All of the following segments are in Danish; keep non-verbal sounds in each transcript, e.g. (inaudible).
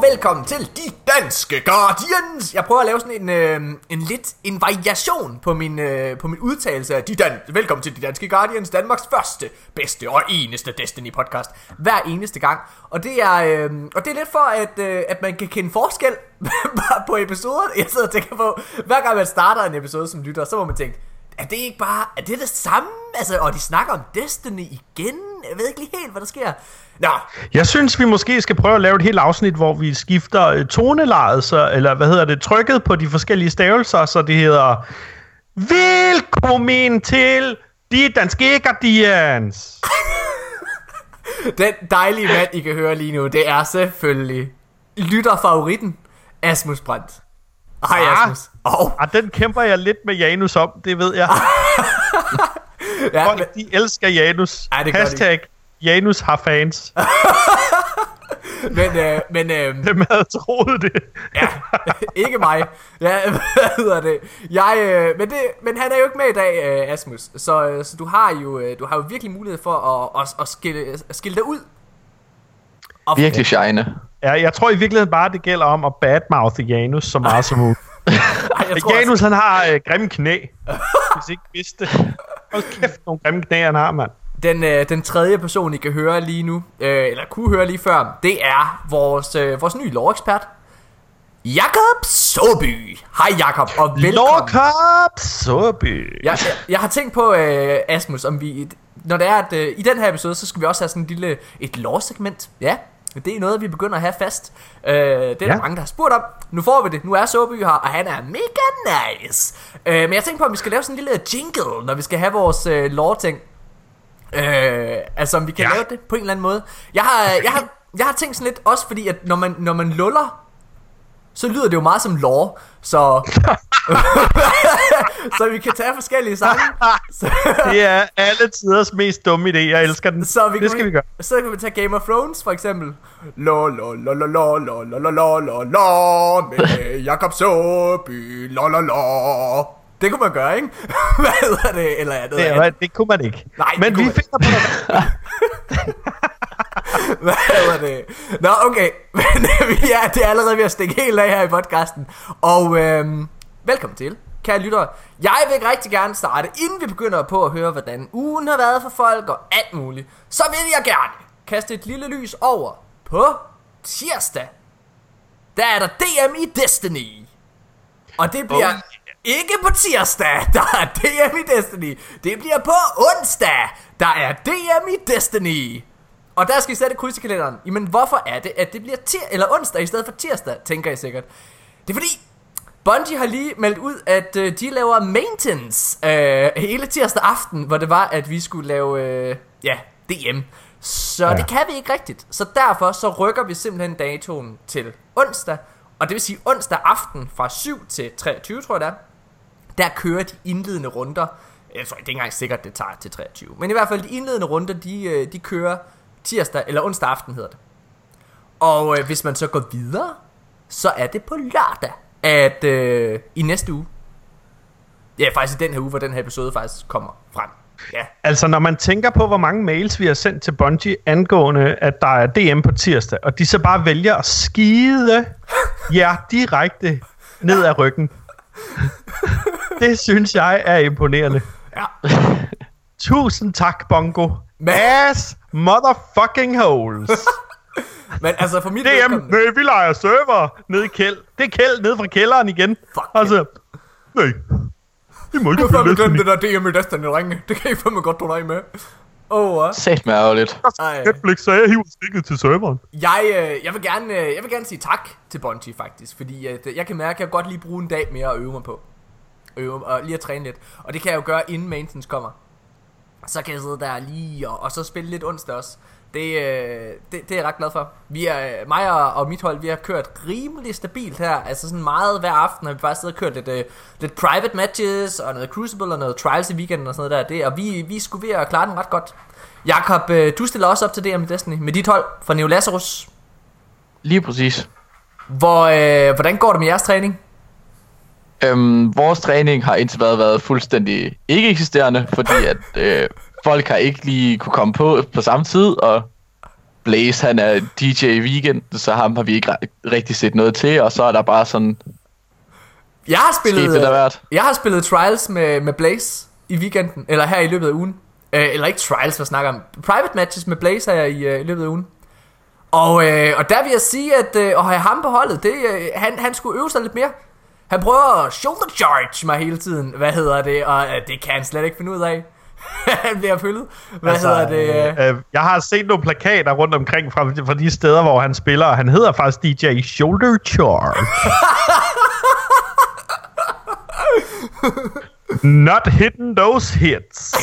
og velkommen til De Danske Guardians. Jeg prøver at lave sådan en, øh, en lidt en variation på min, øh, på min udtalelse af De Dan Velkommen til De Danske Guardians, Danmarks første, bedste og eneste Destiny podcast. Hver eneste gang. Og det er, øh, og det er lidt for, at, øh, at man kan kende forskel (laughs) på episoder. Jeg sidder og tænker på, hver gang man starter en episode som lytter, så må man tænke, er det ikke bare, er det det samme? Altså, og de snakker om Destiny igen? Jeg ved ikke lige helt, hvad der sker. Nå. Jeg synes, vi måske skal prøve at lave et helt afsnit, hvor vi skifter øh, tonelejet, så, eller hvad hedder det, trykket på de forskellige stavelser, så det hedder Velkommen til de danske Guardians. (laughs) Den dejlige mand, I kan høre lige nu, det er selvfølgelig lytterfavoritten, Asmus Brandt. Hej Ah. Asmus. Oh. Og den kæmper jeg lidt med Janus om, det ved jeg. (laughs) Ja, men, Folk, de elsker Janus. Ej, det gør de. Hashtag Janus har fans. (laughs) men, øh, men øh, (laughs) Hvem havde troet det? ja, (laughs) ikke mig. Ja, hvad hedder det? Jeg, øh, men, det, men han er jo ikke med i dag, øh, Asmus. Så, øh, så du har jo øh, du har jo virkelig mulighed for at, at, at, skille, at skille dig ud. Og, Virkelig shine. Ja, jeg tror i virkeligheden bare, det gælder om at badmouth Janus så meget som muligt. Ej, Janus, han har øh, grimme knæ. Hvis I ikke vidste. Hold kæft, nogle grimme knæ, han har, mand. Den, øh, den tredje person, I kan høre lige nu, øh, eller kunne høre lige før, det er vores, øh, vores nye lovekspert, Jakob Soby. Hej Jakob, og velkommen. Lorkop Soby. Jeg, jeg, jeg har tænkt på, øh, Asmus, om vi, når det er, at øh, i den her episode, så skal vi også have sådan en lille, et lovsegment. Ja, det er noget, vi begynder at have fast. Øh, det er der Ja. mange, der har spurgt om. Nu får vi det. Nu er Soby her, og han er mega nice. Øh, men jeg tænkte på, om vi skal lave sådan en lille jingle, når vi skal have vores øh, lore-ting. Øh, altså om vi kan. Ja. lave det på en eller anden måde. Jeg har, jeg har, jeg har tænkt sådan lidt, også fordi at når man, når man luller, så lyder det jo meget som lore. Så, (laughs) så vi kan tage forskellige sange. Det er alle tiders mest dumme idé. Jeg elsker den. så vi det skal vi gøre. Så kan vi tage Game of Thrones for eksempel. Lo lo lo lo lo lo lo lo lo lo lo med Jakob Søby lo lo lo. Det kunne man gøre, ikke? Hvad hedder det? Eller andet. Det, er, det kunne man ikke. Nej, det Men vi finder på noget. Hvad hedder det? Nå, okay. Men øh, vi er, det er allerede ved at stikke helt af her i podcasten. Og øhm, velkommen til, kære lyttere. Jeg vil rigtig gerne starte, inden vi begynder på at høre, hvordan ugen har været for folk og alt muligt. Så vil jeg gerne kaste et lille lys over på tirsdag. Der er der DM i Destiny. Og det bliver Oh, ikke på tirsdag, (laughs) der er DM i Destiny. Det bliver på onsdag, der er DM i Destiny. Og der skal I sætte kryds i kalenderen. Jamen hvorfor er det, at det bliver tir eller onsdag i stedet for tirsdag, tænker I sikkert. Det er fordi, Bungie har lige meldt ud, at øh, de laver maintenance øh, hele tirsdag aften, hvor det var, at vi skulle lave, øh, ja, DM. Så ja. Det kan vi ikke rigtigt. Så derfor så rykker vi simpelthen datoen til onsdag. Og det vil sige onsdag aften fra 7 til 23, tror jeg det er. Der kører de indledende runder. Jeg tror det er ikke engang sikkert, det tager til 23. Men i hvert fald de indledende runder, de, øh, de kører tirsdag eller onsdag aften hedder det. Og øh, hvis man så går videre, så er det på lørdag, at øh, i næste uge. Ja, faktisk i den her uge, hvor den her episode faktisk kommer frem. Ja, Altså, når man tænker på, hvor mange mails vi har sendt til Bungie angående, at der er DM på tirsdag, og de så bare vælger at skide (laughs) jer direkte ned ad ryggen. Det synes jeg er imponerende. ja. Tusind tak, Bongo. Men- Ass motherfucking holes. (laughs) Men altså for mit DM, vedkommende- nej, vi leger server nede i kæld. Det er kæld nede fra kælderen igen. Fuck altså, nej. Vi må ikke spille Destiny. det der DM i Destiny ringe. Det kan I fandme godt dig med. Åh, oh, Sæt mig ærgerligt. Netflix sagde, at jeg hiver stikket til serveren. Jeg, øh, jeg, vil gerne, øh, jeg vil gerne sige tak til Bungie faktisk, fordi at, øh, jeg kan mærke, at jeg kan godt lige bruge en dag mere at øve mig på. Øve, og lige at træne lidt. Og det kan jeg jo gøre, inden maintenance kommer. Så kan jeg sidde der lige og, og så spille lidt onsdag også. Det, øh, det, det er jeg ret glad for. Vi er, mig og, og mit hold, vi har kørt rimelig stabilt her. Altså sådan meget hver aften har vi bare siddet og kørt lidt, øh, lidt private matches og noget Crucible og noget Trials i weekenden og sådan noget der. Det, og vi, vi skulle ved at klare den ret godt. Jakob, øh, du stiller også op til DM Destiny med dit hold fra Neo Lazarus. Lige præcis. Hvor, øh, hvordan går det med jeres træning? Øhm, vores træning har indtil videre været fuldstændig ikke eksisterende, fordi at øh, folk har ikke lige kunne komme på på samme tid, og Blaze, han er DJ i weekenden, så ham har vi ikke ri- rigtig set noget til, og så er der bare sådan Jeg har spillet, sket det der hvert. jeg har spillet Trials med, med Blaze i weekenden, eller her i løbet af ugen. Øh, eller ikke Trials, hvad snakker om. Private matches med Blaze her i, øh, i løbet af ugen. Og, øh, og der vil jeg sige, at øh, at have ham på holdet, det, øh, han, han skulle øve sig lidt mere. Han prøver at shoulder charge mig hele tiden, hvad hedder det, og øh, det kan han slet ikke finde ud af. Han bliver følget. Hvad altså, hedder det? Øh, Øh, jeg har set nogle plakater rundt omkring fra, fra de steder, hvor han spiller, og han hedder faktisk DJ Shoulder Charge. (laughs) Not hitting those hits. (laughs)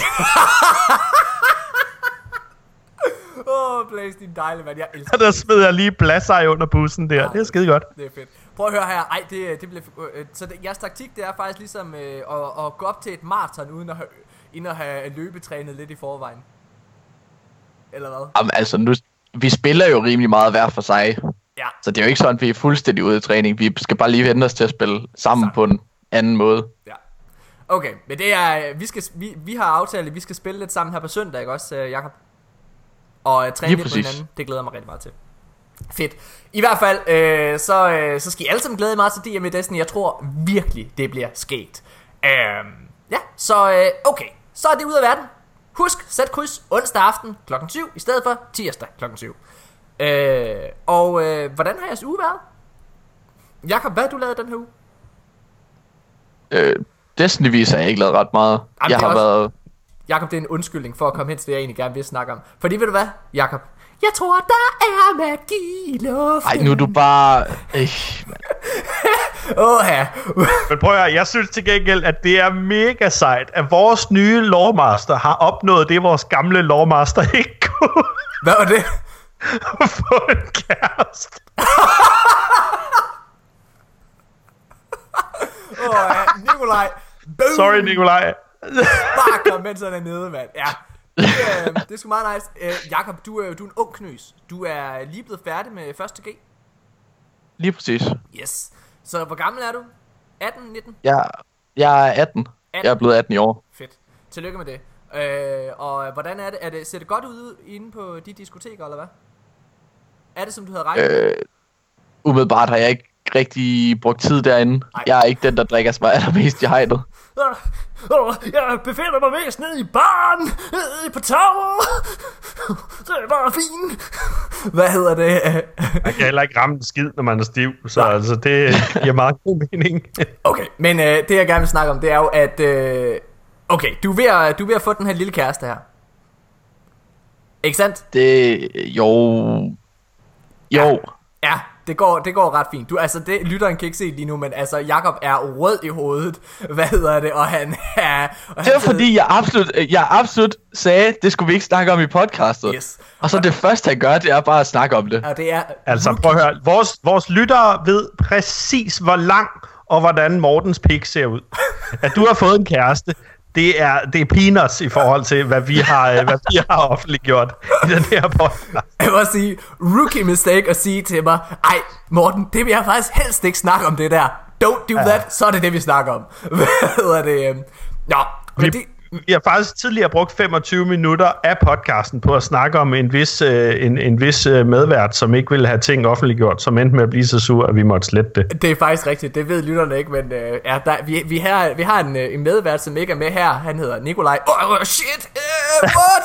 Åh, oh, Blaze, din dejlige mand. Jeg elsker (laughs) Der smed jeg lige blasser under bussen der. Det er skide godt. Det er fedt. Prøv at høre her. Ej, det, det bliver... Øh, så det, jeres taktik, det er faktisk ligesom øh, at, at gå op til et maraton, uden at have, inden at have løbetrænet lidt i forvejen. Eller hvad? Jamen, altså, nu, vi spiller jo rimelig meget hver for sig. Ja. Så det er jo ikke sådan, at vi er fuldstændig ude i træning. Vi skal bare lige vente os til at spille sammen på en anden måde. Ja. Okay, men det er... Vi, skal, vi, vi har aftalt, at vi skal spille lidt sammen her på søndag, ikke også, øh, Jakob? Og øh, træne Lige lidt på hinanden. Det glæder jeg mig rigtig meget til. Fedt. I hvert fald, øh, så, øh, så skal I alle sammen glæde jer meget til DM i Destiny. Jeg tror virkelig, det bliver sket. Øh, ja, så øh, okay. Så er det ud af verden. Husk, sæt kryds onsdag aften kl. 7, i stedet for tirsdag kl. 7. Øh, og øh, hvordan har jeres uge været? Jakob, hvad har du lavet den her uge? Øh, Destiny-vis har jeg ikke lavet ret meget. Jamen, jeg har også- været... Jakob, det er en undskyldning for at komme hen til det, jeg egentlig gerne vil snakke om. Fordi ved du hvad, Jakob? Jeg tror, der er magi i luften. Ej, nu er du bare... Øh, mand. Åh, ja. (laughs) Men prøv at høre, jeg synes til gengæld, at det er mega sejt, at vores nye lawmaster har opnået det, vores gamle lawmaster (laughs) ikke kunne Hvad var det? (laughs) få en kæreste. Åh, ja. Nikolaj. Boom. Sorry, Nikolaj. Bare kom, mens han er nede, mand. Ja. Det, øh, det er sgu meget nice. Øh, Jakob, du er, du er en ung knøs. Du er lige blevet færdig med 1. G. Lige præcis. Yes. Så hvor gammel er du? 18, 19? Jeg, jeg er 18. Jeg er blevet 18 i år. Fedt. Tillykke med det. Øh, og hvordan er det? er det? Ser det godt ud inde på de diskoteker, eller hvad? Er det, som du havde regnet med? Øh, umiddelbart har jeg ikke rigtig brugt tid derinde. Ej. Jeg er ikke den, der drikker sig allermest i hegnet. Åh, åh, Jeg befinder mig mest nede i baren, nede på tower. Det er bare fint. Hvad hedder det? Man kan heller ikke ramme en skid, når man er stiv, så Nej. altså, det giver meget god mening. Okay, men øh, det jeg gerne vil snakke om, det er jo, at... Øh, okay, du er, ved at, du er ved at få den her lille kæreste her. Ikke sandt? Det... Jo... Jo. Ja, det går, det går ret fint. Du, altså, det, lytteren kan ikke se lige nu, men altså, Jakob er rød i hovedet. (laughs) Hvad hedder det? Og han er... Og Det han var fordi, jeg absolut, jeg absolut sagde, det skulle vi ikke snakke om i podcastet. Yes. Og så det første, han gør, det er bare at snakke om det. Og det er... Altså, prøv at høre. Vores, vores lyttere ved præcis, hvor lang og hvordan Mortens pik ser ud. (laughs) At du har fået en kæreste, det er, det er peanuts i forhold til, hvad vi har, øh, hvad vi har offentliggjort i den her podcast. Jeg også sige, rookie mistake at sige til mig, ej Morten, det vil jeg faktisk helst ikke snakke om det der. Don't do that, så er det det, vi snakker om. (laughs) Hvad hedder det? øhm? Nå, Vi, det, vi har faktisk tidligere brugt 25 minutter af podcasten på at snakke om en vis, øh, en, en vis øh, medvært, som ikke ville have ting offentliggjort, som endte med at blive så sur, at vi måtte slette det. det er faktisk rigtigt, det ved lytterne ikke, men øh, ja, der, vi, vi, har, vi har en, øh, en medvært, som ikke er med her. Han hedder Nikolaj. Åh, oh, shit, uh, what?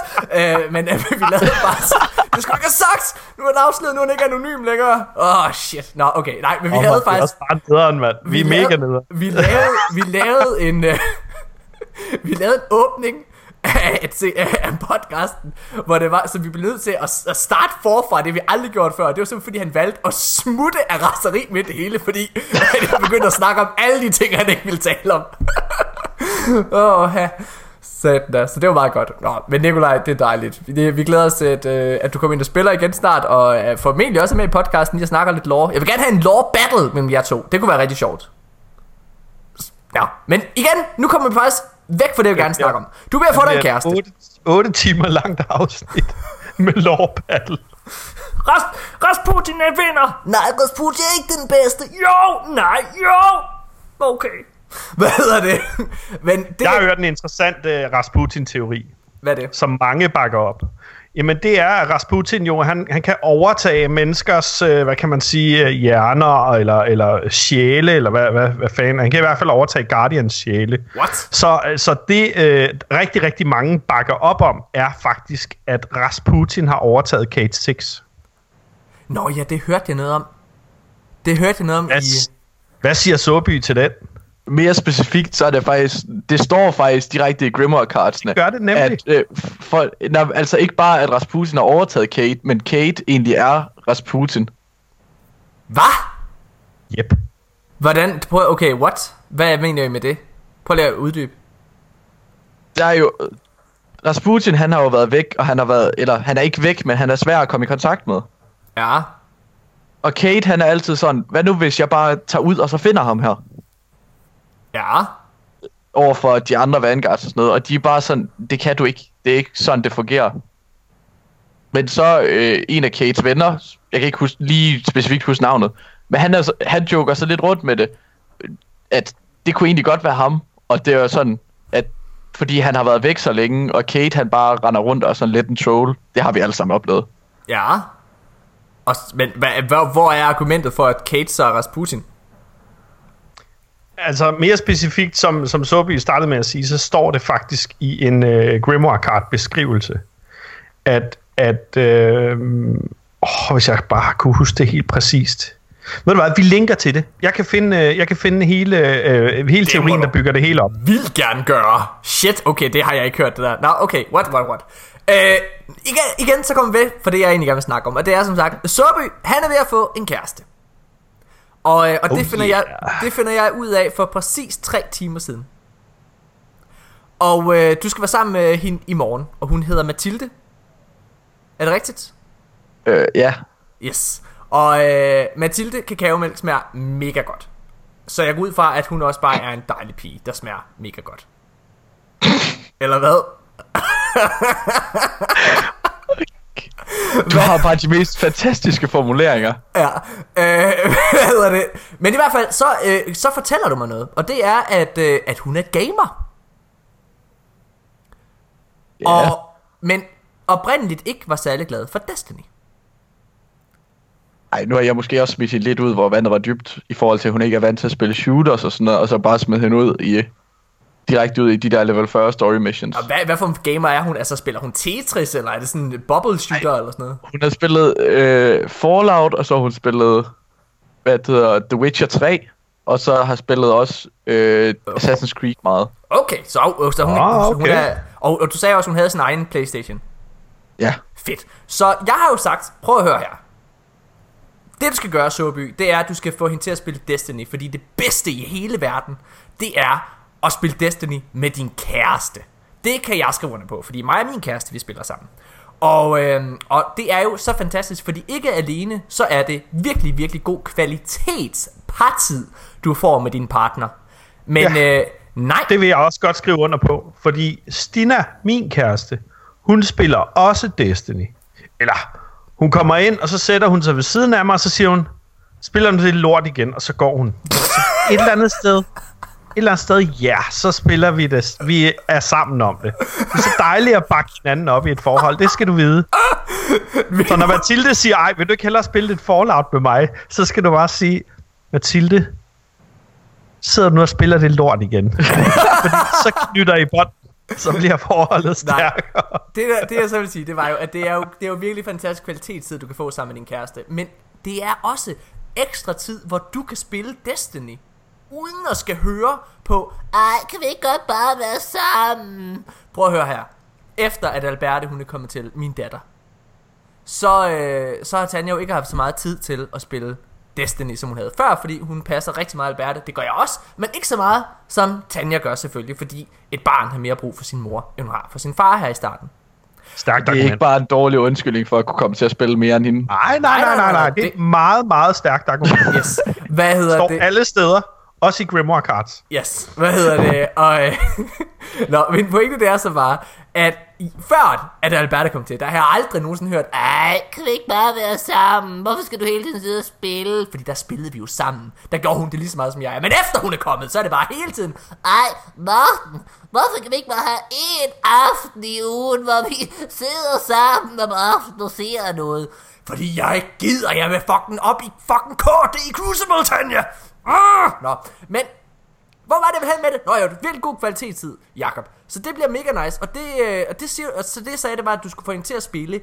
uh, (laughs) men øh, vi lavede bare så, det skulle ikke have sagt. Nu er han afsløret, nu er han ikke anonym længere. Åh, oh, shit. Nå, okay, nej, men vi Og havde det er faktisk... også bare nederen, mand. Vi, er mega nederen. Vi lavede, vi lavede en... Øh, (laughs) vi lavede en åbning af, et, se- af podcasten, hvor det var, så vi blev nødt til at, at starte forfra, det vi aldrig gjort før. Det var simpelthen, fordi han valgte at smutte af raseri med det hele, fordi (laughs) han begyndte at snakke om alle de ting, han ikke ville tale om. (laughs) Åh, oh, ja. Satan. Så det var meget godt. Nå, men Nikolaj, det er dejligt. Vi, vi glæder os til, at, øh, at du kommer ind og spiller igen snart, og øh, formentlig også er med i podcasten, jeg snakker lidt lore. Jeg vil gerne have en lore battle mellem jer to. Det kunne være rigtig sjovt. Ja, men igen, nu kommer vi faktisk væk fra det, jeg gerne snakke om. Du er ved at få dig en kæreste. 8, 8 timer langt afsnit (laughs) med lore battle. Ras, Rasputin er vinder. Nej, Rasputin er ikke den bedste. Jo, nej, jo. Okay. Hvad hedder det? Men det, Jeg har hørt en interessant uh, Rasputin-teori, hvad er det? som mange bakker op. Jamen det er, at Rasputin jo, han, han kan overtage menneskers, øh, hvad kan man sige, øh, hjerner, eller, eller sjæle, eller hvad, hvad, hvad fanden. Han kan i hvert fald overtage Guardians sjæle. What? Så, så det øh, rigtig, rigtig mange bakker op om, er faktisk, at Rasputin har overtaget Kate 6. Nå ja, det hørte jeg noget om. Det hørte jeg noget om Hvad, i... hvad siger Soby til den? Mere specifikt, så er det faktisk, det står faktisk direkte i Grimoire cardsene. Gør det nemlig. At, øh, for, når, altså ikke bare, at Rasputin har overtaget Kate, men Kate egentlig er Rasputin. Hvad? Yep. Hvordan? Prøv, okay, what? Hvad mener I med det? Prøv lige at uddybe. Der er jo... Rasputin, han har jo været væk, og han har været... Eller, han er ikke væk, men han er svær at komme i kontakt med. Ja. Og Kate, han er altid sådan, hvad nu hvis jeg bare tager ud, og så finder ham her? Ja. Over for de andre Vanguards og sådan noget, og de er bare sådan, det kan du ikke. Det er ikke sådan, det fungerer. Men så øh, en af Kates venner, jeg kan ikke huske, lige specifikt huske navnet, men han, er, han joker så lidt rundt med det, at det kunne egentlig godt være ham, og det er sådan, at fordi han har været væk så længe, og Kate han bare render rundt og sådan lidt en troll, det har vi alle sammen oplevet. Ja. Og, men hvad, hvor, hvor er argumentet for, at Kate så er Rasputin? Altså mere specifikt, som, som Soby startede med at sige, så står det faktisk i en øh, Grimoire Card beskrivelse, at, at øh, åh, hvis jeg bare kunne huske det helt præcist. Ved du hvad, vi linker til det. Jeg kan finde, øh, jeg kan finde hele, øh, hele må teorien, der bygger det hele op. Vil gerne gøre. Shit, okay, det har jeg ikke hørt det der. Nå, okay, what, what, what. Øh, igen, igen, så kommer vi ved for det, jeg egentlig gerne vil snakke om. Og det er som sagt, Soby, han er ved at få en kæreste. Og, øh, og det, Oh, finder jeg, yeah. det finder jeg ud af for præcis tre timer siden. Og øh, du skal være sammen med hende i morgen, og hun hedder Mathilde. Er det rigtigt? Øh, ja, Yes. Og øh, Mathilde kakaomælk smager mega godt. Så jeg går ud fra, at hun også bare er en dejlig pige, der smager mega godt. (laughs) Eller hvad? (laughs) (laughs) du har bare de mest fantastiske formuleringer. Ja. Øh, (laughs) hvad hedder det? Men i hvert fald, så, øh, så fortæller du mig noget. Og det er, at, øh, at hun er gamer. Ja. Og, men oprindeligt ikke var særlig glad for Destiny. Ej, nu har jeg måske også smidt hende lidt ud, hvor vandet var dybt, i forhold til, at hun ikke er vant til at spille shooters og sådan noget, og så bare smidt hende ud i, direkte ud i de der level 40 story missions. Og hvad, hvad for en gamer er hun? Altså, spiller hun Tetris, eller er det sådan en bubble shooter, Ej. eller sådan noget? Hun har spillet øh, Fallout, og så har hun spillet, hvad det hedder, The Witcher 3, og så har spillet også øh, Assassin's Creed meget. Okay, så, så hun, Ah, så hun okay. er... Og, og du sagde også, hun havde sin egen Playstation. Ja. Fedt. Så jeg har jo sagt, prøv at høre her. Det du skal gøre, Soby, det er, at du skal få hende til at spille Destiny. Fordi det bedste i hele verden, det er at spille Destiny med din kæreste. Det kan jeg skrive under på, fordi mig og min kæreste, vi spiller sammen. Og, øh, og det er jo så fantastisk, fordi ikke alene, så er det virkelig, virkelig god kvalitets partid, du får med din partner. Men Ja. øh, nej, Det vil jeg også godt skrive under på, fordi Stina, min kæreste, hun spiller også Destiny. Eller, hun kommer ind, og så sætter hun sig ved siden af mig, og så siger hun, spiller du det lort igen, og så går hun. Så et eller andet sted, eller andet sted, ja, så spiller vi det. Vi er sammen om det. Det er så dejligt at bakke hinanden op i et forhold, det skal du vide. Så når Mathilde siger, ej, vil du ikke hellere spille et Fallout med mig, så skal du bare sige, Mathilde, sidder du nu og spiller det lort igen? (laughs) Fordi så knytter I bånd, så bliver forholdet stærkere. det, der, det jeg så vil sige, det var jo, at det er jo, det er jo virkelig fantastisk kvalitetstid, du kan få sammen med din kæreste. Men det er også ekstra tid, hvor du kan spille Destiny. Uden at skal høre på, ej, kan vi ikke godt bare være sammen? Prøv at høre her. Efter at Alberte, hun er kommet til, min datter, så, øh, så har Tanja jo ikke haft så meget tid til at spille Destiny, som hun havde før, fordi hun passer rigtig meget Alberte. Det gør jeg også, men ikke så meget, som Tanja gør selvfølgelig, fordi et barn har mere brug for sin mor, end hun har for sin far her i starten. Stærkt Det er ikke bare en dårlig undskyldning for at kunne komme til at spille mere end hende. Nej, nej, nej, nej, nej. Det er et meget, meget stærkt argument. Yes. Hvad hedder står det? alle steder, også i Grimoire Cards. Yes. Hvad hedder det? Og, øh, (laughs) Nå, min pointe det er så bare, at før at Alberta kom til, der har jeg aldrig nogensinde hørt, ej, kan vi ikke bare være sammen? Hvorfor skal du hele tiden sidde og spille? Fordi der spillede vi jo sammen. Der gjorde hun det lige så meget som jeg. Men efter hun er kommet, så er det bare hele tiden, ej, Morten, hvorfor kan vi ikke bare have en aften i ugen, hvor vi sidder sammen om aftenen og ser noget? Fordi jeg ikke gider, jeg vil fucking op i fucking KD i Crucible, Tanja! Ah! Nå, men hvor var det, jeg med det? Nå jo, virkelig god kvalitetstid, Jakob. Så det bliver mega nice, og det, øh, og det, siger, og så det sagde det var, at du skulle få hende til at spille.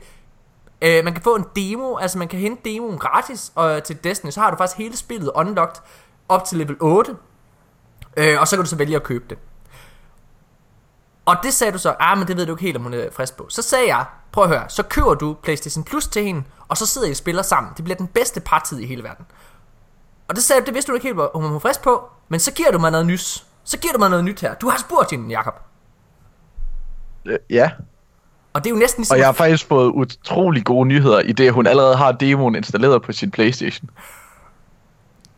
Øh, man kan få en demo, altså man kan hente demoen gratis og øh, til Destiny, så har du faktisk hele spillet unlocked op til level 8. Øh, og så kan du så vælge at købe det. Og det sagde du så, ah, men det ved du ikke helt, om hun er frisk på. Så sagde jeg, prøv at høre, så køber du PlayStation Plus til hende, og så sidder I og spiller sammen. Det bliver den bedste partid i hele verden. Og det sagde det vidste du ikke helt, om hun var frisk på, men så giver du mig noget nys. Så giver du mig noget nyt her. Du har spurgt hende, Jacob. Øh, Ja, Og det er jo næsten ligesom... og jeg har faktisk fået utrolig gode nyheder, i det at hun allerede har demoen installeret på sin Playstation.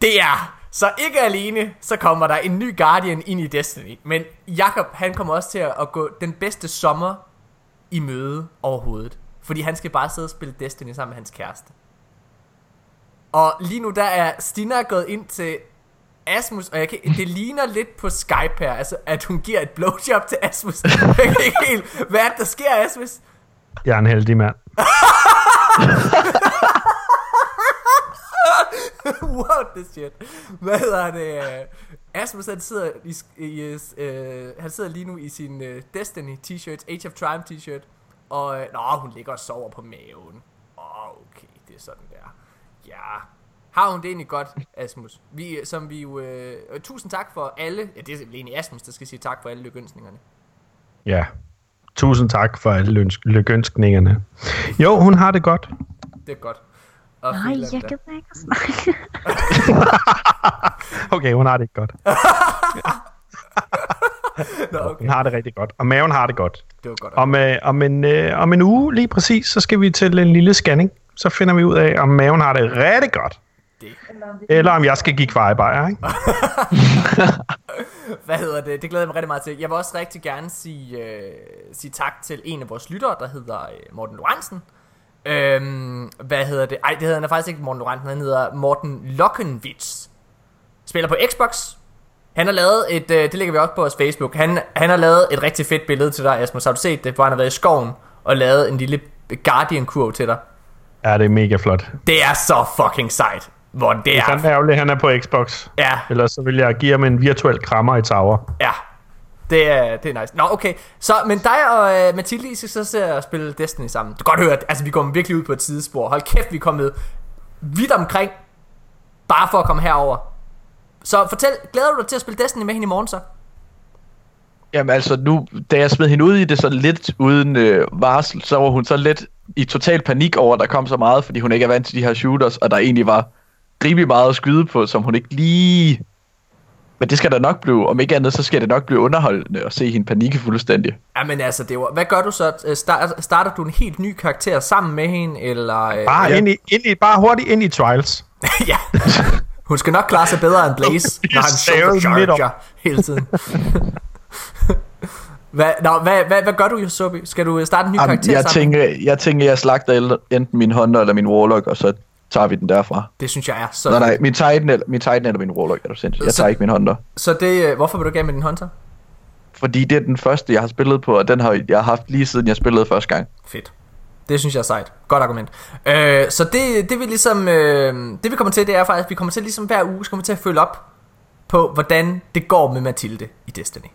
Det er... Så ikke alene, så kommer der en ny Guardian ind i Destiny. Men Jakob, han kommer også til at gå den bedste sommer i møde overhovedet. Fordi han skal bare sidde og spille Destiny sammen med hans kæreste. Og lige nu der er Stina gået ind til Asmus, og jeg kan, det ligner lidt på Skype her, altså at hun giver et blowjob til Asmus. Jeg kan ikke helt, hvad er det, der sker, Asmus? Jeg er en heldig mand. (laughs) What the shit? Hvad hedder det? Asmus han sidder, i, i, øh, han sidder lige nu i sin øh, Destiny t-shirt, Age of Triumph t-shirt. Og øh, nå, hun ligger og sover på maven. Åh, okay, det er sådan. Har hun det egentlig godt, Asmus? Vi, som vi jo, øh, øh, tusind tak for alle, ja det er egentlig Asmus, der skal sige tak for alle lykønskningerne. Ja. Tusind tak for alle ønsk- lykønskningerne. Jo, hun har det godt. Det er godt. Og Nej, Finland, jeg der- gider ikke at snakke. (laughs) Okay, hun har det ikke godt. (laughs) Nå, okay. Hun har det rigtig godt. Og maven har det godt. Det var godt. Om, øh, om, en, øh, om en uge lige præcis, så skal vi til en lille scanning. Så finder vi ud af, om maven har det rigtig godt. Det. Eller om jeg skal give kvejebajer, ikke? (laughs) Hvad hedder det? Det glæder jeg mig rigtig meget til. Jeg vil også rigtig gerne sige, øh, sige tak til en af vores lyttere, der hedder øh, Morten Lorentzen. Øhm, hvad hedder det? Ej, det hedder han faktisk ikke Morten Lorentzen, han hedder Morten Lokkenwitz. Spiller på Xbox. Han har lavet et, øh, det lægger vi også på vores Facebook, han, han har lavet et rigtig fedt billede til dig, Asmus. Har du set det, hvor han har været i skoven og lavet en lille Guardian-kurv til dig? Ja, det er mega flot. Det er så fucking sejt. Hvor det Det er er... fandme ærgerligt, han er på Xbox. Ja, Ellers så vil jeg give ham en virtuel krammer i Tower. Ja, det er, det er nice. Nå, okay. Så, men dig og uh, Mathilde, I skal så se at spille Destiny sammen. Du kan godt høre, at altså, vi kommer virkelig ud på et sidespor. Hold kæft, vi er kommet vidt omkring, bare for at komme herover. Så fortæl, glæder du dig til at spille Destiny med hende i morgen så? Jamen altså nu, da jeg smed hende ud i det så lidt uden øh, varsel, så var hun så lidt i total panik over, at der kom så meget, fordi hun ikke er vant til de her shooters, og der egentlig var rimelig meget at skyde på, som hun ikke lige... Men det skal der nok blive, om ikke andet, så skal det nok blive underholdende at se hende panikke fuldstændig. Jamen altså, det var, hvad gør du så? Øh, Start, starter du en helt ny karakter sammen med hende, eller... øh, Bare, Ja. ind i, ind i, bare hurtigt ind i Trials. (laughs) ja. Hun skal nok klare sig bedre end Blaze, (laughs) når han over. hele tiden. (laughs) hvad, nå, hvad, hvad, hvad gør du, Yosobi? Skal du øh, starte en ny Jamen, karakter jeg, sammen? tænker, jeg tænker, jeg slagter enten min Hunter eller min Warlock, og så tager vi den derfra. Det synes jeg er så Nej, nej, min Titan eller, min Titan eller min Warlock, er du sindssygt. Jeg Så- tager ikke min Hunter. Så det, øh, hvorfor vil du gerne med din Hunter? Fordi det er den første, jeg har spillet på, og den har jeg haft lige siden jeg spillede første gang. Fedt. Det synes jeg er sejt. Godt argument. Øh, så det, det vi ligesom, øh, det vi kommer til, det er faktisk, vi kommer til ligesom hver uge, så kommer vi til at følge op på, hvordan det går med Mathilde i Destiny.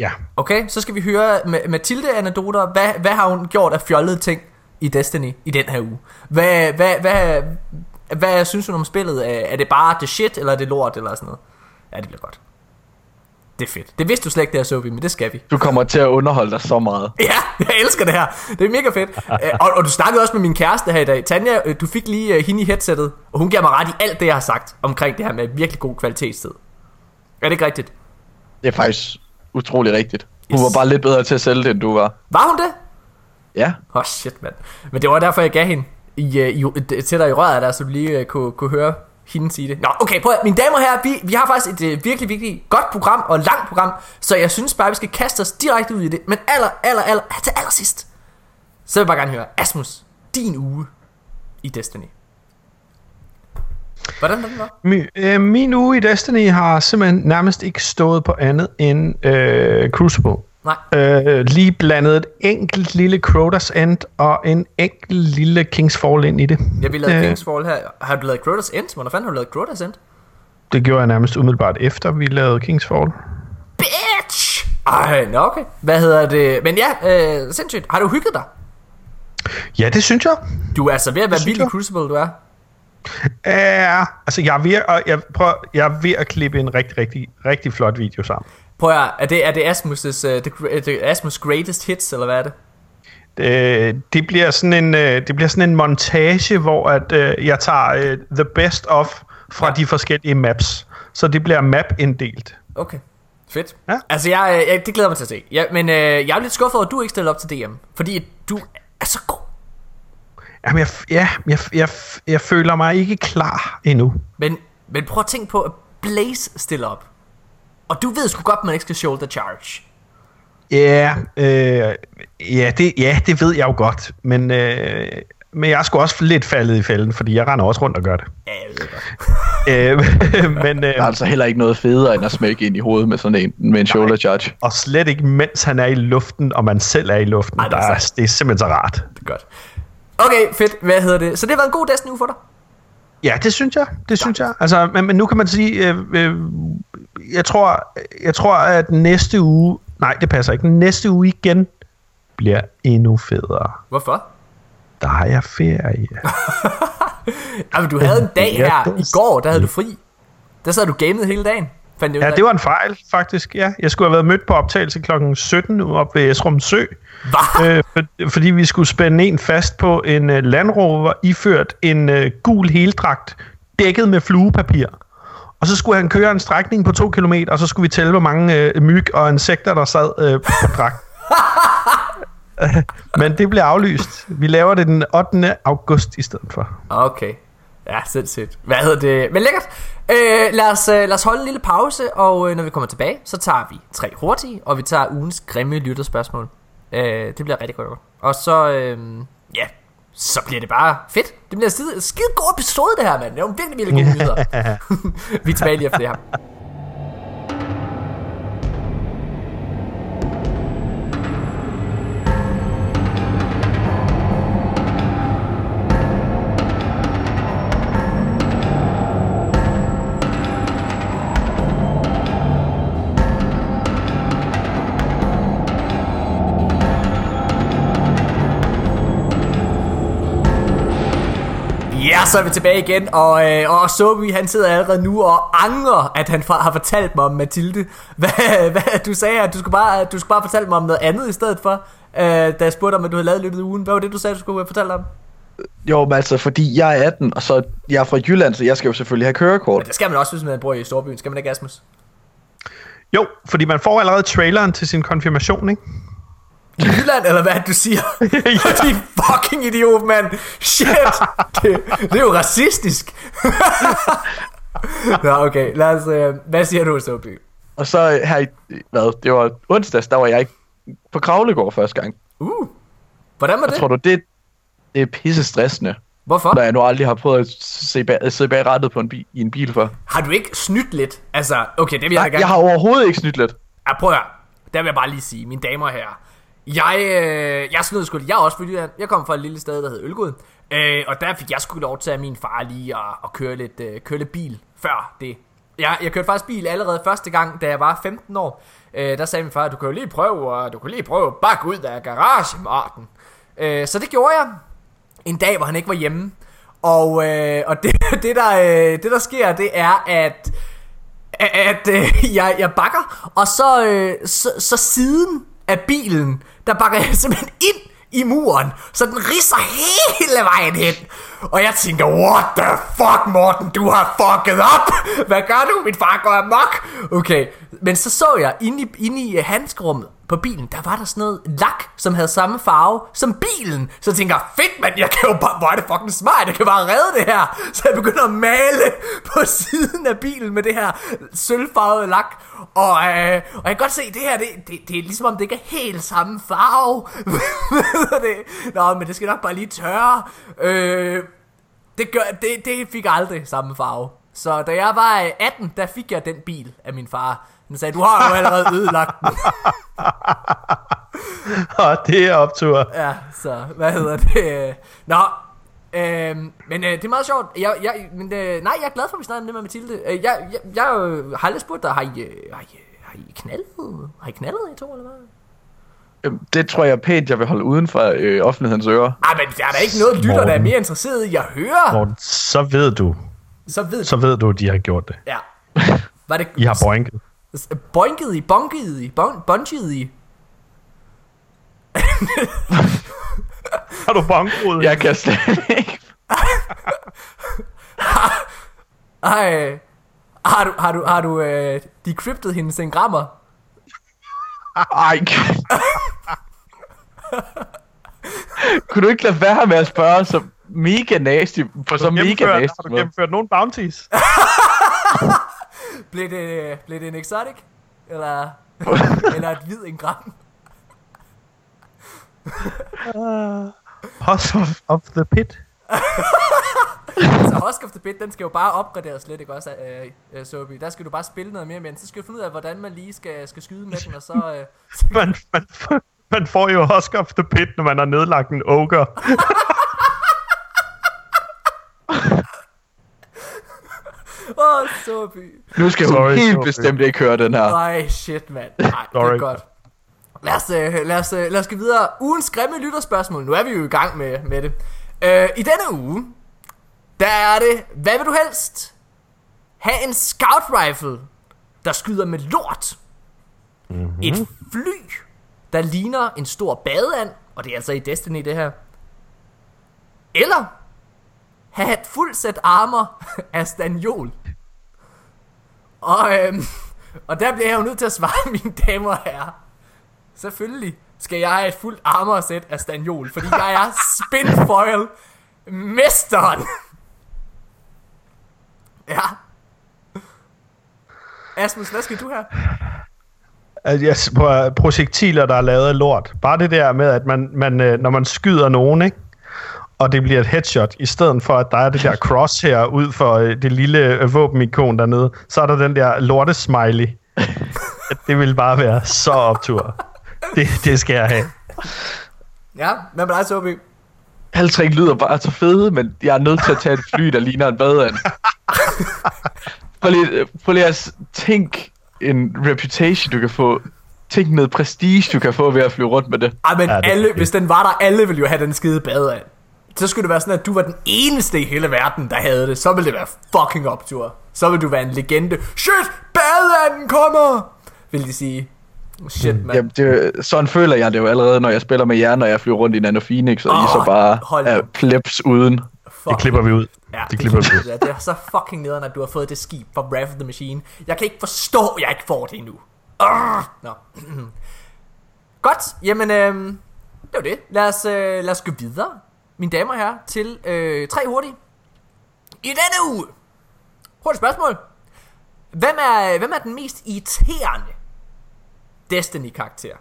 Ja. Okay, så skal vi høre Ma- Mathilde-anekdoter. Hvad, hvad har hun gjort af fjollede ting i Destiny i den her uge? Hvad, hvad, hvad, hvad synes hun om spillet? Er, det bare det shit, eller er det lort, eller sådan noget? Ja, det bliver godt. Det er fedt. Det vidste du slet ikke, der så vi, men det skal vi. Du kommer til at underholde dig så meget. (laughs) Ja, jeg elsker det her. Det er mega fedt. Øh, og, og du snakkede også med min kæreste her i dag. Tanja, øh, du fik lige uh, hende i headsettet, og hun giver mig ret i alt det, jeg har sagt omkring det her med virkelig god kvalitetstid. Er det ikke rigtigt? Det er faktisk utrolig rigtigt. Hun Yes. var bare lidt bedre til at sælge det, end du var. Var hun det? Ja, Åh oh, shit, mand. Men det var derfor, jeg gav hende i, uh, i, til dig i røret der, så du lige uh, kunne, kunne høre hende sige det. Nå, okay, prøv at, mine damer og herrer, vi, vi har faktisk et øh, virkelig, virkelig godt program og langt program, så jeg synes bare, vi skal kaste os direkte ud i det. Men aller, aller, aller, til allersidst, så vil jeg bare gerne høre, Asmus, din uge i Destiny. Hvordan var den var? Min, øh, min uge i Destiny har simpelthen nærmest ikke stået på andet end øh, Crucible. Nej. Øh, lige blandet et enkelt lille Crota's End og en enkelt lille King's Fall ind i det. Jeg vil lave Øh, King's Fall her. Har du lavet Crota's End? Hvordan fanden har du lavet Crota's End? Det gjorde jeg nærmest umiddelbart efter vi lavede King's Fall. Bitch! Ej, nå okay. Hvad hedder det? Men ja, øh, sindssygt. Har du hygget dig? Ja, det synes jeg. Du er altså ved at være vild i. Crucible, du er. Ja, altså jeg er ved at, jeg, prøv, jeg er ved at klippe en rigtig, rigtig, rigtig flot video sammen. Prøv at er det, er det Asmus' uh, the, the Asmus Greatest Hits, eller hvad er det? Det, det bliver sådan en øh, det bliver sådan en montage, hvor at øh, jeg tager øh, the best of fra Ja. de forskellige maps. Så det bliver map inddelt. Okay. Fedt. Ja. Altså, jeg, jeg, det glæder mig til at se. Ja, men øh, jeg er lidt skuffet over, at du ikke stiller op til DM. Fordi du er så god. Jamen jeg, ja, jeg, jeg, jeg føler mig ikke klar endnu. Men, men prøv at tænke på, at Blaze stiller op. Og du ved sgu godt, at man ikke skal shoulder charge. Ja, øh, ja, det, ja, det ved jeg jo godt. Men, øh, men jeg er sgu også lidt faldet i fælden, fordi jeg render også rundt og gør det. Ja, jeg ved godt. (laughs) øh, men, øh, Der er altså heller ikke noget federe, end at smække ind i hovedet med sådan en, med en shoulder charge. og slet ikke mens han er i luften, og man selv er i luften. Ej, det er der er, det er simpelthen så rart. Det er godt. Okay, fedt. Hvad hedder det? Så det har været en god Destiny for dig? Ja, det synes jeg. Det synes jeg. Altså, men, men nu kan man sige, øh, øh, jeg tror, jeg tror, at næste uge, nej, det passer ikke. Næste uge igen bliver endnu federe. Hvorfor? Der har jeg ferie. (laughs) Jamen, du havde en dag her i går, der havde du fri. Der sad du gamet hele dagen. Fandt jeg Ja, det var en fejl, faktisk. Ja, jeg skulle have været mødt på optagelse klokken 17 nu op ved Esrum Sø. Øh, for, fordi vi skulle spænde en fast på en øh, Land Rover, iført en øh, gul heldragt, dækket med fluepapir. Og så skulle han køre en strækning på to kilometer, og så skulle vi tælle, hvor mange øh, myg og insekter, der sad øh, på dragt. (laughs) Men det blev aflyst. Vi laver det den 8. august i stedet for. Okay. Ja, sindssygt. Hvad hedder det? Men lækkert. Øh, lad, os, øh, lad os holde en lille pause, og øh, når vi kommer tilbage, så tager vi tre hurtige, og vi tager ugens grimme lytterspørgsmål. Øh, det bliver rigtig godt. Og så, øh, ja, så bliver det bare fedt. Det bliver en skide, skide god episode, det her, mand. Det er jo virkelig, virkelig gode nyheder. (laughs) vi er tilbage lige efter det her. Så er vi tilbage igen, og, øh, og Sobi han sidder allerede nu og angrer, at han har fortalt mig om Mathilde. (laughs) Hvad, hvad du sagde, at du skulle bare, du skulle bare fortælle mig om noget andet i stedet for, øh, da jeg spurgte om, at du havde lavet i løbet af ugen. Hvad var det, du sagde, du skulle fortælle om? Jo, men altså, fordi jeg er 18, og så jeg er fra Jylland, så jeg skal jo selvfølgelig have kørekort. Men det skal man også, hvis man bor i Storbyen. Skal man ikke, Asmus? Jo, fordi man får allerede traileren til sin konfirmation, ikke? Jylland, eller hvad du siger? (laughs) ja. Din fucking idiot, mand. Shit. Det, det er jo racistisk. (laughs) Nå, okay. Lad os, øh, hvad siger du, Sobi? Og så her i, hvad, det var onsdags, der var jeg på Kravlegård første gang. Uh. Hvordan var det? tror du, det, det er pisse stressende, Hvorfor? når jeg nu aldrig har prøvet at se bag, sidde bag rattet på en bil, i en bil før. Har du ikke snydt lidt? Altså, okay, det vil jeg Nej, gerne... jeg har overhovedet ikke snydt lidt. Ja, prøv at høre. Der vil jeg bare lige sige, mine damer og herrer. Jeg, øh, jeg snød sgu. Jeg er også fra Jylland. Jeg kom fra et lille sted, der hed Ølgod. Øh, og der fik jeg sgu lov til at min far lige at, at køre, lidt, øh, køre lidt bil før det. Jeg, jeg kørte faktisk bil allerede første gang, da jeg var 15 år. Øh, der sagde min far, du kan jo lige prøve, og du kan lige prøve at bakke ud af garagen, Martin. Øh, så det gjorde jeg. En dag, hvor han ikke var hjemme. Og, øh, og det, (laughs) det, der, øh, det, der sker, det er, at at øh, jeg, jeg bakker, og så, øh, så, så siden af bilen, der bakker jeg simpelthen ind i muren, så den risser hele vejen hen. Og jeg tænker, what the fuck, Morten, du har fucket op! Hvad gør du? Min far går amok! Okay, men så så jeg, inde i, inde i øh, handskrummet, på bilen, der var der sådan noget lak, som havde samme farve som bilen. Så jeg tænker, fedt mand, jeg kan jo bare, hvor er det fucking smart, jeg kan bare redde det her. Så jeg begynder at male (laughs) på siden af bilen med det her sølvfarvede lak. Og, øh, og jeg kan godt se, det her, det, det, det er ligesom om det ikke er helt samme farve. (laughs) det, nå, men det skal nok bare lige tørre. Øh, det, gør, det, det fik aldrig samme farve. Så da jeg var øh, 18, der fik jeg den bil af min far. Han sagde, du har jo allerede ødelagt den. (laughs) Og det er optur. Ja, så hvad hedder det? Nå, øhm, men øh, det er meget sjovt. Jeg, jeg, men, øh, nej, jeg er glad for, at vi snakker om det med Mathilde. Øh, jeg, jeg, jeg øh, har aldrig spurgt dig, har I, øh, har I, har I knaldet? Har I knaldet i to, eller hvad? Øhm, Det tror jeg pænt, jeg vil holde uden for øh, offentlighedens ører. Ah, men der er da ikke noget lytter, der er Morten. mere interesseret i at høre. Morten, så ved du, Så ved så ved du, at de har gjort det. Ja. (laughs) Var det... I har boinket. Boinket i, bonket i, bon, bunget i. Har du bonket? Jeg kan slet ikke. (laughs) Ej, har du, har du, har du øh, decryptet hendes engrammer? Ej. (laughs) Kunne du ikke lade være med at spørge så mega nasty, på så mega nasty har du gennemført nogle bounties? (laughs) Blev det, blev det en exotic? Eller, (laughs) eller et hvid engram? House (laughs) of, of the Pit. Altså Husk of the Pit, den skal jo bare opgraderes lidt, ikke også, øh, øh, Sobi? Der skal du bare spille noget mere med den. Så skal du finde ud af, hvordan man lige skal, skal skyde med den, og så... Øh, Man, man, man får jo Husk of the Pit, når man har nedlagt en ogre. Åh, oh, Sobi. Nu skal Sorry, helt sorry. bestemt ikke høre den her. Ej, shit, mand. Nej, det er godt. Lad os, øh, lad, os, øh, lad os gå videre. Ugens grimme lytterspørgsmål. Nu er vi jo i gang med, med det. Øh, I denne uge, der er det, hvad vil du helst? Ha' en scout rifle, der skyder med lort. Mm-hmm. Et fly, der ligner en stor badeand, og det er altså i Destiny det her. Eller have et fuldt sæt armor af stanjol. Og, øhm, og der bliver jeg jo nødt til at svare, (laughs) mine damer og herrer. Selvfølgelig skal jeg have et fuldt armorsæt af stanjol, fordi jeg er spinfoil mesteren. (laughs) ja. Asmus, hvad skal du have? Altså, jeg, projektiler, der er lavet af lort. Bare det der med, at man, man, øh, når man skyder nogen, ikke? Og det bliver et headshot, i stedet for, at der er det der crosshair ud for øh, det lille øh, våbenikon dernede, så er der den der lortesmiley. (laughs) det vil bare være så optur. Det, det skal jeg have. Ja, hvad med dig, Sobi? Alle tre lyder bare så fede, men jeg er nødt til at tage et fly, der ligner en badeand. (laughs) Prøv lige, prøv lige at tænk en reputation, du kan få. Tænk noget prestige, du kan få ved at flyve rundt med det. Ej, men Ja, det alle, hvis den var der, alle ville jo have den skide bade af. Så skulle det være sådan, at du var den eneste i hele verden, der havde det. Så ville det være fucking optur. Så ville du være en legende. Shit, badeanden kommer! Vil de sige. Shit, mand. Jamen, det, sådan føler jeg det jo allerede, når jeg spiller med jer, når jeg flyver rundt i Nano Phoenix, og oh, I så bare er plebs uden. Fuck. Det klipper vi ud. Ja, det klipper vi ud. det, det er så fucking nederen, at du har fået det skib fra Wrath of the Machine. Jeg kan ikke forstå, at jeg ikke får det endnu. Arrgh! Nå. (clears throat) Godt, jamen øhm, det var det. Lad os, øh, lad os gå videre, mine damer og herrer, til øh, tre hurtige. I denne uge. Hurtigt spørgsmål. Hvem er, hvem er den mest irriterende Destiny-karakter?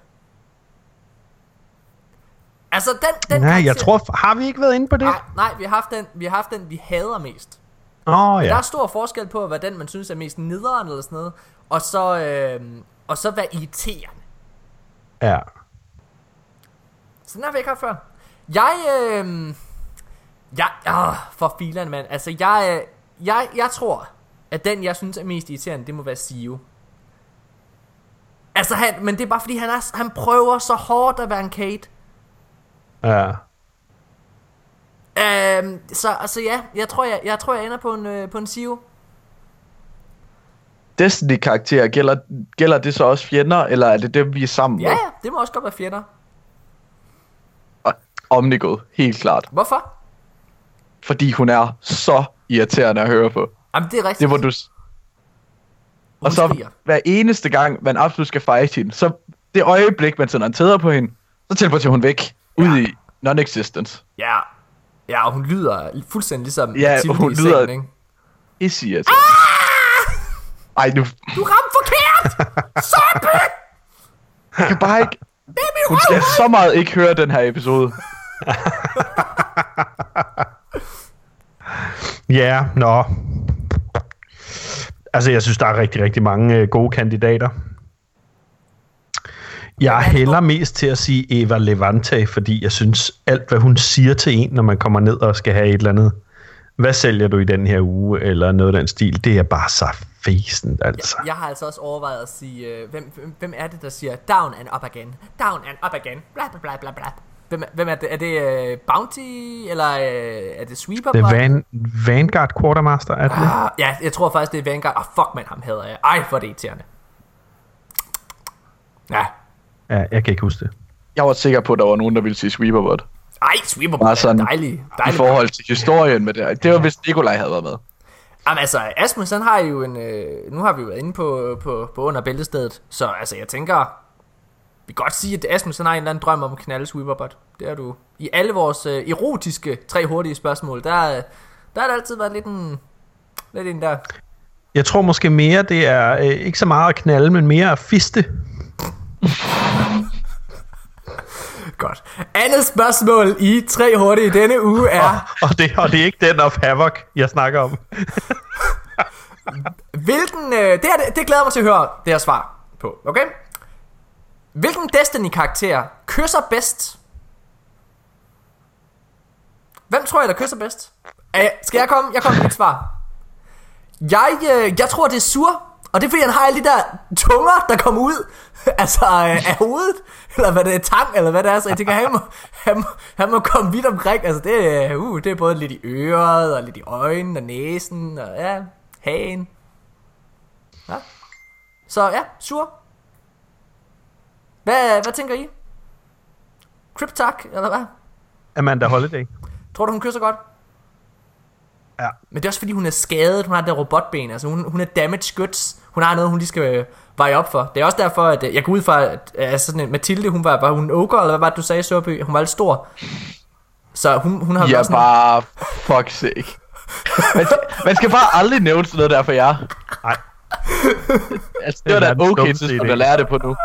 Altså, den, den Nej, jeg tror... Har vi ikke været inde på det? Nej, nej, vi har haft den, vi har haft den, vi hader mest. Åh, oh, Der ja. er stor forskel på, hvad den man synes er mest nederen eller sådan noget, og så, øh, og så hvad irriterende. ja. Så den har vi ikke haft før. Jeg, øh, jeg, åh, for filan, mand. Altså, jeg, øh, jeg, jeg tror, at den, jeg synes er mest irriterende, det må være Sio. Altså, han, men det er bare fordi, han, er, han prøver så hårdt at være en Kate. Ja. Øhm, så altså ja, jeg tror jeg, jeg tror jeg ender på en øh, på en Sio. Destiny-karakterer, gælder, gælder det så også fjender, eller er det dem, vi er sammen Ja, med? ja, det må også godt være fjender. Og Omnigo, helt klart. Hvorfor? fordi hun er så irriterende at høre på. Jamen, det er rigtigt. Det må du... Hun Og så skriger. hver eneste gang, man absolut skal fight hende, så det øjeblik, man sender en tæder på hende, så teleporterer hun væk. Ja. Ud i non-existence. Ja. Ja, og hun lyder fuldstændig ligesom Ja, Mathilde hun i lyder- sengen, ikke? Pisse irriterende. Ej, nu Du ramte forkert! Zombie! jeg kan bare ikke... Det er min Hun skal så meget ikke høre den her episode. (laughs) Ja, nå. Altså, jeg synes, der er rigtig, rigtig mange øh, gode kandidater. Jeg hælder mest til at sige Eva Levante, fordi jeg synes, alt hvad hun siger til en, når man kommer ned og skal have et eller andet. Hvad sælger du i den her uge, eller noget af den stil, det er bare så fæsent, altså. Jeg har altså også overvejet at sige, øh, hvem, hvem, hvem er det, der siger down and up again, down and up again, bla bla bla bla bla. Hvem, er- hvem er det? Er det øh, Bounty, eller øh, er det Sweeper? Det er Van, Vanguard Quartermaster, er det? Ah, ja, jeg tror faktisk, det er Vanguard. Ah, fuck man, ham hader jeg. Ej, hvor er det irriterende. Ja. Ja, jeg kan ikke huske det. Jeg var sikker på, at der var nogen, der ville sige Sweeperbot. Ej, Sweeper Bare er sådan dejlig. I dejlig forhold til historien med det her. Det var, hvis Nikolaj havde været med. Jamen altså, Asmus han har jo en... Øh, nu har vi jo været inde på, på, på under bæltestedet, så altså jeg tænker... Vi kan godt sige, at Asmus han har en eller anden drøm om at knalde Sweeperbot. Det er du. I alle vores øh, erotiske tre hurtige spørgsmål, der, øh, der har det altid været lidt en... Lidt en der... Jeg tror måske mere, det er øh, ikke så meget at knalde, men mere at fiste. Godt. Andet spørgsmål i tre hurtige denne uge er... Og det, og det er ikke den of Havoc, jeg snakker om. Hvilken... Øh, det, her, det, det glæder mig til at høre det her svar på, okay? Hvilken Destiny-karakter kysser bedst? Hvem tror jeg, der kysser bedst? Uh, skal jeg komme? Jeg kommer med et svar. Jeg, øh, jeg tror, det er Sur. Og det er fordi, han har alle de der tunger, der kommer ud (laughs) altså, øh, af hovedet. Eller hvad det er, tang, eller hvad det er. Så jeg tænker, han må, han må, han må komme vidt omkring. Altså, det, øh, uh, det er både lidt i øret, og lidt i øjnene, og næsen, og ja, hagen. Ja. Så ja, Sur. Hvad, hvad tænker I? Cryptak, eller hvad? Amanda Holiday. Tror du, hun kysser godt? Ja. Men det er også fordi, hun er skadet. Hun har det der robotben. Altså, hun, hun er damaged goods. Hun har noget, hun lige skal øh, veje op for. Det er også derfor, at øh, jeg går ud fra, at altså, sådan en Mathilde, hun var, var hun ogre, eller hvad var det, du sagde, Sørby? Hun var lidt stor. Så hun, hun har Ja, også bare fuck sake. Man skal, man skal bare aldrig nævne sådan noget der for jer. Nej. Altså, det var da er okay tidspunkt at lære det på nu. (laughs)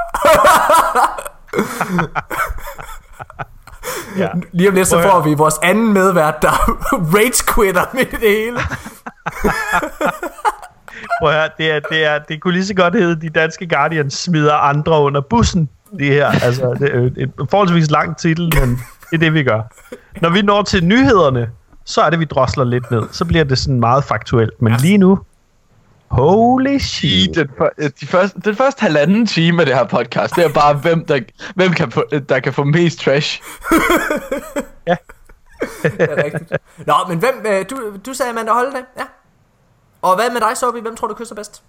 Ja. Lige om lidt, så får vi vores anden medvært, der (laughs) rage quitter i det hele. (laughs) Prøv at høre, det, er, det, er, det kunne lige så godt hedde, de danske Guardians smider andre under bussen. Det her, altså, det er et forholdsvis lang titel, men det er det, vi gør. Når vi når til nyhederne, så er det, vi drosler lidt ned. Så bliver det sådan meget faktuelt. Men lige nu, holy shit. den, øh, de første, den første halvanden time af det her podcast, det er bare, hvem der, hvem kan få, der kan få mest trash. (laughs) Det er rigtigt. Nå, men hvem, øh, du, du sagde Amanda Holiday, ja. Og hvad med dig, Sobi? Hvem tror du kysser bedst?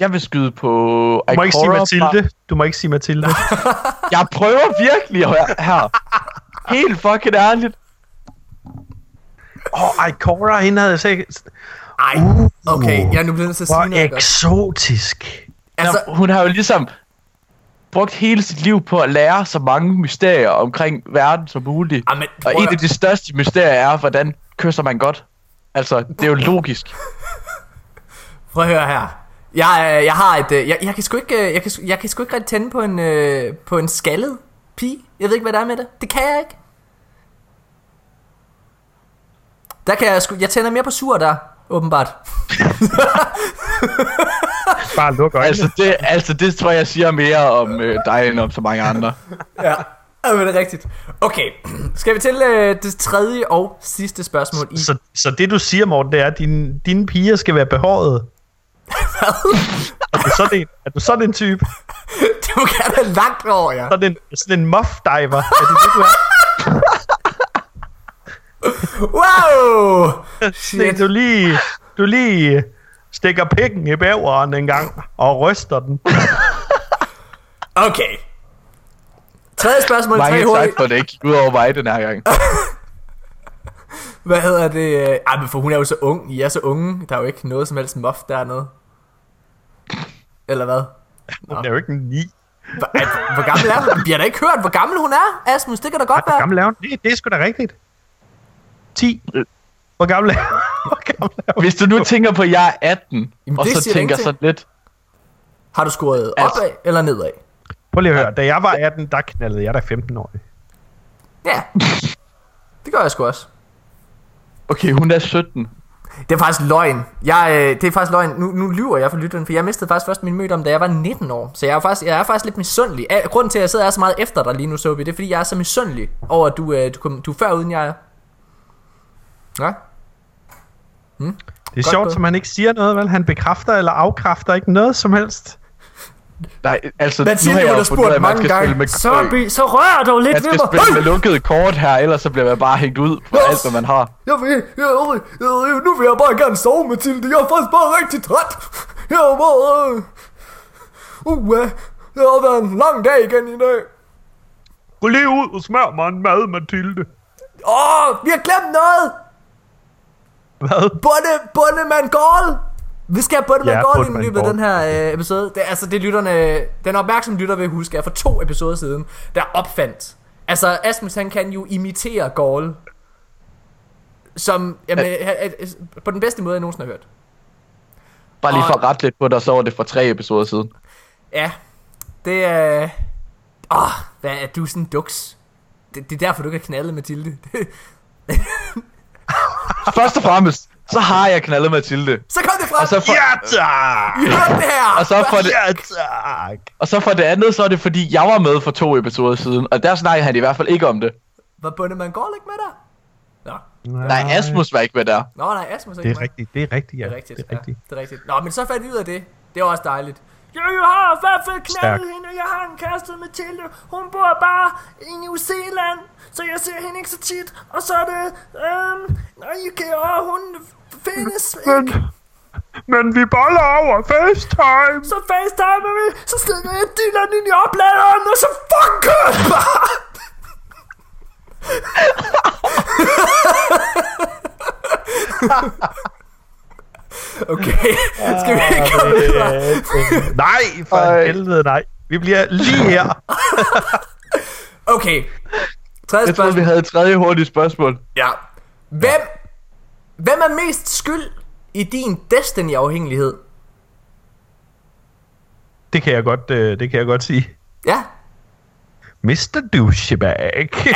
Jeg vil skyde på Du må ikke sige Mathilde. Du må ikke sige Mathilde. (laughs) Jeg prøver virkelig her. her. Helt fucking ærligt. Åh, oh, Ikora, hende havde jeg sagt. Ej, okay, jeg er nu blevet nødt til at sige noget eksotisk. Altså, Altså, hun har jo ligesom brugt hele sit liv på at lære så mange mysterier omkring verden som muligt. Amen, Og prøv et af de største mysterier er, hvordan kysser man godt. Altså, det er jo logisk. (laughs) prøv at høre her. Jeg, øh, jeg har et, øh, jeg, jeg kan sgu ikke, øh, jeg kan, jeg kan sgu ikke rigtig tænde på en, på en skaldet pige. Jeg ved ikke, hvad der er med det. Det kan jeg ikke. Der kan jeg sgu, jeg tænder mere på sur der, åbenbart. (laughs) Bare luk øjnene. Altså det, altså, det tror jeg siger mere om øh, dig, end om så mange andre. Ja, ja men det er rigtigt. Okay, skal vi til øh, det tredje og sidste spørgsmål i... Så, så det du siger, Morten, det er, at dine, dine piger skal være behåret. Er du sådan en, er du sådan en type? det må gerne være langt over, ja. Sådan en, sådan en muff diver. Er det det, du er? Wow! Det, du lige, du lige stikker pikken i bæveren en gang og ryster den. Okay. Tredje spørgsmål, tre Mange tak hurtigt. for, at det ikke gik ud over mig den her gang. Hvad hedder det? Ej, men for hun er jo så ung. I er så unge. Der er jo ikke noget som helst muff dernede. Eller hvad? Hun er jo ikke ni. Hvor, er, hvor gammel er hun? Vi har da ikke hørt, hvor gammel hun er, Asmus. Det kan da godt Hvor være. gammel er hun? Det, det er sgu da rigtigt. 10. Hvor gammel er? (laughs) Hvor gammel er? Hvis du nu tænker på, at jeg er 18, Jamen, og så tænker sådan lidt... Har du scoret Altså- opad eller nedad? Prøv lige at høre. Da jeg var 18, der knaldede jeg da 15 år. Ja. Det gør jeg sgu også. Okay, hun er 17. Det er faktisk løgn. Jeg, øh, det er faktisk løgn. Nu, nu lyver jeg for lytteren, for jeg mistede faktisk først min møde om, da jeg var 19 år. Så jeg er faktisk, jeg er faktisk lidt misundelig. Grunden til, at jeg sidder så meget efter dig lige nu, Sobi, det er, fordi jeg er så misundelig over, at du, øh, du, kom, du er før uden jeg er. Ja? Det er Godt sjovt, gået. som han ikke siger noget, vel? Han bekræfter eller afkræfter ikke noget som helst. Nej, altså, Mathilde, nu har jeg jo fundet ud spurgt at man mange skal spille gange. med, Sobi, så rør dog lidt man ved skal mig. spille med lukkede kort her, ellers så bliver man bare hængt ud på Yes. alt, hvad man har. Jeg vil, jeg, jeg, jeg, nu vil jeg bare gerne sove, Mathilde. Jeg er faktisk bare rigtig træt. Jeg er bare... Uh, uh, det har været en lang dag igen i dag. Gå lige ud og smør mig en mad, Mathilde. Åh, vi har glemt noget. Hvad? Bunde, Bundemand Gård. Vi skal have Bundemand Ja, Gård i løbet af den her øh, episode. Det, er- altså, det er lytterne, den opmærksomme lytter vil huske, at for to episoder siden, der opfandt. Altså, Asmus, han kan jo imitere Gård. Som, jamen, øh, øh, på den bedste måde, jeg nogensinde har hørt. Bare lige for at rette lidt på dig, så var det for tre episoder siden. Ja, det er... Åh, hvad er du sådan en duks? Det, det er derfor, du kan knalde Mathilde. (laughs) Først og fremmest, så har jeg knaldet Mathilde. så kom det frem! Og så for, Ja, tak! Det her! og så for det, Ja, tak! og så for det andet, så er det fordi, jeg var med for to episoder siden, og der snakkede han i hvert fald ikke om det. Var Bundemann Gård ikke med der? Nå, Nej, Asmus var ikke med der. Nå nej, Asmus er Det ikke er med. rigtigt, det er rigtigt, ja. Det er rigtigt, Det er rigtigt. Ja, det er rigtigt. Nå, men så fandt vi ud af det. Det var også dejligt. Jeg har i hvert fald knaldet hende, og jeg har en kæreste Mathilde. Hun bor bare i New Zealand, så jeg ser hende ikke så tit. Og så er det, øhm, nej, okay, og hun findes Men, ikke. men vi boller over FaceTime. Så facetimer vi, så stikker jeg dilleren ind i opladeren, og så fuck kører bare. (laughs) okay, skal vi ikke komme videre? Nej, for Ej. helvede nej. Vi bliver lige her. Okay, tredje Jeg troede, vi spørgsmål. havde et tredje hurtigt spørgsmål. Ja. Hvem, hvem er mest skyld i din Destiny-afhængighed? Det kan jeg godt, øh, det kan jeg godt sige. Ja, Mr. Douchebag. er det det?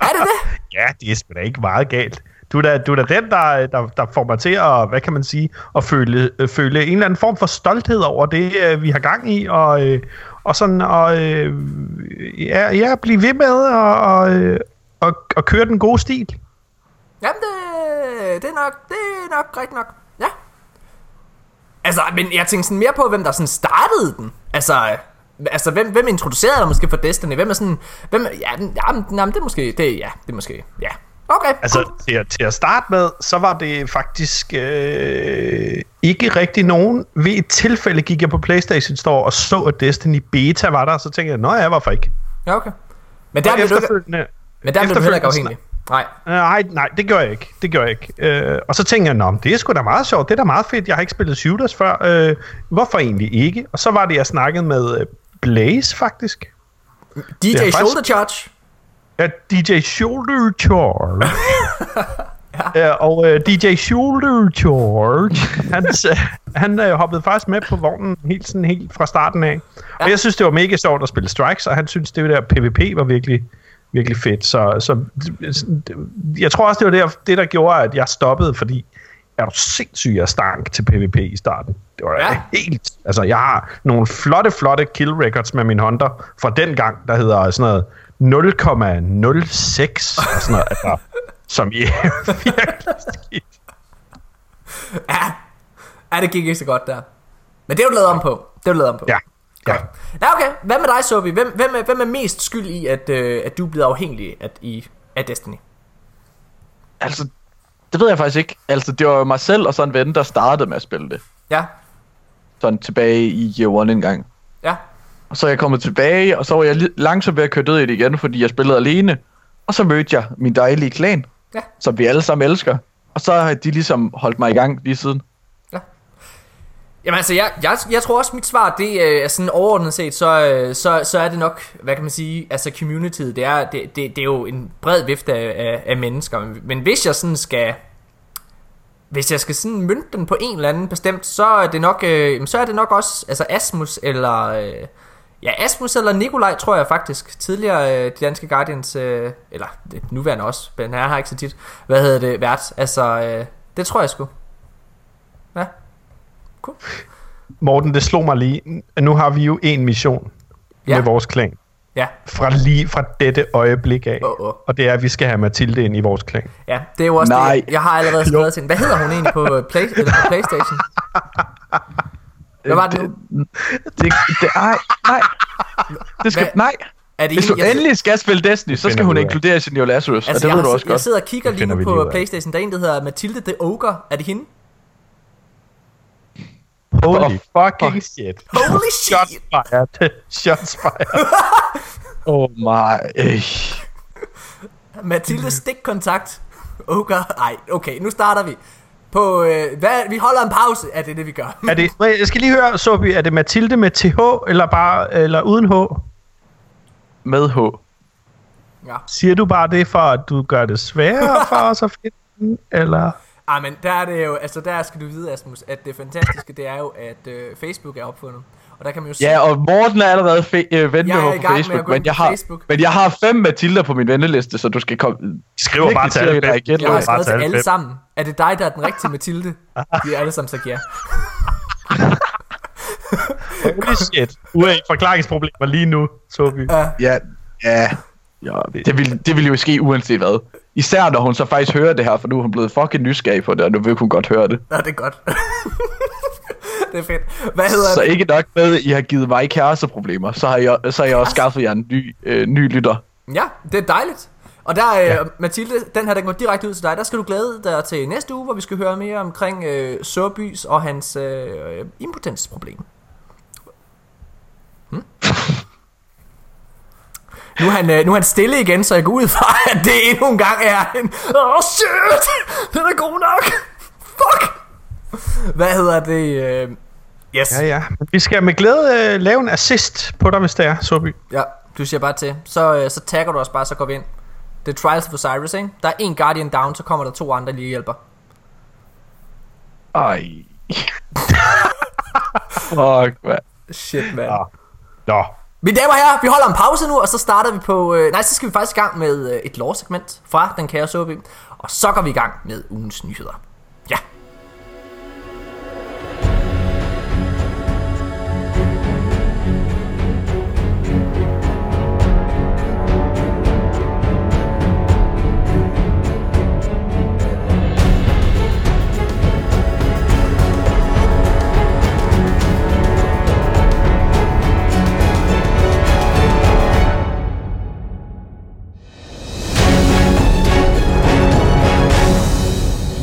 Er det det? (laughs) Ja, det er sgu da ikke meget galt. Du er da, du er da den, der, der, der får mig til at, hvad kan man sige, at føle, øh, føle en eller anden form for stolthed over det, øh, vi har gang i, og, øh, og sådan, og øh, ja, ja, blive ved med og, og, øh, og, og køre den gode stil. Jamen, det, det er nok, det er nok rigtigt nok. Ja. Altså, men jeg tænkte sådan mere på, hvem der sådan startede den. Altså, altså hvem, hvem introducerede dig måske for Destiny? Hvem er sådan, hvem, ja, jamen, jamen, det er måske, det, ja, det er måske, ja. Okay, Altså, til, at- til at starte med, så var det faktisk øh, ikke rigtig nogen. Ved et tilfælde gik jeg på Playstation Store og så, at Destiny Beta var der, og så tænkte jeg, nå ja, hvorfor ikke? ja, okay. Men der Og blev du efterfølgende, men der blev du heller ikke afhængig. Nej. Nej, nej, det gør jeg ikke. Det gør jeg ikke. Øh, og så tænkte jeg, nå, det er sgu da meget sjovt. Det er da meget fedt. Jeg har ikke spillet shooters før. Øh, hvorfor egentlig ikke? Og så var det, jeg snakkede med øh, Blaze, faktisk. DJ faktisk- Shoulder Charge. Ja, DJ Shoulder Charge. (laughs) ja. øh, og øh, DJ Shoulder Charge, han, øh, han øh, hoppede faktisk med på vognen helt, sådan, helt fra starten af. Og jeg synes, det var mega sjovt at spille Strikes, og han synes, det der PvP var virkelig, virkelig fedt. Så, så jeg tror også, det var det, det, der gjorde, at jeg stoppede, fordi er du sindssyg, jeg stank til PvP i starten. Det var Ja. ja. helt... Altså, jeg har nogle flotte, flotte kill records med min Hunter fra den gang, der hedder sådan noget 0,06 og sådan noget, altså, som i (laughs) virkelig skidt. Ja. ja, det gik ikke så godt der. Men det er du lavet om på. Det er du lavet om på. Ja. ja. Godt. Ja, okay. Hvad med dig, Sobi? Hvem, hvem, er, hvem er mest skyld i, at, øh, at du er blevet afhængig af, i, af Destiny? Altså, det ved jeg faktisk ikke. Altså, det var jo mig selv og så en ven, der startede med at spille det. Ja, Sådan tilbage i Year One en gang. Ja. Og så er jeg kommet tilbage, og så var jeg langsomt ved at køre død i det igen, fordi jeg spillede alene. Og så mødte jeg min dejlige klan. Ja. som vi alle sammen elsker. Og så har de ligesom holdt mig i gang lige siden. Jamen altså, jeg, jeg, jeg tror også, mit svar, det øh, er sådan overordnet set, så, øh, så, så er det nok, hvad kan man sige, altså communityet, det er, det, det, det er jo en bred vifte af, af, af mennesker, men, hvis jeg sådan skal, hvis jeg skal sådan mønte den på en eller anden bestemt, så er det nok, øh, så er det nok også, altså Asmus eller, øh, ja Asmus eller Nikolaj, tror jeg faktisk, tidligere øh, de danske Guardians, øh, eller det nuværende også, men her har ikke så tit, hvad hedder det, vært, altså, øh, det tror jeg sgu. Ja. Cool. Morten, det slog mig lige. Nu har vi jo en mission Ja. med vores klan. Ja, Fra lige fra dette øjeblik af. Åh, åh. Og det er, at vi skal have Mathilde ind i vores klan. Ja, det er jo også Nej. det. Jeg har allerede skrevet til hende. Hvad hedder hun egentlig på, øh, Play, eller på Playstation? (laughs) Hvad var det nu? Det, det, ej, nej. Det skal, Hvad? nej. Er det Hvis du jeg, endelig skal spille Destiny, så skal hun vi ud af. inkluderes i New Lazarus, altså, og det jeg, ved du også jeg godt. sidder og kigger Det lige nu på. Playstation. Der er en, der hedder Mathilde the Ogre. Er det hende? Holy Oh, fucking fuck. shit. Holy (laughs) Shots shit! fired. (laughs) Shots fired. (laughs) Oh my. Mathilde stikkontakt. Ogre. Ej, okay, nu starter vi. På, øh, hvad, vi holder en pause. Er det det, vi gør? (laughs) er det, jeg skal lige høre, Sobi, er det Mathilde med TH, eller bare eller uden H? Med H. Ja. Siger du bare det for, at du gør det sværere (laughs) for os at finde eller? Ej, men der er det jo, altså der skal du vide, Asmus, at det fantastiske, det er jo, at øh, Facebook er opfundet. Og der kan man jo se, Ja, og Morten er allerede fe- øh, ven med Jeg mig på Facebook, men jeg, har, Facebook. men jeg har fem Mathilder på min venneliste, så du skal komme... Skriver bare til alle igen, jeg har skrevet til alle sammen. Er det dig, der er den rigtige Mathilde? Vi er alle sammen sagt ja. Holy shit. Uaf, forklaringsproblemer lige nu, Sobi. Ja. Ja, ja, ja det, vil, det vil jo ske uanset hvad. Især når hun så faktisk hører det her, for nu er hun blevet fucking nysgerrig på det, og nu vil hun godt høre det. Nå, det er godt. Det er fedt. Hvad hedder Så det? ikke nok med, at I har givet mig kæresteproblemer, så har jeg, så har jeg også skaffet jer en ny, øh, ny lytter. Ja, det er dejligt. Og der, øh, Mathilde, den her, den går direkte ud til dig. Der skal du glæde dig til næste uge, hvor vi skal høre mere omkring øh, Sørbys og hans øh, impotensproblem. Hmm? (laughs) Nu er, han, øh, nu er han stille igen, så jeg går ud fra, at det endnu en gang er en... Åh, oh, shit! Den er god nok! Fuck! Hvad hedder det? Øh, yes. Ja, ja. Vi skal med glæde øh, lave en assist på dig, hvis det er, Sobi. Ja, du siger bare til. Så, øh, så tagger du os bare, så går vi ind. Det er Trials of Osiris, ikke? Der er en Guardian down, så kommer der to andre lige hjælper. Ej. (laughs) Fuck, hvad? Shit, man. Ja. Nå. Mine damer og herrer, vi holder en pause nu, og så starter vi på... Øh, nej, så skal vi faktisk i gang med øh, et lore-segment fra Den Kære Sobi. Og så går vi i gang med ugens nyheder.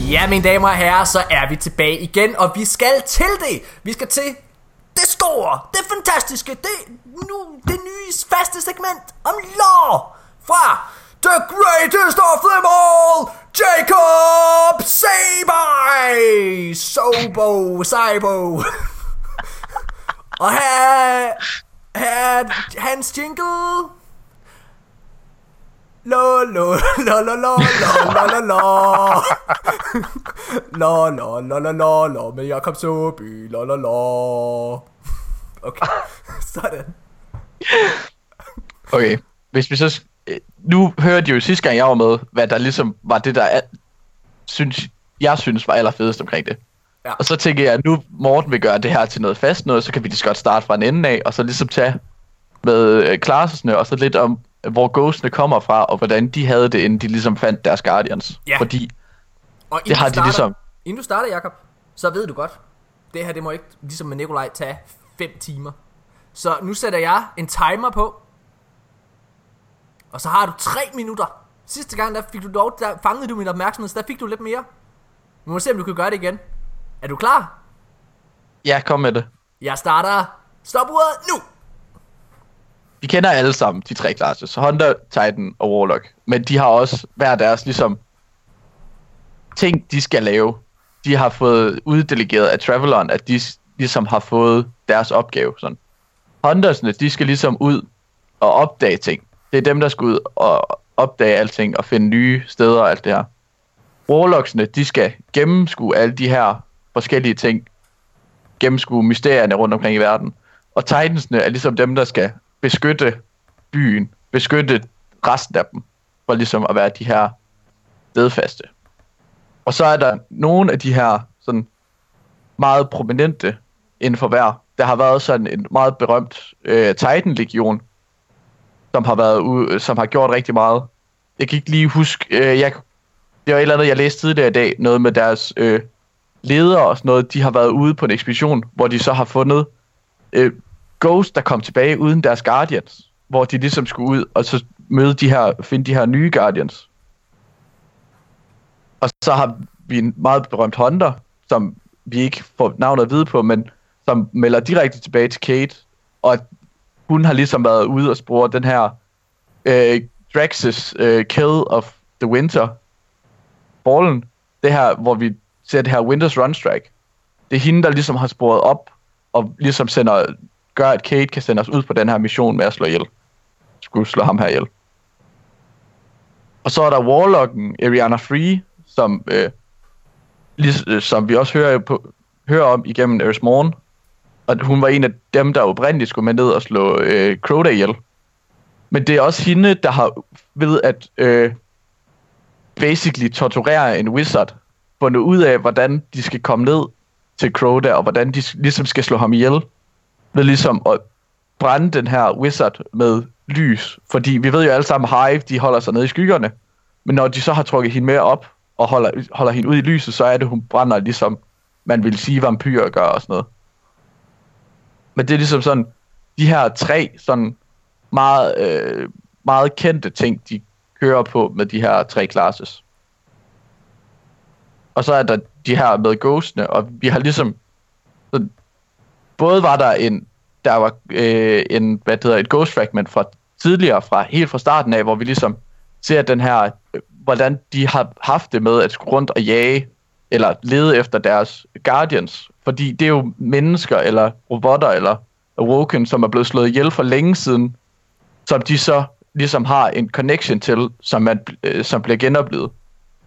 Ja. Mine damer og herrer, så er vi tilbage igen, og vi skal til det. Vi skal til det store, det fantastiske, det, nu, det nye faste segment om lore fra The Greatest of Them All, Jacob Sabai, Sobo, Saibo. (laughs) og her, her hans jingle. Lo lo lo lo lo lo lo lo lo. Lo lo lo lo lo med Jakob Soby. Lo lo lo. Okay, (laughs) sådan. Okay, hvis vi så... Nu hørte jo sidste gang, jeg var med, hvad der ligesom var det, der er, synes, jeg synes var allerfedest omkring det. Ja. Og så tænker jeg, at nu Morten vil gøre det her til noget fast noget, så kan vi lige så godt starte fra en ende af, og så ligesom tage med øh, klasserne, og så lidt om, hvor ghostene kommer fra, og hvordan de havde det, inden de ligesom fandt deres guardians. Ja. Fordi Og Det har du de starter, ligesom. Inden du starter, Jakob, så ved du godt, det her, det må ikke, ligesom med Nikolaj, tage 5 timer. Så nu sætter jeg en timer på, og så har du 3 minutter. Sidste gang, der fik du dog, der fangede du min opmærksomhed, så der fik du lidt mere. Vi må se, om du kan gøre det igen. Er du klar? Ja, kom med det. Jeg starter stopuret nu! Vi kender alle sammen de tre klasser, så Honda, Titan og Warlock. Men de har også hver deres ligesom ting, de skal lave, de har fået uddelegeret af Travelon, at de ligesom har fået deres opgave. Sådan. Huntersne, de skal ligesom ud og opdage ting. Det er dem, der skal ud og opdage alting og finde nye steder og alt det her. Warlocksene, de skal gennemskue alle de her forskellige ting. Gennemskue mysterierne rundt omkring i verden. Og Titansne er ligesom dem, der skal beskytte byen. Beskytte resten af dem. For ligesom at være de her vedfaste. Og så er der nogle af de her sådan meget prominente inden for hver. Der har været sådan en meget berømt øh, Titan-legion, som har været ude, som har gjort rigtig meget. Jeg kan ikke lige huske, øh, jeg, det var et eller andet, jeg læste tidligere i dag, noget med deres øh, ledere og sådan noget, de har været ude på en ekspedition, hvor de så har fundet øh, Ghost, der kom tilbage uden deres Guardians, hvor de ligesom skulle ud og så møde de her, finde de her nye Guardians. Og så har vi en meget berømt Hunter, som vi ikke får navnet at vide på, men som melder direkte tilbage til Kate, og hun har ligesom været ude og spore den her øh, Drax's øh, Kill of the Winter Fallen, det her, hvor vi ser det her Winters Run Strike. Det er hende, der ligesom har sporet op, og ligesom sender, gør, at Kate kan sende os ud på den her mission med at slå ihjel. Skulle slå ham her ihjel. Og så er der Warlocken, Ariana Free, som, øh, lige, øh, som vi også hører, på, hører om igennem Eris Morn. Og hun var en af dem, der oprindeligt skulle med ned og slå øh, Crota ihjel. Men det er også hende, der har ved at øh, basically torturere en wizard, fundet ud af, hvordan de skal komme ned til Crota, og hvordan de ligesom skal slå ham ihjel. Ved ligesom at brænde den her wizard med lys. Fordi vi ved jo alle sammen, Hive, de holder sig nede i skyggerne. Men når de så har trukket hende med op, og holder, holder hende ud i lyset, så er det, hun brænder ligesom, man vil sige, vampyrer gør og sådan noget. Men det er ligesom sådan, de her tre sådan meget, øh, meget kendte ting, de kører på med de her tre classes. Og så er der de her med ghostene, og vi har ligesom... Så både var der en, der var øh, en, hvad det hedder, et ghost fragment fra tidligere, fra helt fra starten af, hvor vi ligesom ser den her, øh, hvordan de har haft det med at skulle rundt og jage, eller lede efter deres guardians. Fordi det er jo mennesker, eller robotter, eller awoken, som er blevet slået ihjel for længe siden, som de så ligesom har en connection til, som, man, øh, som bliver genoplevet.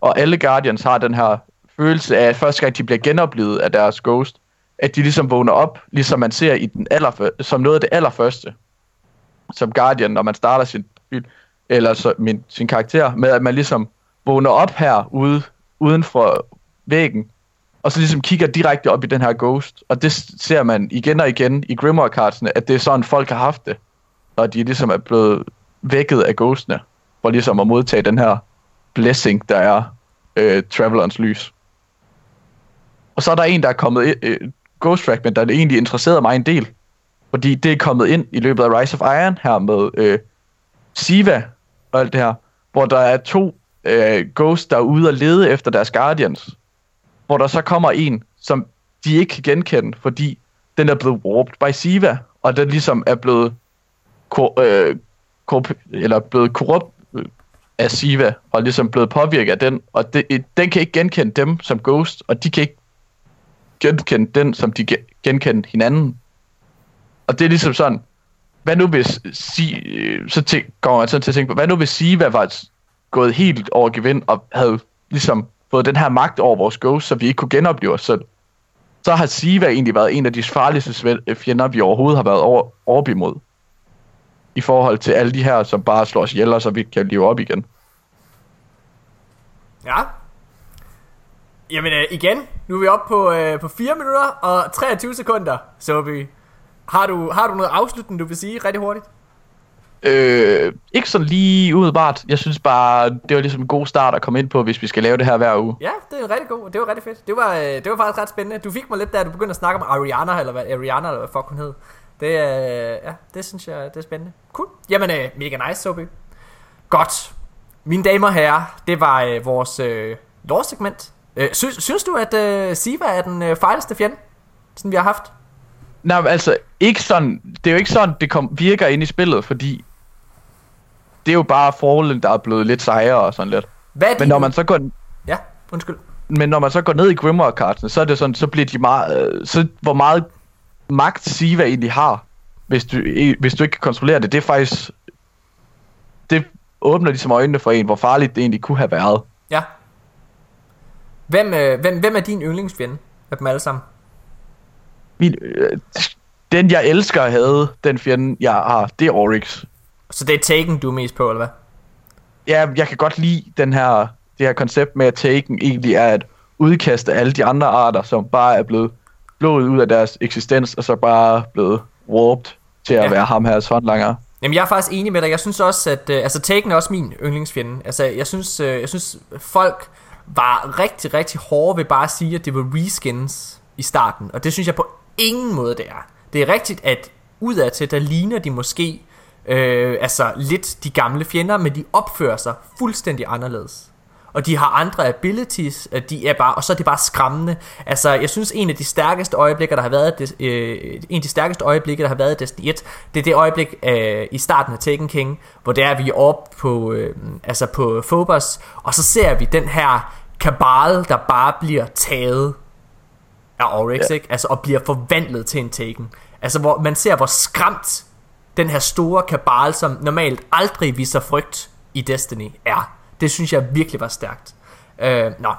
Og alle Guardians har den her følelse af, at første gang de bliver genoplevet af deres ghost, at de ligesom vågner op, ligesom man ser i den allerfør- som noget af det allerførste. Som Guardian, når man starter sin eller så, min, sin karakter, med at man ligesom vågner op her ude, uden for væggen, og så ligesom kigger direkte op i den her ghost. Og det ser man igen og igen i Grimoire-kartsene, at det er sådan, folk har haft det, når de ligesom er blevet vækket af ghostene, for ligesom at modtage den her blessing, der er øh, Travelerens lys. Og så er der en, der er kommet øh, Ghost Fragment, der egentlig interesserede mig en del, fordi det er kommet ind i løbet af Rise of Iron her med øh, Siva og alt det her, hvor der er to øh, Ghosts, der er ude og lede efter deres Guardians, hvor der så kommer en, som de ikke kan genkende, fordi den er blevet warped by Siva, og den ligesom er blevet kor- øh, korrup- eller blevet korrupt øh, af Siva, og ligesom blevet påvirket af den, og det, den kan ikke genkende dem som Ghost, og de kan ikke genkende den, som de genkendte hinanden. Og det er ligesom sådan, hvad nu hvis, si, øh, så tæ- går jeg sådan til at tænke på, hvad nu hvis Siva var gået helt over gevind, og havde ligesom fået den her magt over vores Ghost, så vi ikke kunne genopleve os selv. Så har Siva egentlig været en af de farligste øh, fjender, vi overhovedet har været over, op imod i forhold til alle de her, som bare slår os ihjel, og så vi kan leve op igen. Ja. Jamen øh, igen, nu er vi oppe på, øh, på 4 minutter og 23 sekunder, Sobi. Har du, har du noget afslutning, du vil sige rigtig hurtigt? Øh, ikke sådan lige umiddelbart. Jeg synes bare, det var ligesom en god start at komme ind på, hvis vi skal lave det her hver uge. Ja, det er rigtig god. Det var rigtig fedt. Det var, øh, det var faktisk ret spændende. Du fik mig lidt, da du begyndte at snakke om Ariana, eller hvad, Ariana, eller hvad fuck hun hed. Det, øh, ja, det synes jeg, det er spændende. Cool. Jamen, øh, mega nice, Sobi. Godt. Mine damer og herrer, det var øh, vores øh, lore-segment. Øh, synes, synes du, at øh, Siva er den øh, fejleste fjende, som vi har haft? Nej, altså, ikke sådan, det er jo ikke sådan, det kom, virker ind i spillet, fordi det er jo bare Fallen, der er blevet lidt sejere og sådan lidt. Hvad Men når man så går, Ja, undskyld. men når man så går ned i Grimoire kartene, så er det sådan, så bliver de meget, øh, så hvor meget magt Siva egentlig har, hvis du, hvis du ikke kan kontrollere det, det er faktisk, det åbner ligesom øjnene for en, hvor farligt det egentlig kunne have været. Ja. Hvem, øh, hvem, hvem er din yndlingsfjende af dem alle sammen? Min, øh, den jeg elsker havde, den fjende jeg har, det er Oryx. Så det er Taken, du er mest på, eller hvad? Ja, jeg kan godt lide den her, det her koncept med, at Taken egentlig er at udkaste alle de andre arter, som bare er blevet blået ud af deres eksistens, og så bare blevet warped til at ja. være ham her håndlanger. Jamen, jeg er faktisk enig med dig. Jeg synes også, at... Øh, altså, Taken er også min yndlingsfjende. Altså, jeg synes, øh, jeg synes folk var rigtig, rigtig hårde ved bare at sige, at det var reskins i starten. Og det synes jeg på ingen måde, det er. Det er rigtigt, at udadtil, der ligner de måske øh, altså lidt de gamle fjender, men de opfører sig fuldstændig anderledes. Og de har andre abilities, øh, de er bare, og så er det bare skræmmende. Altså, jeg synes, en af de stærkeste øjeblikker, der har været, det, øh, en af de stærkeste øjeblikke, der har været i Destiny 1, det er det øjeblik øh, i starten af Taken King, hvor det er, vi oppe på, øh, altså på Phobos, og så ser vi den her kabal, der bare bliver taget af Oryx, ja. Ikke? Altså, og bliver forvandlet til en Taken. Altså, hvor man ser, hvor skræmt den her store kabal, som normalt aldrig viser frygt i Destiny, er. Det synes jeg virkelig var stærkt. Øh, nå.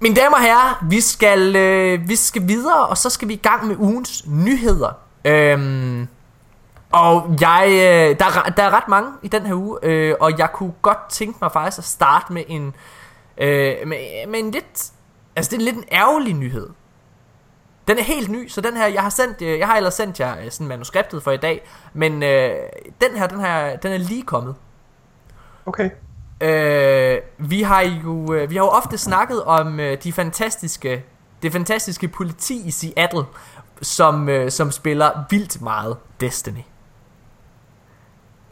Mine damer og herrer, vi skal, øh, vi skal videre, og så skal vi i gang med ugens nyheder. Øhm, og jeg, øh, der, er, der er ret mange i den her uge, øh, og jeg kunne godt tænke mig faktisk at starte med en, øh, med, med en lidt, altså det er lidt en ærgerlig nyhed. Den er helt ny, så den her, jeg har sendt, øh, jeg har ellers sendt jer øh, sådan manuskriptet for i dag, men øh, den her, den her, den er lige kommet. Okay. Øh, vi har jo øh, vi har jo ofte snakket om øh, de fantastiske det fantastiske politi i Seattle som øh, som spiller vildt meget Destiny.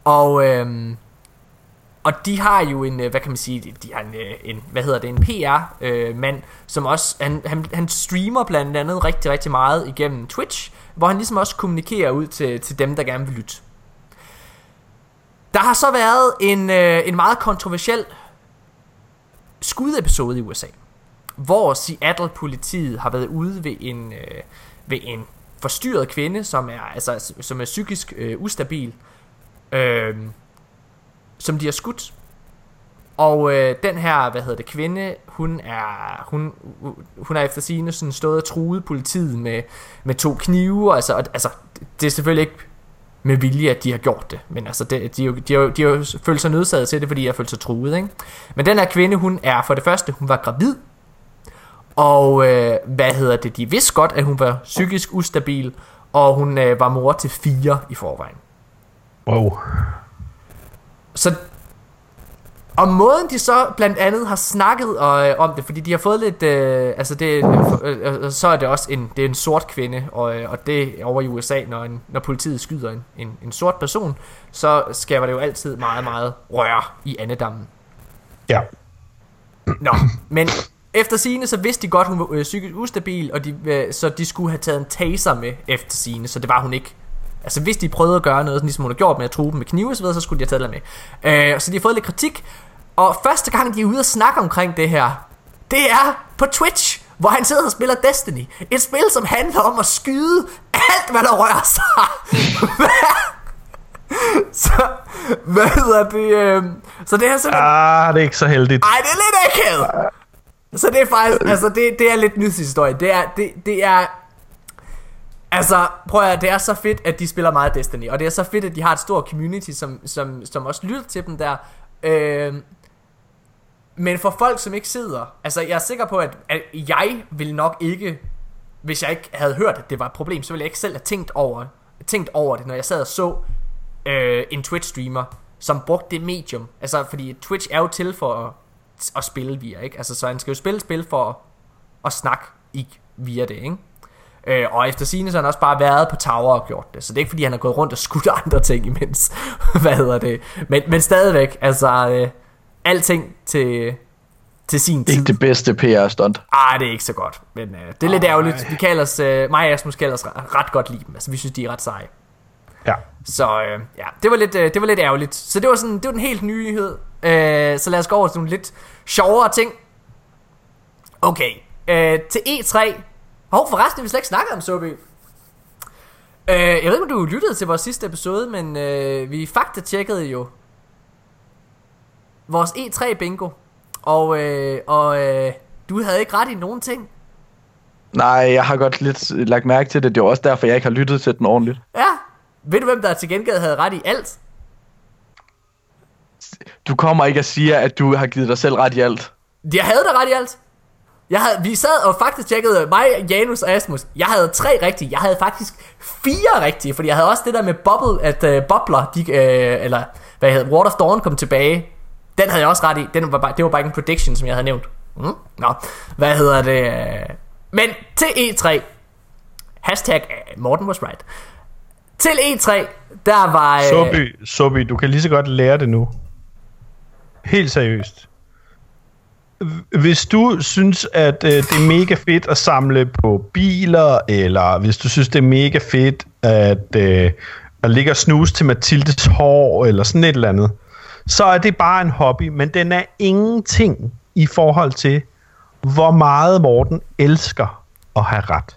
Og øh, og de har jo en øh, hvad kan man sige de- har en, øh, en hvad hedder det en PR øh, mand som også han, han han streamer blandt andet rigtig rigtig meget igennem Twitch hvor han ligesom også kommunikerer ud til til dem der gerne vil lytte. Der har så været en, øh, en meget kontroversiel skudepisode i USA, hvor Seattle-politiet har været ude ved en, øh, ved en forstyrret kvinde, som er, altså, som er psykisk øh, ustabil, øh, som de har skudt. Og øh, den her, hvad hedder det, kvinde, hun er, hun, hun er efter sigende sådan stået og truet politiet med, med to knive, altså, og- altså, det er selvfølgelig ikke med vilje, at de har gjort det. Men altså, det, de, de, har jo- de har jo følt sig nødsaget til det, fordi de har følt sig truet. Ikke? Men den her kvinde, hun er for det første, hun var gravid. Og øh, hvad hedder det, de vidste godt, at hun var psykisk ustabil. Og hun øh, var mor til fire i forvejen. Wow. Så og måden de så blandt andet har snakket og, øh, om det, fordi de har fået lidt, øh, altså det, øh, øh, så er det også en, det er en sort kvinde, og, øh, og det er over i USA, når, en, når politiet skyder en, en, en sort person, så skaber det jo altid meget, meget rør i andedammen. Ja. Nå, men efter sigende så vidste de godt, hun var øh, psykisk ustabil, og de, øh, så de skulle have taget en taser med efter sigende, så det var hun ikke. Altså hvis de prøvede at gøre noget, sådan ligesom hun har gjort med at true dem med knive videre, så skulle de have taget det med. Øh, så de har fået lidt kritik, og første gang de er ude og snakke omkring det her, det er på Twitch, hvor han sidder og spiller Destiny. Et spil, som handler om at skyde alt, hvad der rører sig. (laughs) så, hvad hedder det? Øh, så det er simpelthen... Ah, det er ikke så heldigt. Ej, det er lidt akavet. Så det er faktisk, altså det, det er lidt nyhedshistorie. Det er, det, det er, altså prøv at høre, det er så fedt, at de spiller meget Destiny. Og det er så fedt, at de har et stort community, som, som, som også lytter til dem der. Øh, men for folk, som ikke sidder, altså jeg er sikker på, at, at jeg vil nok ikke, hvis jeg ikke havde hørt, at det var et problem, så ville jeg ikke selv have tænkt over, tænkt over det, når jeg sad og så øh, en Twitch-streamer, som brugte det medium. Altså, fordi Twitch er jo til for at, at spille via, ikke? Altså, så han skal jo spille spil for at, at snakke i, via det, ikke? Øh, og efter sine så har han også bare været på Tower og gjort det. Så det er ikke fordi han har gået rundt og skudt (laughs) andre ting imens. Hvad hedder det? Men, men stadigvæk, altså øh, alting til, til sin tid. Ikke det bedste PR-stunt. Ah, det er ikke så godt. Men øh, det er lidt ærgerligt. Vi kan ellers, øh, mig og Asmus kan ellers ret, ret godt lide dem. Altså, vi synes, de er ret seje. Ja. Så øh, ja, det var, lidt, øh, det var lidt ærgerligt. Så det var, sådan, det var den helt nye nyhed. Øh, så lad os gå over til nogle lidt sjovere ting. Okay, øh, til E3. Hov, forresten, vi slet ikke snakket om Sobi. Øh, jeg ved ikke, om du lyttede til vores sidste episode, men øh, vi fakta-tjekkede jo vores E3 bingo. Og, øh, og øh, du havde ikke ret i nogen ting. Nej, jeg har godt lidt lagt mærke til det. Det er også derfor, jeg ikke har lyttet til den ordentligt. Ja. Ved du, hvem der til gengæld havde ret i alt? Du kommer ikke at sige, at du har givet dig selv ret i alt. Jeg havde da ret i alt. Jeg havde, vi sad og faktisk tjekkede mig, Janus og Asmus. Jeg havde tre rigtige. Jeg havde faktisk fire rigtige, fordi jeg havde også det der med bubble, at uh, bobler, de, uh, eller hvad hedder Water of Dawn kom tilbage. Den havde jeg også ret i. Den var bare, det var bare ikke en prediction, som jeg havde nævnt. Mm? Nå, hvad hedder det? Men til E3, hashtag øh, Morten was right. Til E3, der var... Øh, Sobi, Sobi, du kan lige så godt lære det nu. Helt seriøst. Hvis du synes, at øh, det er mega fedt at samle på biler, eller hvis du synes, det er mega fedt at, øh, at ligge og snuse til Mathildes hår, eller sådan et eller andet, så er det bare en hobby, men den er ingenting i forhold til, hvor meget Morten elsker at have ret.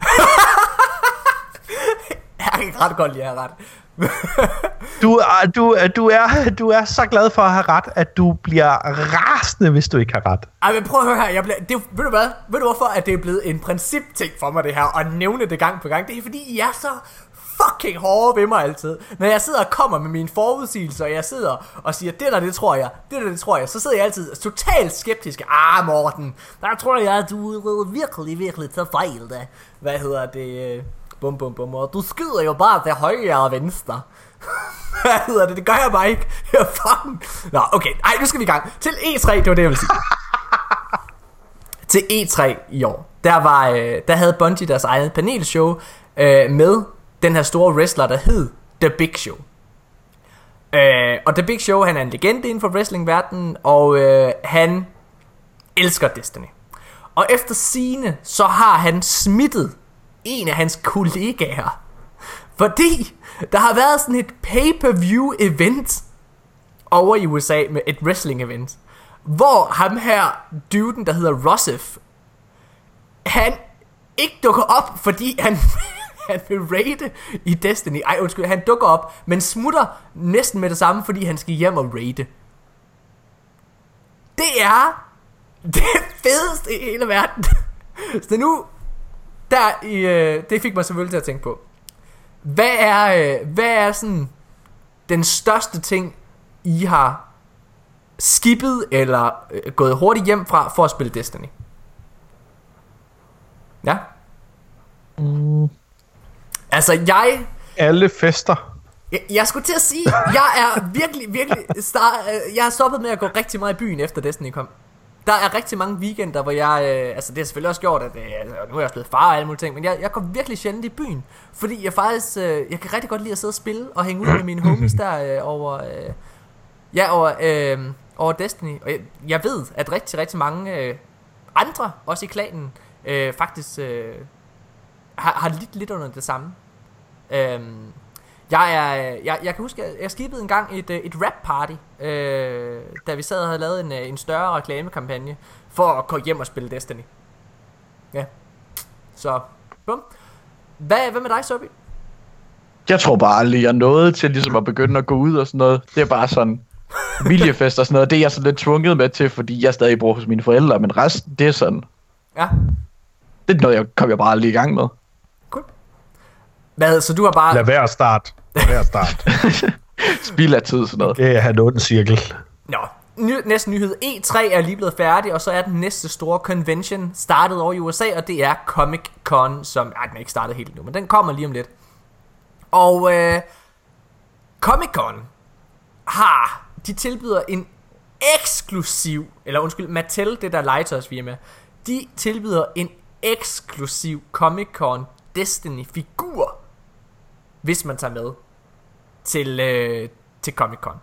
(laughs) jeg kan ret godt lide at have ret. (laughs) du, er, du, du, er, du er så glad for at have ret, at du bliver rasende, hvis du ikke har ret. Ej, men prøv at høre her. Jeg bliver, det, ved du hvad? Ved du hvorfor, at det er blevet en principting for mig, det her, at nævne det gang på gang? Det er fordi, I er så fucking hårde ved mig altid. Når jeg sidder og kommer med mine forudsigelser, og jeg sidder og siger, det der, det tror jeg, det der, det tror jeg, så sidder jeg altid totalt skeptisk. Ah, Morten, der tror jeg, at du virkelig, virkelig tager fejl, da. Hvad hedder det? Bum, bum, bum. Og du skyder jo bare til højre og venstre. (laughs) Hvad hedder det? Det gør jeg bare ikke. (laughs) Jeg fucking... Nå, okay. Ej, nu skal vi i gang. Til E3, det var det, jeg ville sige. til E3 i år, der, var, øh, der havde Bungie deres eget panelshow øh, med den her store wrestler, der hed The Big Show. Øh, og The Big Show, han er en legende inden for wrestlingverdenen, og øh, han elsker Destiny. Og efter sine så har han smittet en af hans kollegaer. Fordi der har været sådan et pay-per-view event over i USA med et wrestling event. Hvor ham her, duden der hedder Rossif, han ikke dukker op, fordi han, han vil raide i Destiny. Ej, undskyld, han dukker op, men smutter næsten med det samme, fordi han skal hjem og raide. Det er det fedeste i hele verden. Så nu der i, øh, det fik mig selvfølgelig til at tænke på. Hvad er, øh, hvad er sådan den største ting, I har skippet eller øh, gået hurtigt hjem fra for at spille Destiny? Ja? Mm. Altså jeg... Alle fester. Jeg, jeg skulle til at sige, jeg er virkelig, virkelig... Start, øh, jeg har stoppet med at gå rigtig meget i byen efter Destiny kom der er rigtig mange weekender, hvor jeg, øh, altså det har selvfølgelig også gjort, at øh, altså, nu er jeg også blevet far og alle mulige ting, men jeg, jeg går virkelig sjældent i byen, fordi jeg faktisk, øh, jeg kan rigtig godt lide at sidde og spille og hænge ud med mine homies der øh, over, øh, ja, over, øh, over Destiny, og jeg, jeg ved, at rigtig, rigtig mange øh, andre, også i klanen, øh, faktisk øh, har, har lidt lidt under det samme. Øh, jeg, er, jeg, jeg kan huske, jeg, jeg skibede en gang et, øh, et rap party, øh, da vi sad og havde lavet en, øh, en større reklamekampagne for at gå hjem og spille Destiny. Ja. Så, bum. Hvad, hvad med dig, Sobi? Jeg tror bare aldrig, jeg nåede til ligesom at begynde at gå ud og sådan noget. Det er bare sådan viljefest og sådan noget. Det er jeg så lidt tvunget med til, fordi jeg stadig bor hos mine forældre, men resten, det er sådan. Ja. Det er noget, jeg kom jeg bare aldrig i gang med. Hvad, så du har bare... Lad være at starte. Lad være at starte. (laughs) Spild af tid, sådan noget. Det er en ond cirkel. Nå, ny, næste nyhed. E3 er lige blevet færdig, og så er den næste store convention startet over i USA, og det er Comic Con, som... Ej, den er ikke startet helt nu, men den kommer lige om lidt. Og øh, Comic Con har... De tilbyder en eksklusiv... Eller undskyld, Mattel, det der Lighters firma, de tilbyder en eksklusiv Comic Con Destiny-figur, hvis man tager med til, øh, til Comic Con.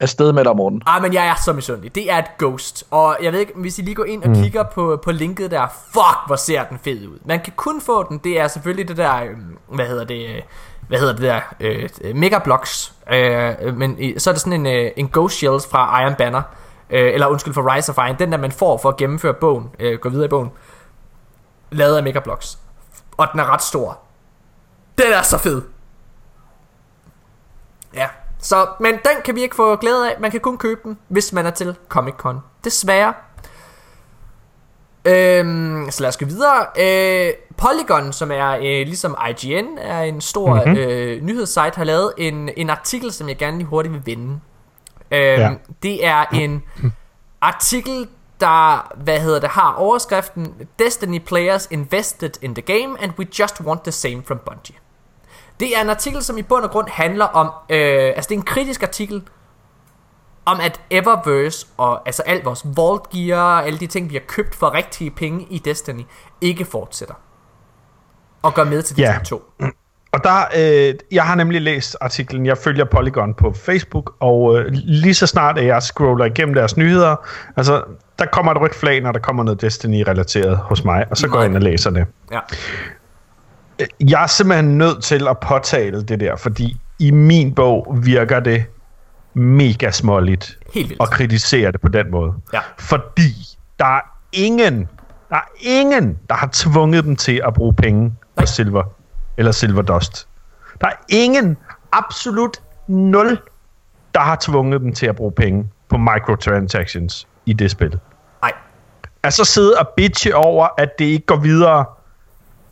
Afsted med dig, Morten. Ah, men jeg er så misundelig. Det er et ghost. Og jeg ved ikke, hvis I lige går ind og mm. kigger på, på linket der, fuck, hvor ser den fed ud. Man kan kun få den, det er selvfølgelig det der, øh, hvad hedder det, øh, hvad hedder det der, øh, Megablocks. Øh, men så er det sådan en, øh, en Ghost Shells fra Iron Banner. øh, eller undskyld for Rise of Iron, den der man får for at gennemføre bogen, øh, gå videre i bogen, lavet af Megablocks. Og den er ret stor. Den er så fed. Ja, så, men den kan vi ikke få glæde af. Man kan kun købe den, hvis man er til Comic Con. Desværre. Øhm, så lad os gå videre. Øh, Polygon, som er øh, ligesom IGN, er en stor mm-hmm. øh, nyhedssite, har lavet en, en artikel, som jeg gerne lige hurtigt vil vende. Øhm, ja. Det er en artikel, der hvad hedder det, har overskriften Destiny players invested in the game, and we just want the same from Bungie. Det er en artikel, som i bund og grund handler om, øh, altså det er en kritisk artikel, om at Eververse og altså alt vores Vault Gear alle de ting, vi har købt for rigtige penge i Destiny, ikke fortsætter. Og går med til Destiny ja. 2. Og der, øh, jeg har nemlig læst artiklen, jeg følger Polygon på Facebook, og øh, lige så snart at jeg scroller igennem deres nyheder, altså der kommer et rødt flag, når der kommer noget Destiny-relateret hos mig, og så går jeg ind og læser det. Ja. Jeg er simpelthen nødt til at påtale det der, fordi i min bog virker det mega småligt at kritisere det på den måde. Ja. Fordi der er ingen, der er ingen, der har tvunget dem til at bruge penge på silver eller silver dust. Der er ingen, absolut nul, der har tvunget dem til at bruge penge på microtransactions i det spil. Nej. Altså sidde og bitche over, at det ikke går videre,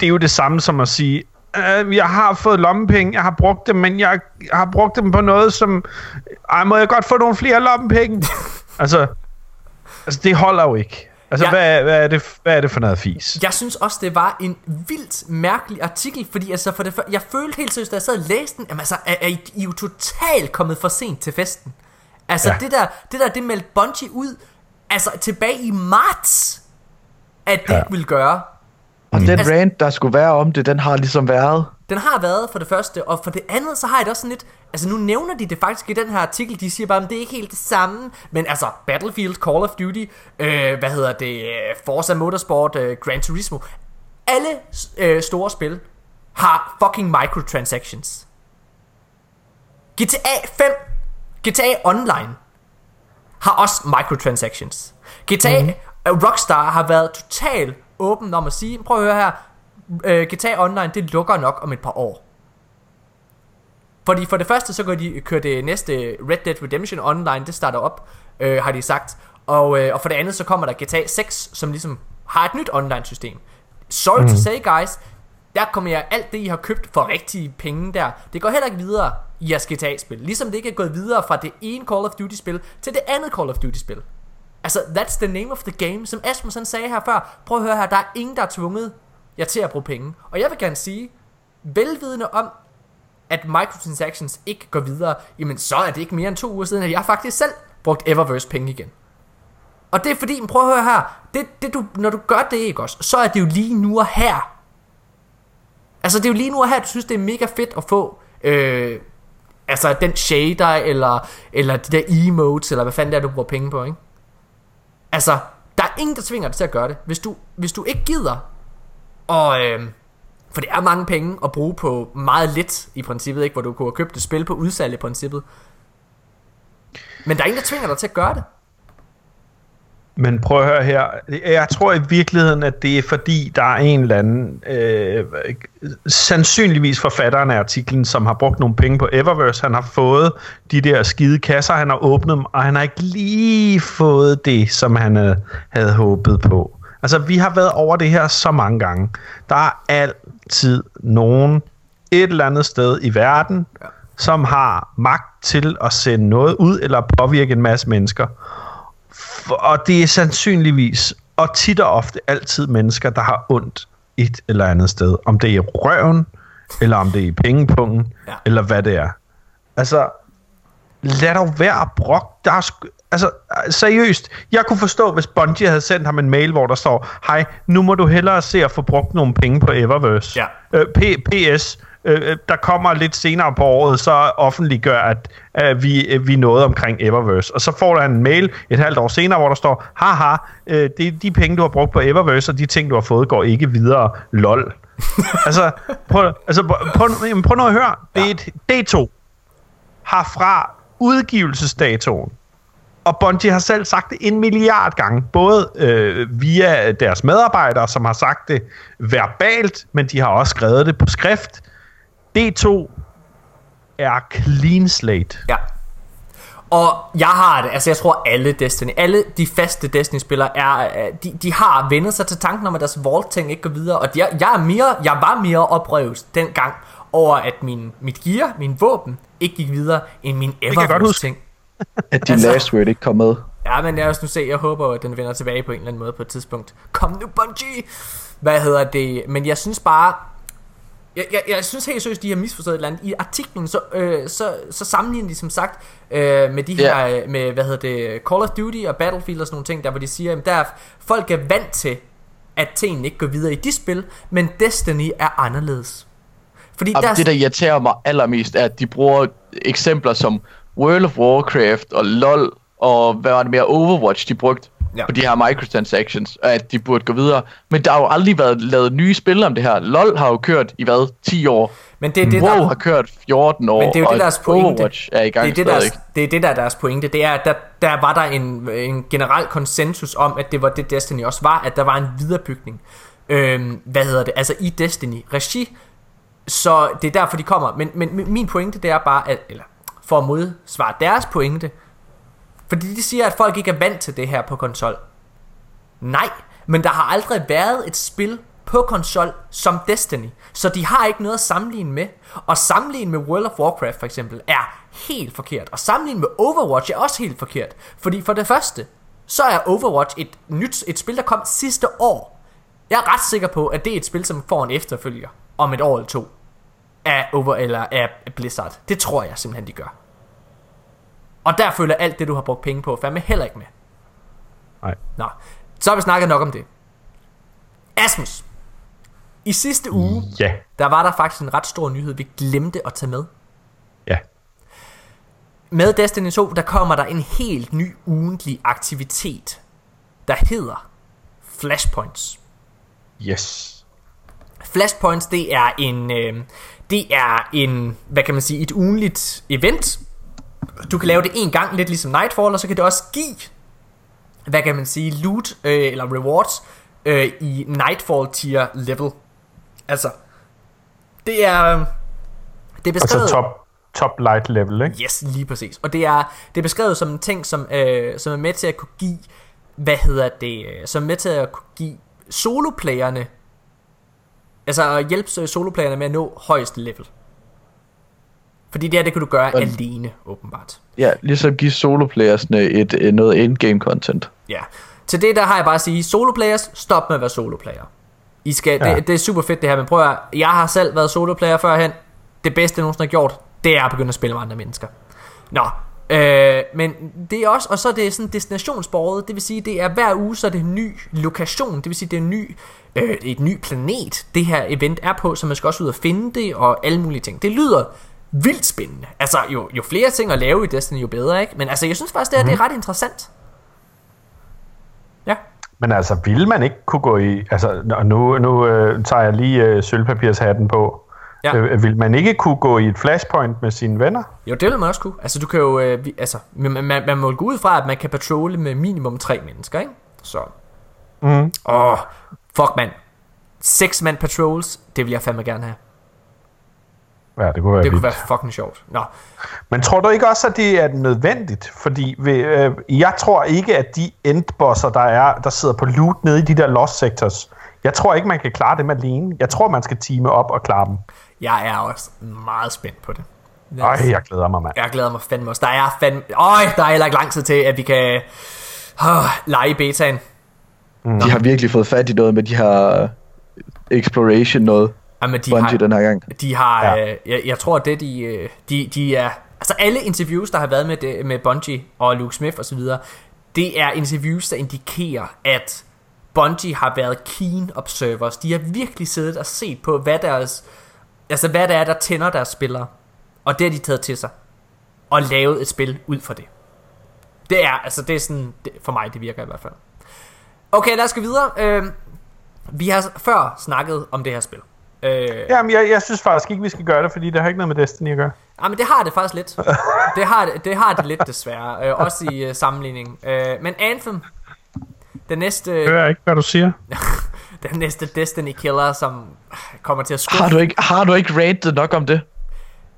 det er jo det samme som at sige, øh, jeg har fået lommepenge, jeg har brugt dem, men jeg har brugt dem på noget, som... Ej, må jeg godt få nogle flere lommepenge? (laughs) altså, altså, det holder jo ikke. Altså, ja. hvad, hvad, er det, hvad er det for noget fis? Jeg synes også, det var en vildt mærkelig artikel, fordi altså for det, jeg følte helt seriøst, da jeg sad og læste den, jamen altså, er, er I, I jo totalt kommet for sent til festen. Altså, ja. det, der, det der, det meldte Bungie ud, altså tilbage i marts, at det ja. ikke ville gøre. Og den altså, rant, der skulle være om det, den har ligesom været. Den har været for det første, og for det andet, så har jeg det også sådan lidt... Altså nu nævner de det faktisk i den her artikel, de siger bare, at det er ikke helt det samme. Men altså, Battlefield, Call of Duty, øh, hvad hedder det, Forza Motorsport, øh, Gran Turismo. Alle øh, store spil har fucking microtransactions. GTA 5, GTA Online har også microtransactions. GTA, mm. uh, Rockstar har været totalt åben om at sige, prøv at høre her, uh, GTA Online, det lukker nok om et par år. Fordi for det første, så går de køre det næste Red Dead Redemption Online, det starter op, uh, har de sagt. Og, uh, og for det andet, så kommer der GTA 6, som ligesom har et nyt online system. Sorry mm. to say guys, der kommer jeg alt det, I har købt for rigtige penge der. Det går heller ikke videre i jeres GTA-spil. Ligesom det ikke er gået videre fra det ene Call of Duty-spil til det andet Call of Duty-spil. Altså, that's the name of the game. Som Asmussen sagde her før. Prøv at høre her, der er ingen, der er tvunget jer til at bruge penge. Og jeg vil gerne sige, velvidende om, at microtransactions ikke går videre, jamen så er det ikke mere end to uger siden, at jeg faktisk selv brugt Eververse penge igen. Og det er fordi, prøv at høre her, det, det du, når du gør det, ikke også, så er det jo lige nu og her. Altså det er jo lige nu og her, du synes, det er mega fedt at få øh, altså den shader, eller, eller de der emotes, eller hvad fanden det er, du bruger penge på, ikke? Altså, der er ingen, der tvinger dig til at gøre det. Hvis du, hvis du ikke gider, og... Øh, for det er mange penge at bruge på meget lidt i princippet, ikke? Hvor du kunne have købt et spil på udsalg i princippet. Men der er ingen, der tvinger dig til at gøre det. Men prøv at høre her. Jeg tror i virkeligheden, at det er fordi, der er en eller anden, øh, sandsynligvis forfatteren af artiklen, som har brugt nogle penge på Eververse. Han har fået de der skide kasser, han har åbnet dem, og han har ikke lige fået det, som han havde, havde håbet på. Altså, vi har været over det her så mange gange. Der er altid nogen et eller andet sted i verden, som har magt til at sende noget ud eller påvirke en masse mennesker og det er sandsynligvis, og tit og ofte altid mennesker, der har ondt et eller andet sted. Om det er i røven, eller om det er i pengepungen, ja. eller hvad det er. Altså, lad dog være at brok. Der er altså, seriøst, jeg kunne forstå, hvis Bungie havde sendt ham en mail, hvor der står, hej, nu må du hellere se at få brugt nogle penge på Eververse. Ja. Øh, P- PS, øh, der kommer lidt senere på året, så offentliggør, at øh, vi, øh, vi er nået omkring Eververse. Og så får der en mail et halvt år senere, hvor der står, haha, øh, det, de penge, du har brugt på Eververse, og de ting, du har fået, går ikke videre. Lol. (laughs) altså, prøv, altså prøv, prøv, prøv nu at høre. Ja. D2 har fra udgivelsesdatoen og Bungie har selv sagt det en milliard gange, både øh, via deres medarbejdere, som har sagt det verbalt, men de har også skrevet det på skrift. D2 er clean slate. Ja. Og jeg har det, altså jeg tror alle Destiny, alle de faste Destiny-spillere er, øh, de, de har vendt sig til tanken om, at deres vault-ting ikke går videre, og jeg, jeg, er mere, jeg var mere oprevet dengang over, at min, mit gear, min våben, ikke gik videre, end min. Eververse-ting. (laughs) At din Altså- last word ikke kom med. Ja, men lad os nu se. Jeg håber, at den vender tilbage på en eller anden måde på et tidspunkt. Kom nu, Bungie! Hvad hedder det? Men jeg synes bare... Jeg, jeg, jeg synes helt seriøst, de har misforstået et eller andet. I artiklen, så, øh, så, så sammenligner de som sagt øh, med de her, Ja. øh, med hvad hedder det, Call of Duty og Battlefield og sådan nogle ting, der hvor de siger, at der er, folk er vant til, at tingene ikke går videre i de spil, men Destiny er anderledes. Fordi Og der, det, der irriterer mig allermest, er, at de bruger eksempler som World of Warcraft og LoL og hvad var det mere, Overwatch, de brugte Ja. på de her microtransactions, og at de burde gå videre. Men der har jo aldrig været lavet nye spil om det her. LoL har jo kørt i hvad, 10 år. men det er det, WoW der, har kørt 14 år, Men det er jo det, deres pointe. Overwatch er i gang det er det, der, stadig. det er det, der er deres pointe. Det er, at der, der var der en, en generel konsensus om, at det var det Destiny også var, at der var en viderebygning. Øhm, hvad hedder det? Altså i Destiny-regi. Så det er derfor, de kommer. Men, men men min pointe, det er bare, at, eller for at modsvare deres pointe, fordi de siger, at folk ikke er vant til det her på konsol. Nej, men der har aldrig været et spil på konsol som Destiny, så de har ikke noget at sammenligne med. Og sammenligne med World of Warcraft for eksempel er helt forkert. Og sammenligne med Overwatch er også helt forkert. Fordi for det første, så er Overwatch et nyt et spil, der kom sidste år. Jeg er ret sikker på, at det er et spil, som får en efterfølger om et år eller to af, over, eller af Blizzard. Det tror jeg simpelthen, de gør. Og der følger alt det, du har brugt penge på, fandme heller ikke med. Nej. Nå, så har vi snakket nok om det. Asmus, i sidste uge, Ja. der var der faktisk en ret stor nyhed, vi glemte at tage med. Ja. Med Destiny 2, der kommer der en helt ny ugentlig aktivitet, der hedder Flashpoints. Yes. Flashpoints, det er en, øh, det er en, hvad kan man sige, et ugenligt event. Du kan lave det en gang, lidt ligesom Nightfall, og så kan det også give, hvad kan man sige, loot øh, eller rewards øh, i Nightfall tier level. Altså, det er, det er beskrevet... Altså top, top light level, ikke? Yes, lige præcis. Og det er, det er beskrevet som en ting, som, øh, som er med til at kunne give, hvad hedder det, øh, som er med til at kunne give soloplayerne, altså at hjælpe øh, soloplayerne med at nå højeste level. Fordi det her, det kan du gøre Og- alene, åbenbart. Ja, ligesom give soloplayersne et, et noget endgame content. Ja. Til det der har jeg bare at sige, soloplayers, stop med at være soloplayer. I skal, Ja. det, det er super fedt det her, men prøv at jeg har selv været soloplayer førhen. Det bedste, jeg nogensinde har gjort, det er at begynde at spille med andre mennesker. Nå, øh, men det er også, og så er det sådan destinationsbordet, det vil sige, det er hver uge, så er det en ny lokation, det vil sige, det er en ny, øh, et ny planet, det her event er på, så man skal også ud og finde det, og alle mulige ting. Det lyder vildt spændende. Altså, jo, jo flere ting at lave i Destiny, jo bedre, ikke? Men altså, jeg synes faktisk, det, her, det er ret interessant. Ja. Men altså, vil man ikke kunne gå i... Altså, nu, nu øh, tager jeg lige øh, sølvpapirshatten på. Ja. Øh, vil man ikke kunne gå i et flashpoint med sine venner? Jo, det vil man også kunne. Altså, du kan jo... Øh, vi, altså, man, man, man må gå ud fra, at man kan patrole med minimum tre mennesker, ikke? Så... Mm. Åh, fuck, mand. Seks mand patrols, det vil jeg fandme gerne have. Ja, det kunne være Det kunne vildt. være fucking sjovt. Nå, Men tror du ikke også, at det er nødvendigt? Fordi ved, øh, jeg tror ikke, at de endbosser, der er, der sidder på loot nede i de der lost sectors, jeg tror ikke, man kan klare dem alene. Jeg tror, man skal teame op og klare dem. jeg er også meget spændt på det. Ej, jeg glæder mig, mand. Jeg glæder mig fandme også. Der er fandme... Øj, der er heller ikke lang tid til, at vi kan... Øh, lege i betaen. De har virkelig fået fat i noget med de her exploration noget. Jamen, de Bungie har, den her gang. De har, Ja. øh, jeg, jeg tror, det de, øh, de, de er, altså alle interviews, der har været med, det, med Bungie og Luke Smith osv., det er interviews, der indikerer, at Bungie har været keen observers. De har virkelig siddet og set på, hvad deres, altså hvad der er, der tænder deres spillere. Og det har de taget til sig. Og lavet et spil ud for det. Det er, altså det er sådan, det, for mig det virker i hvert fald. Okay, lad os gå videre. Øh, vi har før snakket om det her spil. Øh, Jamen, jeg, jeg synes faktisk ikke, vi skal gøre det, fordi det har ikke noget med Destiny at gøre. Ja, men det har det faktisk lidt. Det har det, det, har det lidt desværre, øh, (laughs) også i øh, sammenligning. Øh, men Anthem, den næste, Hører jeg ikke, hvad du siger? (laughs) den næste Destiny killer, som kommer til at skuffe. Har du ikke, har du ikke rantet nok om det?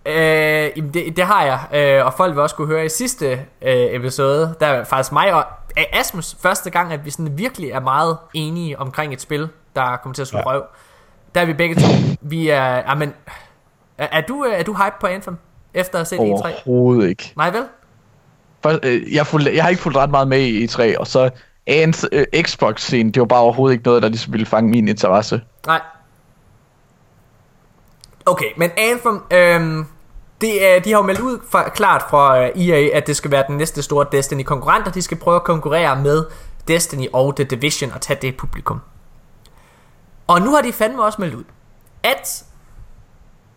Øh, jamen det, det har jeg, øh, og folk vil også kunne høre i sidste øh, episode, der er faktisk mig og Asmus første gang, at vi sådan virkelig er meget enige omkring et spil, der kommer til at slå ja. Ja. røv. Der er vi begge to. Vi er, jamen, er, er du, øh, er du hype på Anthem, efter at have set E3? Overhovedet ikke. Nej vel? For, øh, jeg, fulgte, jeg har ikke fulgt ret meget med i E3, og så Ants øh, Xbox-scene, det var bare overhovedet ikke noget, der ligesom ville fange min interesse. Nej. Okay, men Anthem, øhm, det er, de har jo meldt ud fra, klart fra øh, EA, at det skal være den næste store Destiny-konkurrent, og de skal prøve at konkurrere med Destiny og The Division og tage det publikum. Og nu har de fandme også meldt ud, at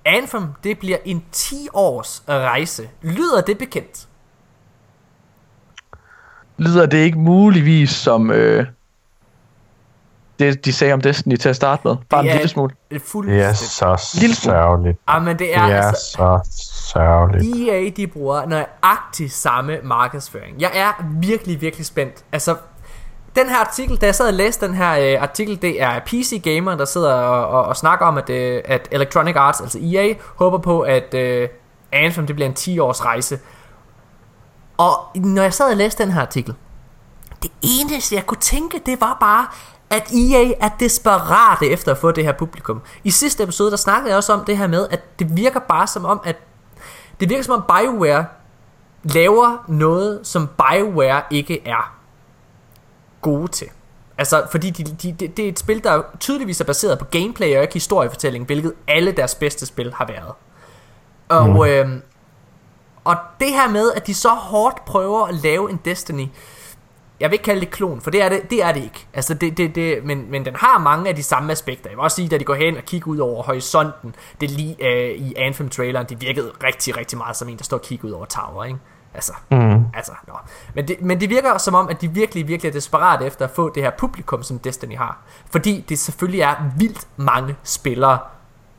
Anthem, det bliver en 10-års rejse. Lyder det bekendt? Lyder det ikke muligvis som øh, det, de sagde om Destiny til at starte med? Bare en Det er- lille smule. Det er Det fuldstændig. så sørgeligt. Ah, men det Det er, er altså, så sørgeligt. EA de bruger nøjagtigt samme markedsføring. Jeg er virkelig, virkelig spændt. Altså, den her artikel, da jeg sad og læste den her øh, artikel, det er PC Gamer, der sidder og, og, og snakker om, at, øh, at Electronic Arts, altså EA, håber på, at øh, Anthem det bliver en 10-års rejse. Og når jeg sad og læste den her artikel, det eneste jeg kunne tænke, det var bare, at EA er desperate efter at få det her publikum. I sidste episode, der snakkede jeg også om det her med, at det virker bare som om, at det virker som om BioWare laver noget, som BioWare ikke er gode til. Altså, fordi de, de, de, det er et spil, der tydeligvis er baseret på gameplay og ikke historiefortælling, hvilket alle deres bedste spil har været. Og, mm. øhm, og det her med, at de så hårdt prøver at lave en Destiny, jeg vil ikke kalde det klon, for det er det, det, er det ikke. Altså det, det, det, men, men den har mange af de samme aspekter. Jeg vil også sige, da de går hen og kigger ud over horisonten, det lige øh, i Anthem-traileren, det virkede rigtig, rigtig meget som en, der står og kigger ud over tower, ikke? Altså, mm. altså, nå. Men det, men det virker som om, at de virkelig, virkelig er desperate efter at få det her publikum, som Destiny har. Fordi det selvfølgelig er vildt mange spillere,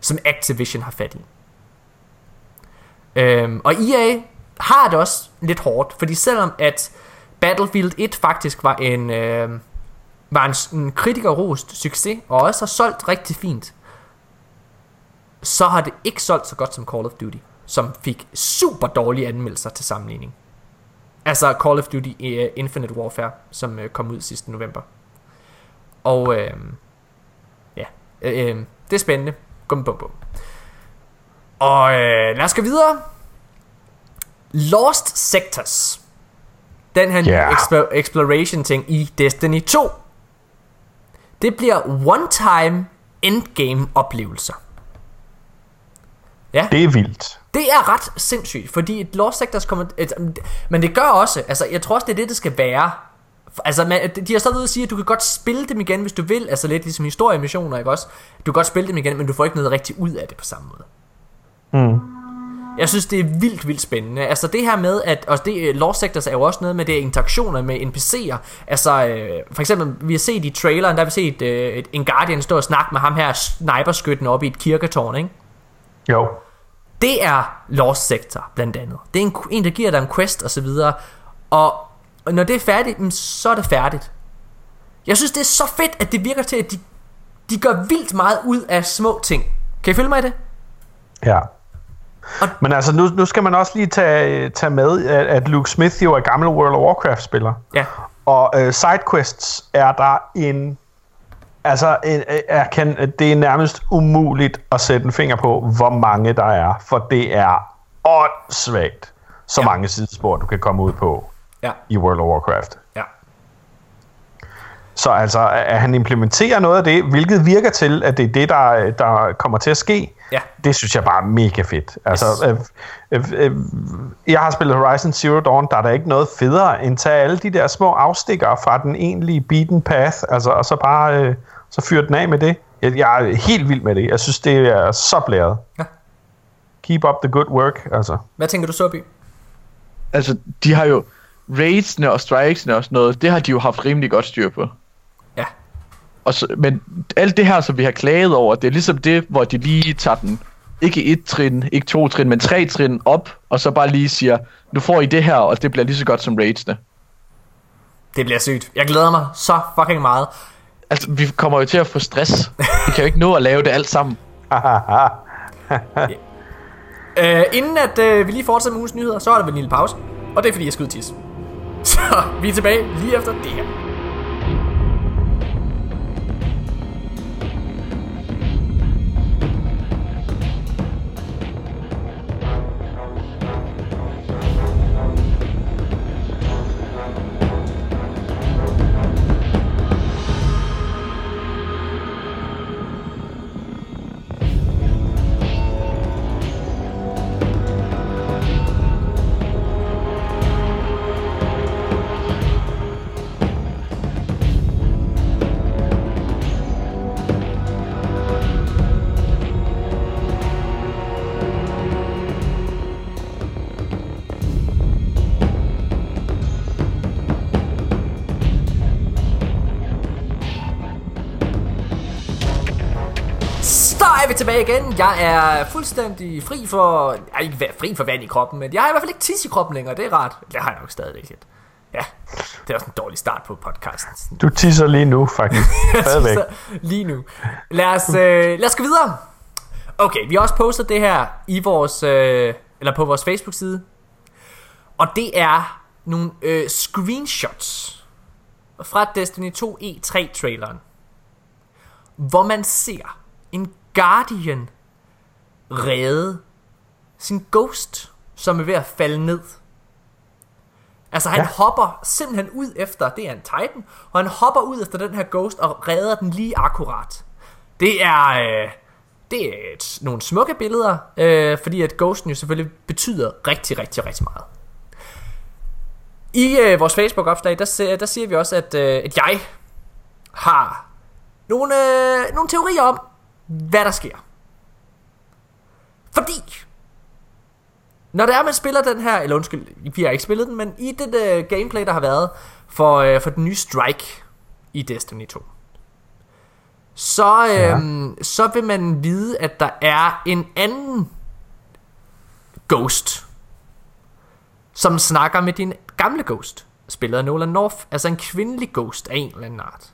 som Activision har fat i. Øhm, og EA har det også lidt hårdt, fordi selvom at Battlefield 1 faktisk var en, øh, var en, en kritikerrost succes, og også har solgt rigtig fint, så har det ikke solgt så godt som Call of Duty, som fik super dårlige anmeldelser til sammenligning. Altså Call of Duty uh, Infinite Warfare, som uh, kom ud sidste november. Og øh, ja, øh, øh, det er spændende. Gum bum bum. Og øh, lad os gå videre. Lost Sectors. Den her yeah. explor- exploration ting i Destiny 2. Det bliver one-time endgame oplevelser. Ja. Det er vildt. Det er ret sindssygt, fordi et Lost Sectors kommer... Et, men det gør også, altså jeg tror også, det er det, det skal være. Altså, man, de har stadig ude at sige, at du kan godt spille dem igen, hvis du vil. Altså lidt ligesom historiemissioner, ikke også? Du kan godt spille dem igen, men du får ikke noget rigtig ud af det på samme måde. Mm. Jeg synes, det er vildt, vildt spændende. Altså det her med, at og det, Lost Sectors er jo også noget med det interaktioner med NPC'er. Altså øh, for eksempel, vi har set i traileren, der har vi set øh, en Guardian stå og snakke med ham her sniperskytten oppe i et kirketårn, ikke? Jo. Det er Lost Sector, blandt andet. Det er en, en der giver dig en quest og så videre. Og og når det er færdigt, så er det færdigt. Jeg synes, det er så fedt, at det virker til, at de, de gør vildt meget ud af små ting. Kan I følge mig i det? Ja. Og- Men altså, nu, nu skal man også lige tage, tage med, at, at Luke Smith jo er gammel World of Warcraft-spiller. Ja. Og øh, sidequests er der en... Altså, en, øh, jeg kan, det er nærmest umuligt at sætte en finger på, hvor mange der er. For det er åndssvagt, så Ja. mange sidespor, du kan komme ud på Ja. i World of Warcraft. Ja. Så altså, at han implementerer noget af det, hvilket virker til, at det er det, der, der kommer til at ske, Ja. det synes jeg bare er mega fedt. Altså, Yes. øh, øh, øh, jeg har spillet Horizon Zero Dawn, der er der ikke noget federe, end tage alle de der små afstikker fra den egentlige beaten path, altså, og så bare øh, så fyre den af med det. Jeg, jeg er helt vild med det. Jeg synes, det er så blæret. Ja. Keep up the good work, altså. Hvad tænker du så, By? Altså, de har jo raidsene og strikesene og sådan noget, det har de jo haft rimelig godt styr på. Ja. Og så, men alt det her, som vi har klaget over, det er ligesom det, hvor de lige tager den, ikke et trin, ikke to trin, men tre trin op, og så bare lige siger, nu får I det her, og det bliver lige så godt som Raids'ene. Det bliver sygt. Jeg glæder mig så fucking meget. Altså, vi kommer jo til at få stress. Vi kan jo ikke nå at lave det alt sammen. (laughs) Øh, inden at øh, vi lige fortsætter med ugens nyheder, så er der vel en lille pause. Og det er fordi, jeg skal ud tisse. (laughs) Så vi er tilbage lige efter det her. Vi tilbage igen. Jeg er fuldstændig fri for... Jeg er ikke fri for vand i kroppen, men jeg har i hvert fald ikke tis i kroppen længere. Det er rart. Det har jeg nok stadigvæk lidt. Ja, det er også en dårlig start på podcasten. Du tisser lige nu, faktisk. (laughs) Stadigvæk. Lige nu. Lad os, øh, lad os gå videre. Okay, vi har også postet det her i vores, øh, eller på vores Facebook-side. Og det er nogle øh, screenshots fra Destiny 2 E3-traileren. Hvor man ser en Guardian redde sin ghost, som er ved at falde ned. Altså han ja. Hopper simpelthen ud efter, det er en Titan, og han hopper ud efter den her ghost og redder den lige akkurat. Det er, øh, det er et, nogle smukke billeder, øh, fordi at ghosten jo selvfølgelig betyder rigtig, rigtig, rigtig meget. I øh, vores Facebook-opslag, der, der siger vi også, at, øh, at jeg har nogle, øh, nogle teorier om, hvad der sker. Fordi, når det er, man spiller den her, eller undskyld, vi har ikke spillet den, men i det øh, gameplay, der har været for, øh, for den nye Strike i Destiny 2, så, øh, ja. så vil man vide, at der er en anden ghost, som snakker med din gamle ghost, spillet af Nolan North, altså en kvindelig ghost af en eller anden art.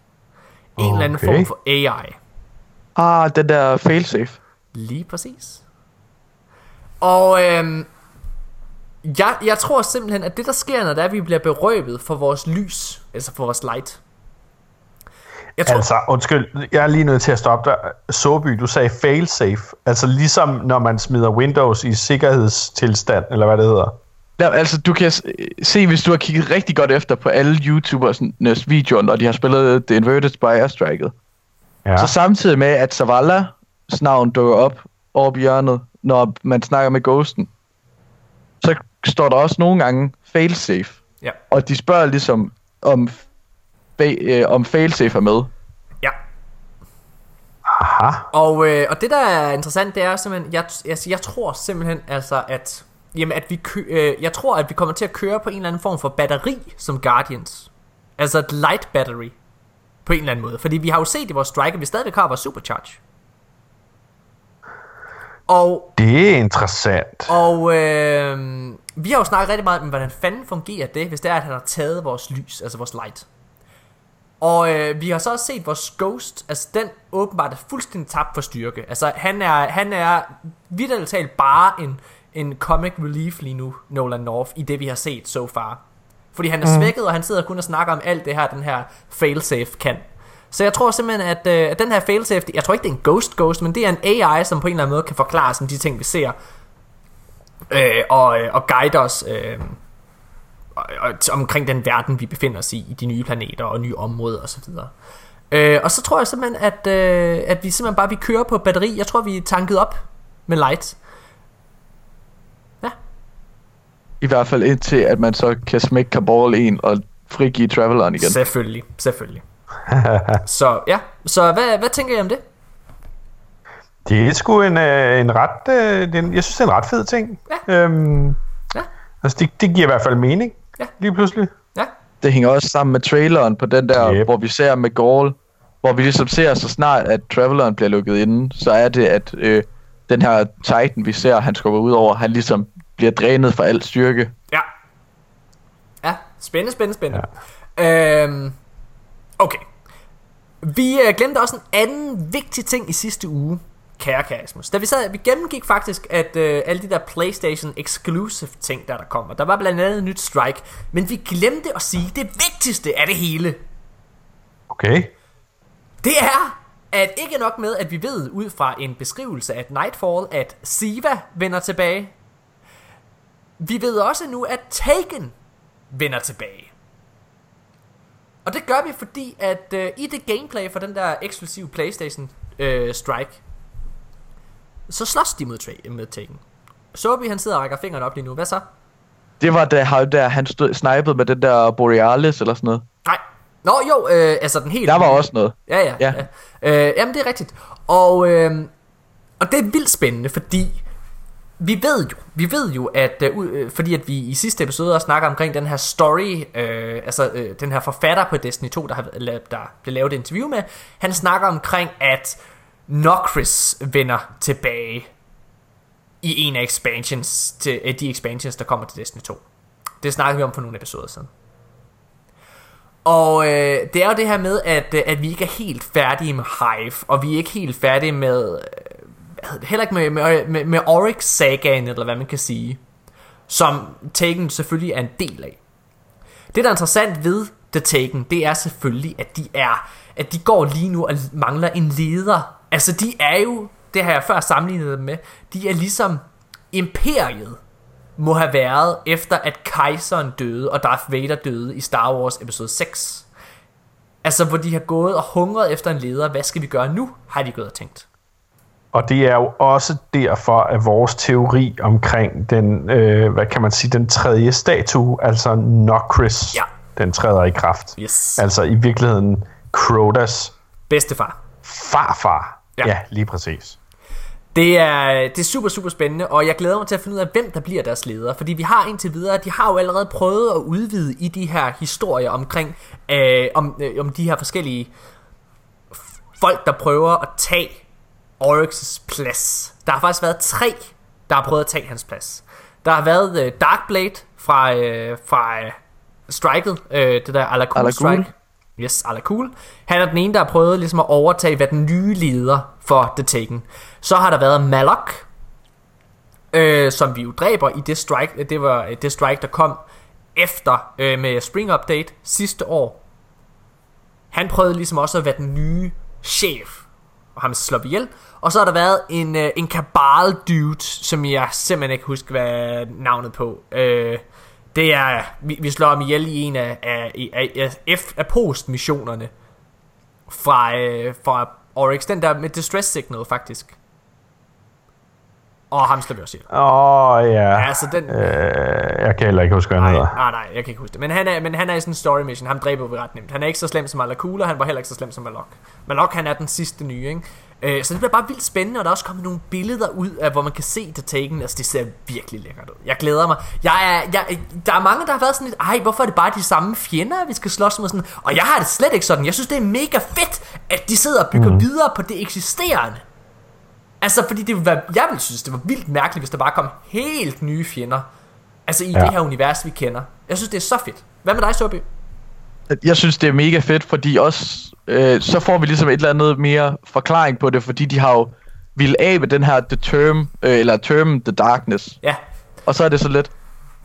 En eller anden Okay. form for AI. Ah, den der failsafe. Lige præcis. Og øhm, jeg, jeg tror simpelthen, at det der sker, når det er, at vi bliver berøbet for vores lys, altså for vores light. Jeg tror, Altså, undskyld, jeg er lige nødt til at stoppe dig. Soby, du sagde failsafe. Altså ligesom når man smider Windows i sikkerhedstilstand, eller hvad det hedder. Ja, altså, du kan se, hvis du har kigget rigtig godt efter på alle YouTubers videoer, når de har spillet The Inverted by Airstrike. Ja. Så samtidig med, at Zavallas navn dukker op over hjørnet, når man snakker med Ghosten, så står der også nogle gange failsafe. ja, Og de spørger ligesom, om, øh, om failsafe er med. ja. Aha. Og, øh, og det der er interessant, det er simpelthen, jeg, altså, jeg tror simpelthen altså, at, jamen, at vi kø, øh, jeg tror, at vi kommer til at køre på en eller anden form for batteri som Guardians. Altså et light battery. På en eller anden måde. Fordi vi har jo set i vores strike, at vi stadigvæk har vores supercharge. Og Det er interessant. Og øh, vi har jo snakket rigtig meget om, hvordan fanden fungerer det, hvis det er, at han har taget vores lys, altså vores light. Og øh, vi har så også set vores Ghost, altså den åbenbart er fuldstændig tabt for styrke. Altså han er, han er vidderligt talt bare en, en comic relief lige nu, Nolan North, i det vi har set so far. Fordi han er mm. svækket, og han sidder kun og snakker om alt det her, den her failsafe kan. Så jeg tror simpelthen, at, øh, at den her failsafe, jeg tror ikke, det er en ghost ghost, men det er en AI, som på en eller anden måde kan forklare sådan de ting, vi ser. Øh, og, øh, og guide os øh, og, og, omkring den verden, vi befinder os i, i de nye planeter og nye områder osv. Øh, og så tror jeg simpelthen, at, øh, at vi simpelthen bare vi kører på batteri. Jeg tror, vi er tanket op med light. I hvert fald indtil, at man så kan smække Kabal en og frigive Traveleren igen. Selvfølgelig, selvfølgelig. (laughs) så ja, så hvad, hvad tænker I om det? Det er sgu en, øh, en ret... Øh, en, jeg synes, det er en ret fed ting. Ja. Øhm, Ja. Altså, det, det giver i hvert fald mening. Ja. Lige pludselig. Ja, Det hænger også sammen med traileren på den der, Yep. yep. hvor vi ser med Gaul hvor vi ligesom ser, så snart at Traveleren bliver lukket inde, så er det, at øh, den her Titan, vi ser, han skubber ud over, han ligesom bliver drænet for al styrke. Ja. Ja, spændende, spændende, spændende. Ja. Øhm, okay. Vi øh, glemte også en anden vigtig ting i sidste uge, kære Kasmus. Da vi sad, vi gennemgik faktisk, at øh, alle de der PlayStation exclusive ting, der der kommer. Der var blandt andet et nyt Strike, men vi glemte at sige det vigtigste af det hele. Okay. Det er, at ikke nok med, at vi ved ud fra en beskrivelse af Nightfall, at Siva vender tilbage. Vi ved også nu, at Taken vender tilbage. Og det gør vi, fordi at øh, i det gameplay for den der eksklusive Playstation øh, Strike, så slås de mod, tra- med Taken. Sobi han sidder og rækker fingrene op lige nu. Hvad så? Det var da han, der, han stod snipede med den der Borealis eller sådan noget. Nej. Nå jo, øh, altså den helt... Der var også noget. Ja, ja. ja. Ja. ja. Øh, jamen, det er rigtigt. Og, øh, og det er vildt spændende, fordi vi ved jo, vi ved jo, at øh, øh, fordi at vi i sidste episode også snakker omkring den her story, øh, altså øh, den her forfatter på Destiny 2, der, har, der blev lavet et interview med, han snakker omkring, at Nokris vender tilbage i en af expansions, til, øh, de expansions, der kommer til Destiny 2. Det snakkede vi om for nogle episoder siden. Og øh, det er jo det her med, at, øh, at vi ikke er helt færdige med Hive, og vi er ikke helt færdige med, øh, heller ikke med, med, med, med Oryx-sagaen, eller hvad man kan sige, som Taken selvfølgelig er en del af. Det, der er interessant ved The Taken, det er selvfølgelig, at de er, at de går lige nu og mangler en leder. Altså, de er jo, det har jeg før sammenlignet dem med, de er ligesom imperiet må have været efter at kejseren døde og Darth Vader døde i Star Wars episode 6. Altså hvor de har gået og hungret efter en leder, hvad skal vi gøre nu, har de gået og tænkt. Og det er jo også derfor, at vores teori omkring den, øh, hvad kan man sige, den tredje statue, altså Nokris, Ja. den træder i kraft. Yes. Altså i virkeligheden Crotas Bedstefar. farfar. Ja. Ja, lige præcis. Det er, det er super, super spændende, og jeg glæder mig til at finde ud af, hvem der bliver deres leder. Fordi vi har indtil videre, de har jo allerede prøvet at udvide i de her historier omkring, øh, om, øh, om de her forskellige folk, der prøver at tage Oryx's plads. Der har faktisk været tre, der har prøvet at tage hans plads. Der har været øh, Darkblade fra, øh, fra øh, Striket, øh, det der Ala Cool Ala Cool. Strike. Yes, Ala Cool. Han er den ene, der har prøvet ligesom at overtage, hvad den nye leder for The Taken. Så har der været Malok, øh, som vi jo dræber i det strike, det var øh, det strike, der kom efter øh, med Spring Update sidste år. Han prøvede ligesom også at være den nye chef, og ham slår vi ihjel. Og så har der været en, øh, en kabal dude, som jeg simpelthen ikke husker, hvad navnet på. Øh, det er, vi, vi slår ham ihjel i en af, af, af, af, F, af post-missionerne fra, øh, fra Oryx. Den der med Distress Signal, faktisk. Og ham slår vi også ihjel. Åh, oh, ja. Ja, altså den... Øh, jeg kan heller ikke huske, hvad han Nej, hedder. nej, nej, jeg kan ikke huske det. Men han er, men han er i sådan en story mission. Ham dræber vi ret nemt. Han er ikke så slem som Alakula, han var heller ikke så slem som Malok. Malok, han er den sidste nye, ikke? Øh, så det bliver bare vildt spændende, og der er også kommet nogle billeder ud af, hvor man kan se The Taken. Altså, det ser virkelig lækkert ud. Jeg glæder mig. Jeg er, jeg, der er mange, der har været sådan lidt, ej, hvorfor er det bare de samme fjender, vi skal slås med? Sådan. Og jeg har det slet ikke sådan. Jeg synes, det er mega fedt, at de sidder og bygger mm. videre på det eksisterende. Altså, fordi det ville være, jeg ville synes, det var vildt mærkeligt, hvis der bare kom helt nye fjender. Altså i ja. Ja. det her univers, vi kender. Jeg synes, det er så fedt. Hvad med dig, Sobi? Jeg synes, det er mega fedt, fordi også, øh, så får vi ligesom et eller andet mere forklaring på det, fordi de har jo ville af med den her The Term, øh, eller Term The Darkness. Ja, Og så er det så lidt,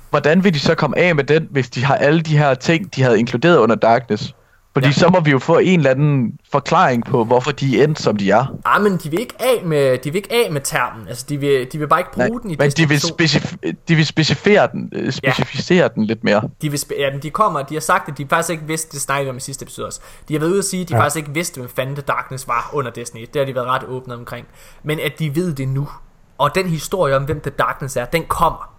hvordan vil de så komme af med den, hvis de har alle de her ting, de havde inkluderet under Darkness? Fordi Ja. så må vi jo få en eller anden forklaring på, hvorfor de er endt, som de er. ah, men de vil ikke af med, de vil ikke af med termen. Altså, de vil, de vil bare ikke bruge Nej, den i men de vil, Destiny 2. specif- de vil specificere den, øh, specificere ja. den lidt mere. De, vil spe- ja, men de kommer, de har sagt, at de faktisk ikke vidste, det snakkede om i sidste episode også. De har været ude at sige, at de ja. Ja. faktisk ikke vidste, hvad fanden The Darkness var under Destiny. Det har de været ret åbne omkring. Men at de ved det nu. Og den historie om, hvem The Darkness er, den kommer.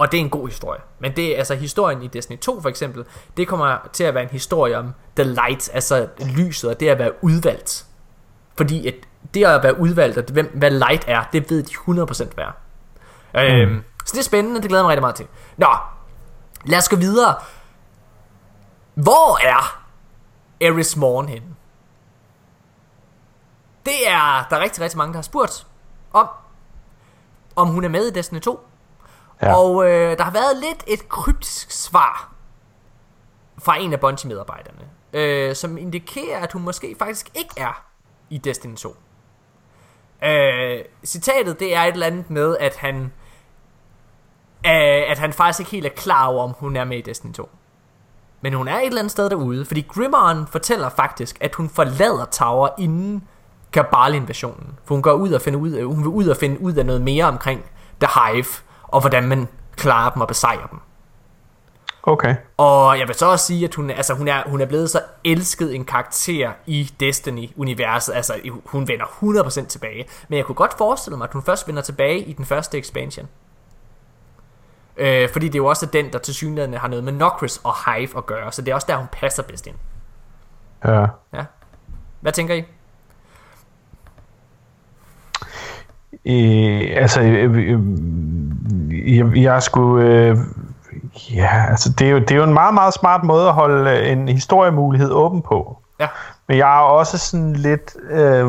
Og det er en god historie. Men det er altså historien i Destiny 2 for eksempel, det kommer til at være en historie om The Light, altså lyset, og det at være udvalgt. Fordi at det at være udvalgt, og hvem, hvad Light er, det ved de 100% hvad er. Mm. Øhm, så det er spændende, det glæder jeg mig rigtig meget til. Nå, lad os gå videre. Hvor er Eris Morn henne? Det er der er rigtig, rigtig mange, der har spurgt om, om hun er med i Destiny 2. Ja. Og øh, der har været lidt et kryptisk svar fra en af Bungie-medarbejderne, øh, som indikerer, at hun måske faktisk ikke er i Destiny 2. Øh, citatet det er et eller andet med, at han øh, at han faktisk ikke helt er klar over, om hun er med i Destiny 2. Men hun er et eller andet sted derude, fordi Grimmeren fortæller faktisk, at hun forlader Tower inden Kabal-invasionen. For hun går ud og finder ud, hun vil ud og finde ud af noget mere omkring The Hive, og hvordan man klarer dem og besejrer dem. Okay. Og jeg vil så også sige, at hun, altså, hun, er, hun er blevet så elsket en karakter i Destiny-universet. Altså, hun vender 100% tilbage. Men jeg kunne godt forestille mig, at hun først vender tilbage i den første expansion. Øh, fordi det er jo også den, der til synligheden har noget med Nokris og Hive at gøre. Så det er også der, hun passer bedst ind. Ja. Ja. Hvad tænker I? Øh, altså, øh, øh, jeg, jeg skulle... Øh, ja, altså, det er, jo, det er jo en meget, meget smart måde at holde øh, en historiemulighed åben på. Ja. Men jeg er også sådan lidt... Øh,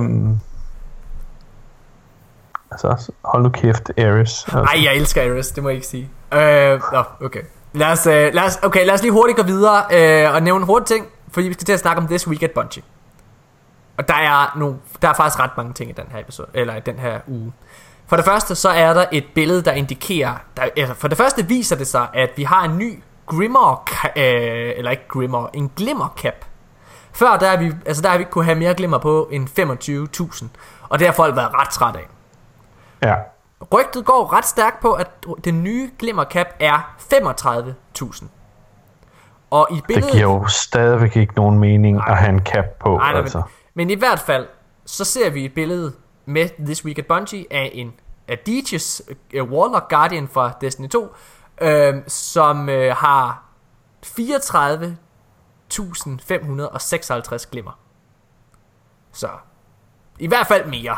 altså, hold nu kæft, Ares. Altså. Ej, jeg elsker Ares, det må jeg ikke sige. Øh, nå, okay. Lad os, øh, lad os, okay, lad os lige hurtigt gå videre øh, og nævne en hurtig ting, fordi vi skal til at snakke om This Week at Bungie. Og der er, nogle, der er faktisk ret mange ting i den her episode, eller i den her uge. For det første, så er der et billede, der indikerer... Der, altså for det første viser det sig, at vi har en ny Grimmer... Øh, eller ikke Grimmer, en Glimmer Cap. Før der har vi, altså der har vi ikke kunne have mere glimmer på end 25.000. Og det har folk været ret træt af. Ja. Rygtet går ret stærkt på, at den nye Glimmer Cap er 35.000. Og i billedet... Det giver jo stadigvæk ikke nogen mening nej. at have en cap på. Nej, nej, altså. men, men i hvert fald, så ser vi et billede med This Week at Bungie af en Adichis uh, øh, Warlock Guardian fra Destiny 2, uh, øhm, som uh, har 34.556 glimmer. Så i hvert fald mere.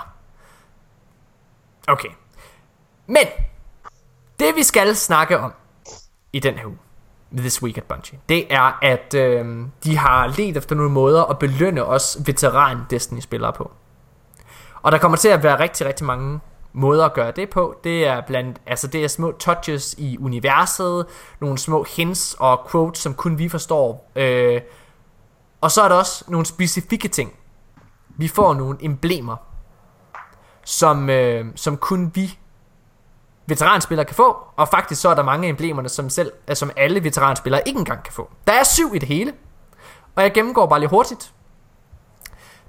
Okay. Men det vi skal snakke om i den her uge, This Week at Bungie, det er, at øh, de har let efter nogle måder at belønne os veteran Destiny-spillere på. Og der kommer til at være rigtig, rigtig mange måder at gøre det på. Det er blandt, altså det er små touches i universet, nogle små hints og quotes, som kun vi forstår. Øh, og så er der også nogle specifikke ting. Vi får nogle emblemer, som, øh, som kun vi veteranspillere kan få, og faktisk så er der mange af emblemerne, som, selv, som alle veteranspillere ikke engang kan få. Der er syv i det hele, og jeg gennemgår bare lige hurtigt.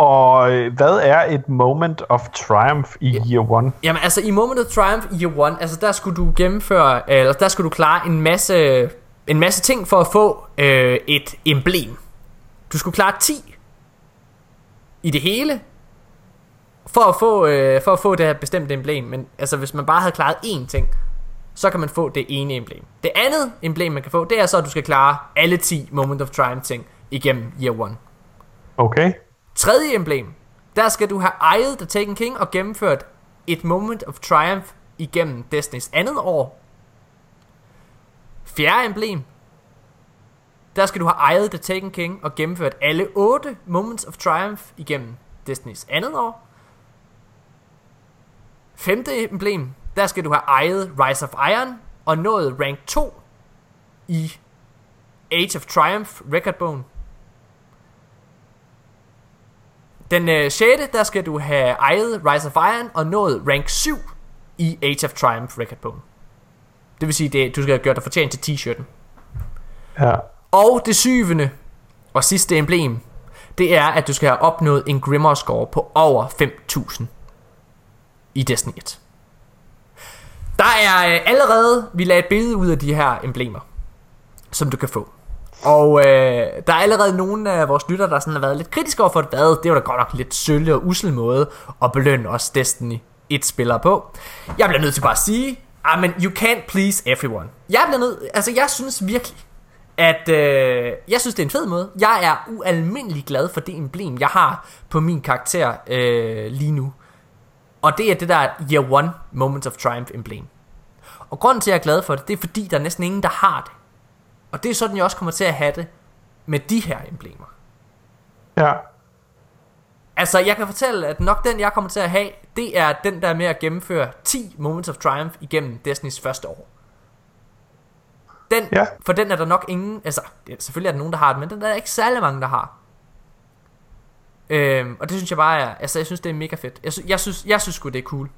Og øh, hvad er et moment of triumph i year one? Jamen altså i moment of triumph i year one, altså der skulle du gennemføre, eller der skulle du klare en masse, en masse ting for at få øh, et emblem. Du skulle klare 10 i det hele, for at få, øh, for at få det her bestemte emblem. Men altså hvis man bare havde klaret én ting, så kan man få det ene emblem. Det andet emblem man kan få, det er så at du skal klare alle 10 moment of triumph ting igennem year one. Okay. Tredje emblem. Der skal du have ejet The Taken King og gennemført et Moment of Triumph igennem Destinys andet år. Fjerde emblem. Der skal du have ejet The Taken King og gennemført alle 8 Moments of Triumph igennem Destinys andet år. Femte emblem. Der skal du have ejet Rise of Iron og nået rank 2 i Age of Triumph recordbogen. Den øh, 6. der skal du have ejet Rise of Iron og nået rank 7 i Age of Triumph recordbogen. Det vil sige, det, du skal have gjort dig fortjent til t-shirten. Ja. Og det syvende og sidste emblem, det er, at du skal have opnået en Grimmer score på over 5.000 i Destiny 1. Der er øh, allerede, vi lagde et billede ud af de her emblemer, som du kan få. Og øh, der er allerede nogle af vores lytter, der sådan har været lidt kritiske over for det. Hvad? Det var da godt nok lidt sølle og usel måde at belønne os Destiny 1 spillere på. Jeg bliver nødt til bare at sige, ah, I mean, you can't please everyone. Jeg bliver nødt, altså jeg synes virkelig, at øh, jeg synes, det er en fed måde. Jeg er ualmindelig glad for det emblem, jeg har på min karakter øh, lige nu. Og det er det der Year One Moments of Triumph emblem. Og grunden til, at jeg er glad for det, det er fordi, der er næsten ingen, der har det. Og det er sådan, jeg også kommer til at have det med de her emblemer. Ja. Altså, jeg kan fortælle, at nok den, jeg kommer til at have, det er den der med at gennemføre 10 Moments of Triumph igennem Destinys første år. Den, Ja. For den er der nok ingen, altså, selvfølgelig er der nogen, der har den, men den er der ikke særlig mange, der har. Øhm, og det synes jeg bare er, altså, jeg synes, det er mega fedt. Jeg, sy- jeg synes, jeg synes sgu, det er cool.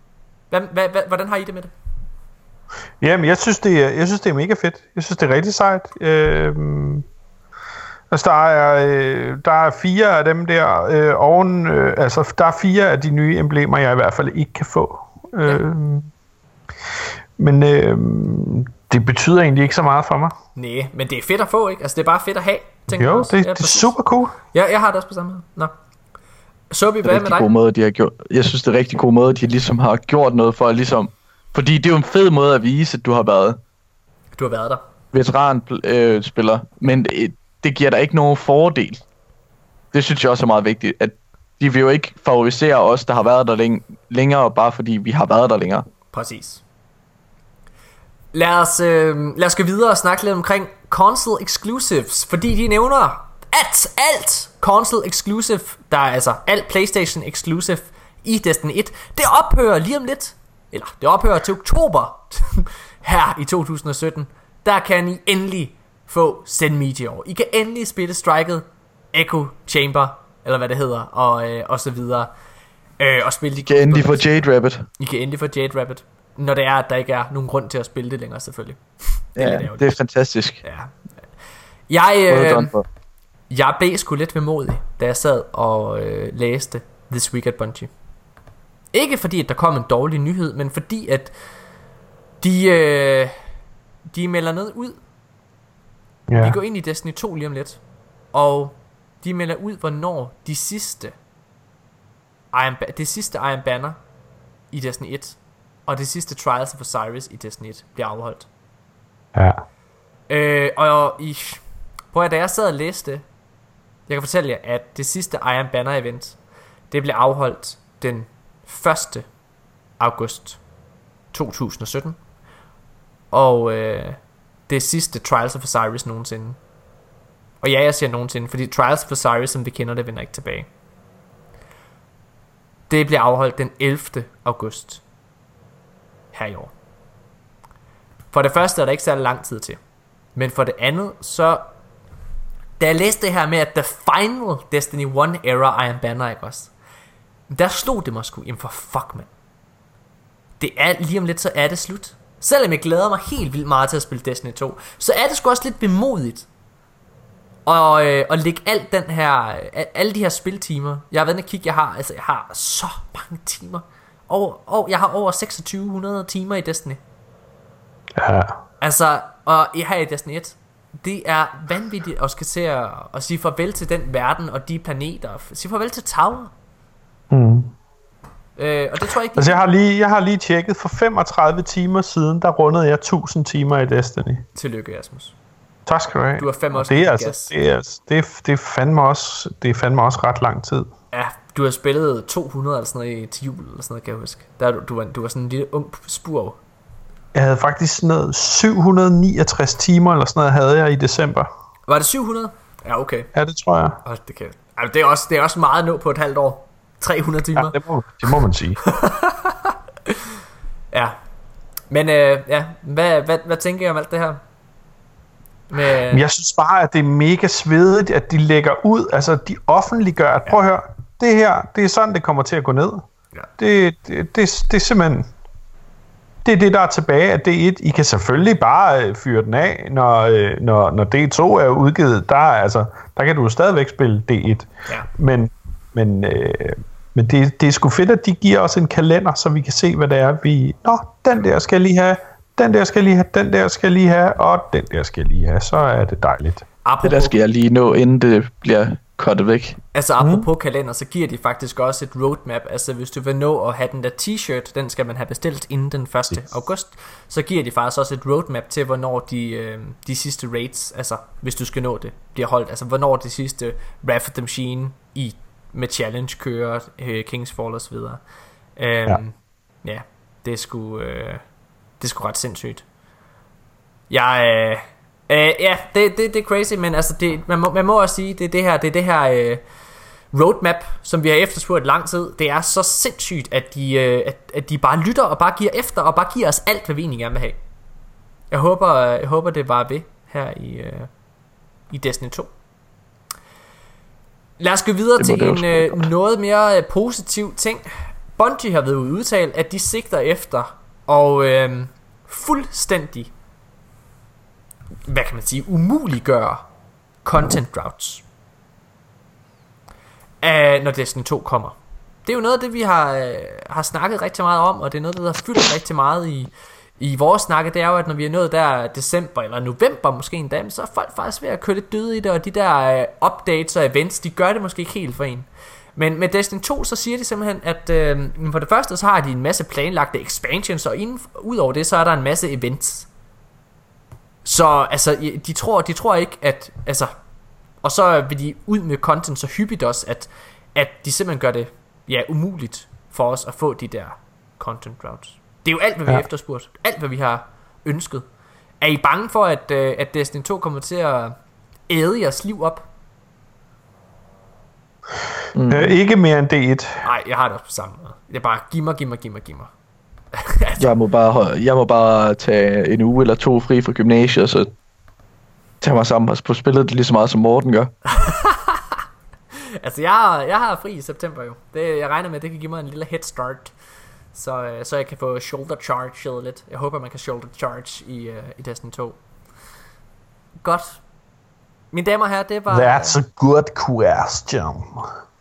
Hvad, hvad, hvad, hvordan har I det med det? Jamen, jeg synes, det er, jeg synes, det er mega fedt. Jeg synes, det er rigtig sejt. Øhm, altså, der er, øh, der er fire af dem der øh, oven... Øh, altså, der er fire af de nye emblemer, jeg i hvert fald ikke kan få. Øhm, men øh, det betyder egentlig ikke så meget for mig. Nej, men det er fedt at få, ikke? Altså, det er bare fedt at have, tænker jeg Jo, også. det, Ja, det er super cool. Ja, jeg har det også på samme måde. Nå. Sobi, er hvad en med dig? god måde, de har gjort. Jeg synes, det er rigtig god måde, de ligesom har gjort noget for at ligesom... Fordi det er jo en fed måde at vise, at du har været Du har været der. veteranspiller, øh, spiller, men det, det giver dig ikke nogen fordel. Det synes jeg også er meget vigtigt, at de vil jo ikke favorisere os, der har været der læng- længere, bare fordi vi har været der længere. Præcis. Lad os, øh, lad os gå videre og snakke lidt omkring console exclusives, fordi de nævner, at alt console exclusive, der er altså alt PlayStation exclusive i Destiny 1, det ophører lige om lidt, eller det ophører til oktober (laughs) her i 2017. Der kan I endelig få Send Meteor. I kan endelig spille Striket, Echo Chamber, eller hvad det hedder, og, øh, og så videre. Øh, og spille de Kan endelig få Jade Rabbit. I kan endelig få Jade Rabbit. Når det er, at der ikke er nogen grund til at spille det længere, selvfølgelig. (laughs) Det er Ja, det er fantastisk. Ja. Jeg, øh, jeg blev sgu lidt vemodig, da jeg sad og øh, læste This Week at Bungie. Ikke fordi, at der kom en dårlig nyhed, men fordi, at de, øh, de melder noget ud. Ja. Vi går ind i Destiny 2 lige om lidt. Og de melder ud, hvornår de sidste Iron ba- det sidste Iron Banner i Destiny 1 og det sidste Trials of Osiris i Destiny 1 bliver afholdt. ja. Øh, og i, prøv at da jeg sad og læste jeg kan fortælle jer, at det sidste Iron Banner event, det blev afholdt den 1. august 2017. Og øh, det sidste Trials of Osiris nogensinde. Og ja, jeg siger nogensinde, fordi Trials of Osiris, som vi kender det, vender ikke tilbage. Det bliver afholdt den 11. august her i år. For det første er der ikke særlig lang tid til. Men for det andet, så... Da jeg læste det her med, at The Final Destiny 1 Era Iron Banner, ikke også? Der slog det mig sgu, jamen for fuck, mand. Det er lige om lidt, så er det slut. Selvom jeg glæder mig helt vildt meget til at spille Destiny 2, så er det sgu også lidt bemodigt. Og, øh, og lægge alt den her, alle de her spiltimer. Jeg har været inde og kigge, jeg har, altså jeg har så mange timer. Og, og jeg har over 2600 timer i Destiny. ja. Altså, og her i Destiny 1, det er vanvittigt at skal se at, at sige farvel til den verden og de planeter. Sige farvel til Tower. Mm. Øh, og det tror jeg ikke. Altså, jeg har, lige, jeg har lige tjekket, for 35 timer siden, der rundede jeg 1000 timer i Destiny. Tillykke, Asmus. Tak skal du have. Du har Og også det er, gas. altså, det, er, altså- det, det, fandme også, det er fandme også ret lang tid. Ja, du har spillet 200 eller sådan noget i- til jul eller sådan noget, kan jeg huske. Der, er du, du, var, du var sådan en lille ung spurv. Jeg havde faktisk sådan noget 769 timer eller sådan noget, havde jeg i december. Var det 700? Ja, okay. Ja, det tror jeg. Oh, det, kan... altså, det, er også, det er også meget at nå på et halvt år. 300 timer. Ja, det, må, det må man sige. (laughs) Ja. Men øh, ja, hvad, hvad, hvad tænker I om alt det her? Med, Men jeg synes bare, at det er mega svedigt, at de lægger ud, altså de offentliggør, at prøv at høre, det her, det er sådan, det kommer til at gå ned. Ja. Det, det, det, det er simpelthen, det er det, der er tilbage af D1. I kan selvfølgelig bare øh, fyre den af, når, øh, når, når D2 er udgivet. Der, er, altså, der kan du stadigvæk spille D1. Ja. Men, men, øh, men det, det er sgu fedt, at de giver os en kalender, så vi kan se, hvad det er, vi... Nå, den der skal jeg lige have, den der skal jeg lige have, den der skal jeg lige have, og den der skal jeg lige have. Så er det dejligt. apropos, Det der skal jeg lige nå, inden det bliver kottet væk. Altså apropos mm. kalender, så giver de faktisk også et roadmap. Altså hvis du vil nå at have den der t-shirt, den skal man have bestilt inden den 1. Yes. august. Så giver de faktisk også et roadmap til, hvornår de, øh, de sidste raids, altså hvis du skal nå det, bliver holdt. Altså hvornår de sidste Wrath of the Machine i, med challenge kører, øh, Kingsfall osv. Øhm, ja. ja, det er sgu, øh, det er sgu ret sindssygt. Jeg, øh, øh, ja, det, det, det er crazy, men altså, det, man, må, man må også sige, det er det her, det er det her øh, roadmap, som vi har efterspurgt lang tid. Det er så sindssygt, at de, øh, at, at de bare lytter og bare giver efter, og bare giver os alt, hvad vi egentlig gerne vil have. Jeg håber, jeg håber det var ved her i, øh, i Destiny 2. Lad os gå videre til en øh, noget mere øh, positiv ting. Bungie har været udtalt, at de sigter efter og øh, fuldstændig hvad kan man sige, umuliggøre content droughts. Uh, når Destiny 2 kommer. Det er jo noget af det, vi har, uh, har snakket rigtig meget om, og det er noget, der har fyldt rigtig meget i, i vores snakke, det er jo, at når vi er nået der december eller november måske en dag, så er folk faktisk ved at køre lidt døde i det, og de der øh, updates og events, de gør det måske ikke helt for en. Men med Destiny 2, så siger de simpelthen, at øh, for det første, så har de en masse planlagte expansions, og inden, ud over det, så er der en masse events. Så altså, de tror, de tror ikke, at... Altså, og så vil de ud med content så hyppigt også, at, at de simpelthen gør det ja, umuligt for os at få de der content routes. Det er jo alt, hvad vi ja. har efterspurgt. Alt, hvad vi har ønsket. Er I bange for, at, uh, at Destiny 2 kommer til at æde jeres liv op? Mm. Øh, ikke mere end D1. Nej, jeg har det også på samme måde. Det er bare, giv mig, giv mig, giv mig, giv mig. (laughs) jeg, må bare, jeg må bare tage en uge eller to fri fra gymnasiet, og så tage mig sammen og få spillet det lige så meget, som Morten gør. (laughs) altså, jeg har, jeg har fri i september jo. Det, jeg regner med, at det kan give mig en lille head start. Så, øh, så jeg kan få shoulder charge lidt. Jeg håber, man kan shoulder charge i, uh, i Destiny 2. Godt. Mine damer og herrer, det var... That's a good question.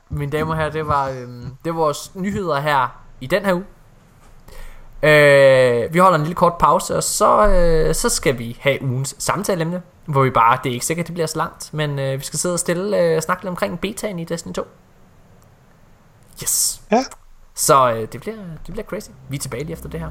Mine damer og herrer, det var, øhm, det var vores nyheder her i den her uge. Øh, vi holder en lille kort pause, og så, øh, så skal vi have ugens samtaleemne, hvor vi bare, det er ikke sikkert, det bliver så langt, men øh, vi skal sidde og stille øh, snakke lidt omkring betaen i Destiny 2. Yes. Ja. Så øh, det, bliver, det bliver crazy. Vi er tilbage lige efter det her.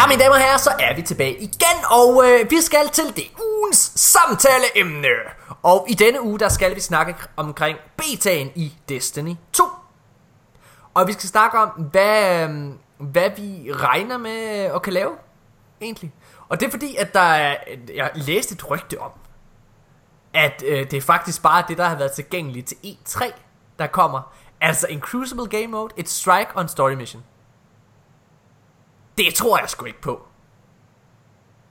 Ja, mine damer og herrer, så er vi tilbage igen, og øh, vi skal til det ugens samtaleemne. Og i denne uge, der skal vi snakke omkring betaen i Destiny 2. Og vi skal snakke om, hvad, øh, hvad vi regner med at kan lave, egentlig. Og det er fordi, at der er, jeg læste et rygte om, at øh, det er faktisk bare det, der har været tilgængeligt til E3, der kommer. Altså en Crucible Game Mode, et Strike on Story Mission. Det tror jeg sgu ikke på.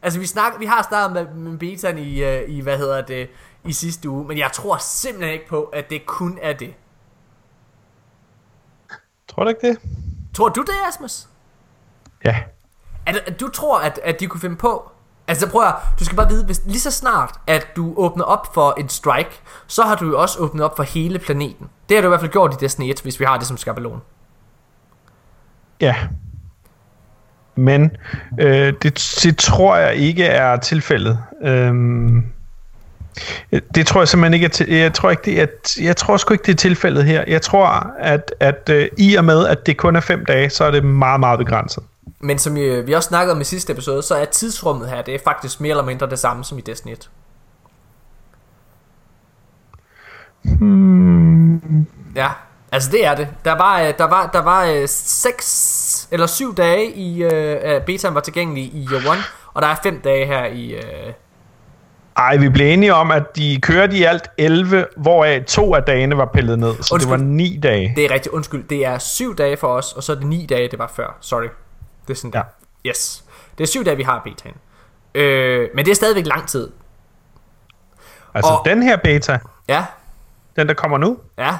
Altså vi, snak, vi har startet med, med betaen i, uh, i, hvad hedder det, i sidste uge, men jeg tror simpelthen ikke på, at det kun er det. Tror du ikke det? Tror du det, Asmus? Ja. At, at du tror, at, at de kunne finde på... Altså prøv at, du skal bare vide, hvis lige så snart, at du åbner op for en strike, så har du jo også åbnet op for hele planeten. Det har du i hvert fald gjort i Destiny 1, hvis vi har det som skabelon. Ja. Men øh, det, det tror jeg ikke er tilfældet. Øhm, det tror jeg simpelthen ikke er til, jeg tror ikke det er, jeg tror sgu ikke det er tilfældet her. Jeg tror at at øh, i og med at det kun er fem dage, så er det meget meget begrænset. Men som vi, vi også snakkede om i sidste episode, så er tidsrummet her, det er faktisk mere eller mindre det samme som i Destiny 1. Hmm. Ja, altså det er det. Der var, der var, der var 6 eller 7 dage i uh, betaen var tilgængelig i Year 1, og der er 5 dage her i... Uh... Ej, vi blev enige om, at de kørte i alt 11, hvoraf to af dagene var pillet ned, så undskyld. det var 9 dage. Det er rigtigt, undskyld. Det er 7 dage for os, og så er det 9 dage, det var før. Sorry. Det er sådan der. Ja. Yes. Det er 7 dage, vi har betaen. Øh, men det er stadigvæk lang tid. Altså, og, den her beta, ja. Den, der kommer nu. Ja.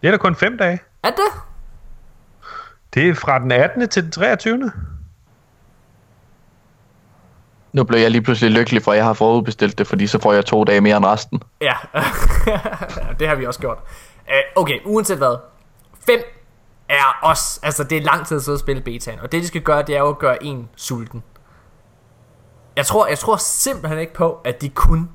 Det er da kun fem dage. Er det? Det er fra den 18. til den 23. Nu blev jeg lige pludselig lykkelig, for jeg har forudbestilt det, fordi så får jeg to dage mere end resten. Ja. (laughs) det har vi også gjort. Uh, okay, uanset hvad. 5 er også, altså det er lang tid at sidde og spille betaen, og det de skal gøre, det er jo at gøre en sulten. Jeg tror, jeg tror simpelthen ikke på, at de kun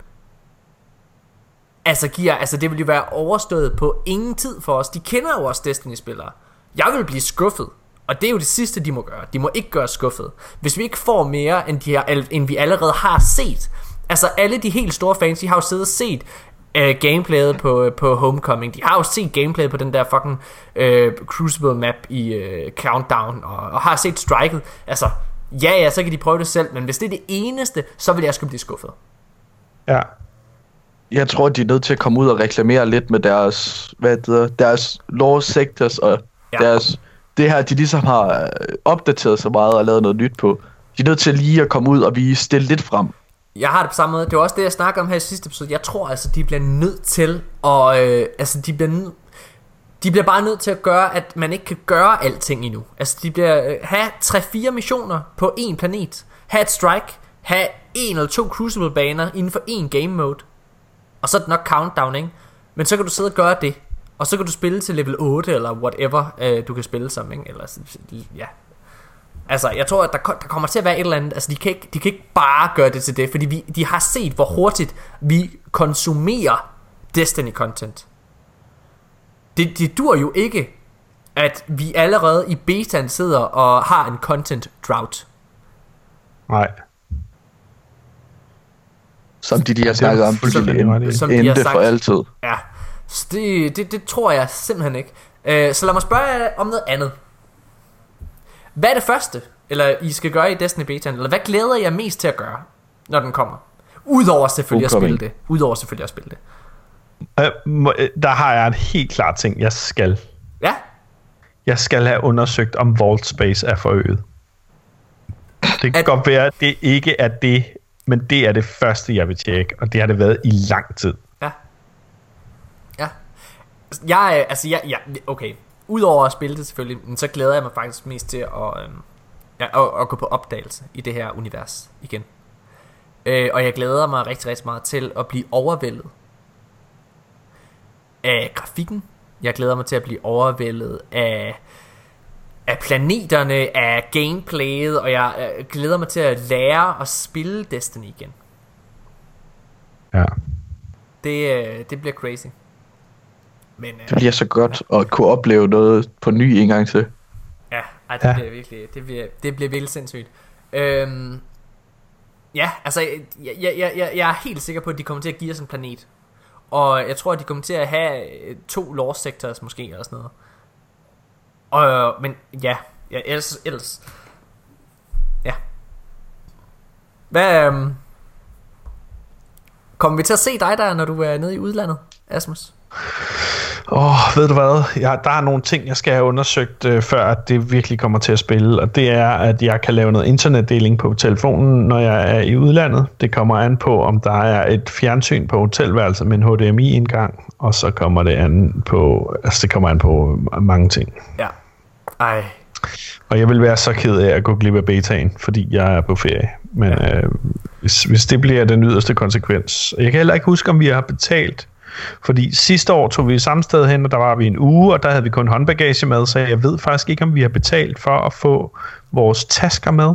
Altså giver, altså det vil jo være overstået på ingen tid for os. De kender jo også Destiny-spillere. Jeg vil blive skuffet. Og det er jo det sidste, de må gøre. De må ikke gøre skuffet. Hvis vi ikke får mere, end, de her, end vi allerede har set. Altså alle de helt store fans, de har jo siddet og set uh, gameplayet på, øh, på Homecoming. De har jo set gameplayet på den der fucking uh, Crucible map i uh, Countdown. Og, og har set striket. Altså, ja ja, så kan de prøve det selv. Men hvis det er det eneste, så vil jeg sgu blive skuffet. Ja. Jeg tror, de er nødt til at komme ud og reklamere lidt med deres, hvad det hedder, deres law sectors og Ja. deres, det her, de ligesom har øh, opdateret så meget og lavet noget nyt på. De er nødt til lige at komme ud og vise det lidt frem. Jeg har det på samme måde. Det var også det, jeg snakkede om her i sidste episode. Jeg tror altså, de bliver nødt til at... Øh, altså, de bliver nødt... De bliver bare nødt til at gøre, at man ikke kan gøre alting endnu. Altså, de bliver... Øh, have 3-4 missioner på en planet. Ha' et strike. Ha' en eller to Crucible-baner inden for en game mode. Og så er det nok countdown, ikke? Men så kan du sidde og gøre det. Og så kan du spille til level 8, eller whatever, øh, du kan spille som, ikke? Eller, ja, Altså, jeg tror, at der, der kommer til at være et eller andet... Altså, de kan ikke, de kan ikke bare gøre det til det, fordi vi, de har set, hvor hurtigt vi konsumerer Destiny-content. Det, det dur jo ikke, at vi allerede i betaen sidder og har en content drought. Nej. Som de lige har Det snakket om, i. det Som de har sagt. for altid. Ja, så det, det, det tror jeg simpelthen ikke. Øh, så lad mig spørge jer om noget andet. Hvad er det første, eller I skal gøre i Destiny Betaen, eller hvad glæder jeg mest til at gøre, når den kommer? Udover selvfølgelig at spille Homecoming. det. Udover selvfølgelig at spille det. Øh, må- øh, der har jeg en helt klar ting, jeg skal. Ja, Jeg skal have undersøgt, om Vault Space er forøget. Det kan At- godt være, at det ikke er det, men det er det første, jeg vil tjekke, og det har det været i lang tid. Jeg, altså, jeg, ja, okay. Udover at spille det selvfølgelig, men så glæder jeg mig faktisk mest til at, øhm, ja, at, at gå på opdagelse i det her univers igen. Øh, og jeg glæder mig rigtig, rigtig meget til at blive overvældet af grafikken. Jeg glæder mig til at blive overvældet af, af planeterne, af gameplayet, og jeg øh, glæder mig til at lære at spille Destiny igen. Ja. Det, øh, det bliver crazy. Men øh, Det bliver så godt at kunne opleve noget på ny en gang til. ja, ej, det Ja. bliver virkelig, det bliver, det bliver virkelig sindssygt. Øhm, ja, altså, jeg, jeg, jeg, jeg, er helt sikker på, at de kommer til at give os en planet. Og jeg tror, at de kommer til at have øh, to lore sectors måske, eller sådan noget. Og, men ja, ja ellers, ellers. Ja. Hvad, øhm, Kommer vi til at se dig der, når du er nede i udlandet, Asmus? Åh, oh, ved du hvad? Jeg, der er nogle ting, jeg skal have undersøgt, øh, før at det virkelig kommer til at spille. Og det er, at jeg kan lave noget internetdeling på telefonen, når jeg er i udlandet. Det kommer an på, om der er et fjernsyn på hotelværelset med en HDMI-indgang. Og så kommer det an på, altså det kommer an på mange ting. Ja. Ej, Og jeg vil være så ked af at gå glip af betaen, fordi jeg er på ferie. Men ja. øh, hvis, hvis det bliver den yderste konsekvens. Jeg kan heller ikke huske, om vi har betalt. Fordi sidste år tog vi samme sted hen, og der var vi en uge, og der havde vi kun håndbagage med, så jeg ved faktisk ikke, om vi har betalt for at få vores tasker med.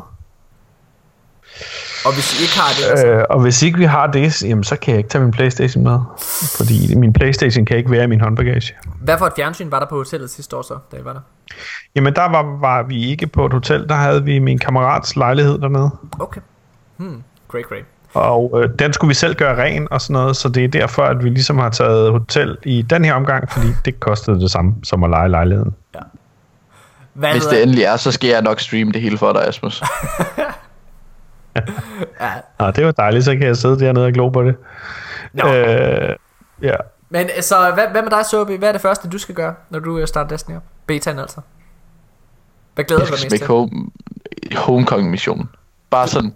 og hvis I ikke har det, altså, Øh, og hvis ikke vi har det, jamen, så kan jeg ikke tage min Playstation med. Fordi min Playstation kan ikke være i min håndbagage. hvad for et fjernsyn var der på hotellet sidste år så, da I var der? Jamen der var, var vi ikke på et hotel, der havde vi min kammerats lejlighed dernede. Okay. Hmm, great, great. Og øh, den skulle vi selv gøre ren og sådan noget, så det er derfor, at vi ligesom har taget hotel i den her omgang, fordi det kostede det samme som at lege lejligheden. Hvad Hvis det endelig er, så skal jeg nok streame det hele for dig, Asmus. (laughs) ja. Nå, det var dejligt, så kan jeg sidde dernede og glo på det. Nå. Øh, ja. Men så, hvad, hvad med dig, Sobi? Hvad er det første, du skal gøre, når du øh, starter Destiny op? Betaen altså. Hvad glæder du dig mest smække til? home, Homecoming-missionen. Bare sådan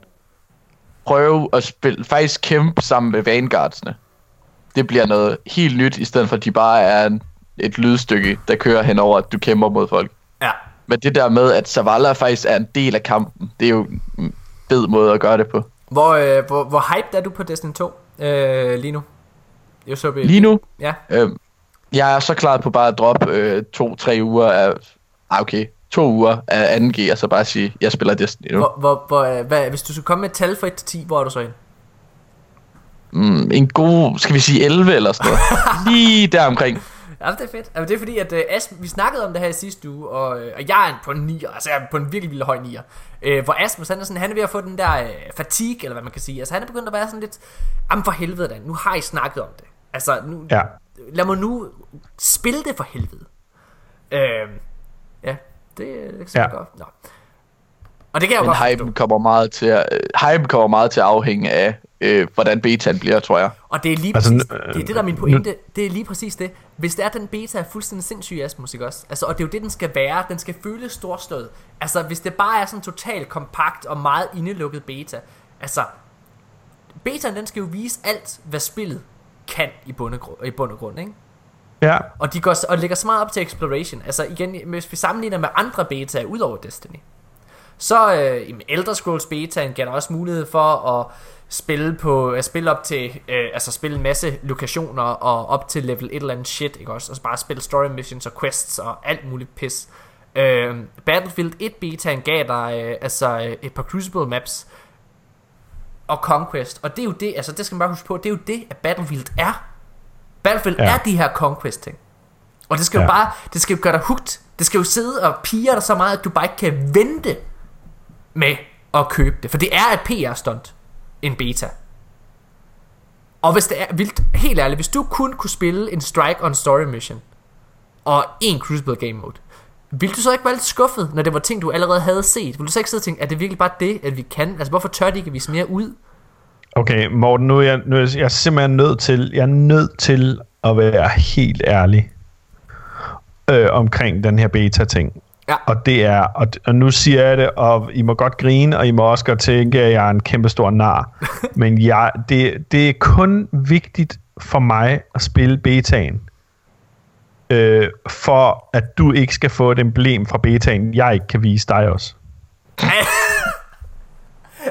prøve at spille, faktisk kæmpe sammen med Vanguardsene. det bliver noget helt nyt, i stedet for at de bare er en, et lydstykke, der kører henover, at du kæmper mod folk. Ja. Men det der med, at Zavala faktisk er en del af kampen, det er jo en fed måde at gøre det på. Hvor, øh, hvor, hvor hyped er du på Destiny 2 øh, lige nu? Jeg så Lige nu, Ja. øh, jeg er så klar på bare at droppe øh, to-tre uger af... Ah, okay. To uger af 2G, og så bare sige, jeg spiller Destiny nu. Hvor, hvor, hvor, øh, hvad, hvis du skulle komme med et tal fra 1 til 10, hvor er du så hen? Mm, en god, skal vi sige 11 eller sådan noget. (laughs) Lige der omkring. Ja, det er fedt. Altså, det er fordi, at uh, Asm, vi snakkede om det her i sidste uge, og, øh, og jeg er på en 9, altså jeg er på en virkelig vildt høj 9'er. Øh, hvor Asmus, han er, sådan, han er ved at få den der øh, fatigue, eller hvad man kan sige. Altså han er begyndt at være sådan lidt, jamen for helvede da, nu har I snakket om det. Altså, nu, Ja. lad mig nu spille det for helvede. Øh, ja, det, det kan Ja. ja. godt. Nå. Og det kan jeg jo Men godt hypen kommer meget til at, hypen kommer meget til at afhænge af, øh, hvordan betaen bliver, tror jeg. Og det er lige Altså, præcis, nu- det, er det der er min pointe, det er lige præcis det. Hvis det er, den beta er fuldstændig sindssyg Asmus, ikke også? Altså, og det er jo det, den skal være. Den skal føles storslået. Altså, hvis det bare er sådan totalt kompakt og meget indelukket beta. Altså, betaen den skal jo vise alt, hvad spillet kan i bund og grund, i bund og grund ikke? Ja. Og de går, og lægger så meget op til exploration. Altså igen, hvis vi sammenligner med andre betaer ud over Destiny, så øh, i Elder Scrolls betaen giver der også mulighed for at spille på at spille op til øh, altså spille en masse lokationer og op til level et eller andet shit, ikke også? Og så bare spille story missions og quests og alt muligt pis. Øh, Battlefield 1 betaen gav dig øh, altså øh, et par Crucible maps og Conquest, og det er jo det, altså det skal man bare huske på, det er jo det, at Battlefield er. Battlefield Ja. er de her Conquest ting. Og det skal jo Ja. bare, det skal jo gøre dig hugt. Det skal jo sidde og pige dig så meget, at du bare ikke kan vente med at købe det. For det er et PR-stunt, en beta. Og hvis det er vildt, helt ærligt, hvis du kun kunne spille en Strike on Story Mission, og en Crucible Game Mode, ville du så ikke være lidt skuffet, når det var ting, du allerede havde set? Vil du så ikke sidde og tænke, er det virkelig bare det, at vi kan? Altså, hvorfor tør de ikke vise mere ud? Okay, Morten, nu er jeg, nu er jeg, jeg er simpelthen nødt til, jeg er nødt til at være helt ærlig øh, omkring den her beta-ting. Ja. Og det er, og, og nu siger jeg det, og I må godt grine, og I må også godt tænke, at jeg er en kæmpe stor nar. (laughs) Men jeg, det, det er kun vigtigt for mig at spille betaen, øh, for at du ikke skal få et emblem fra betaen, jeg ikke kan vise dig også. (laughs)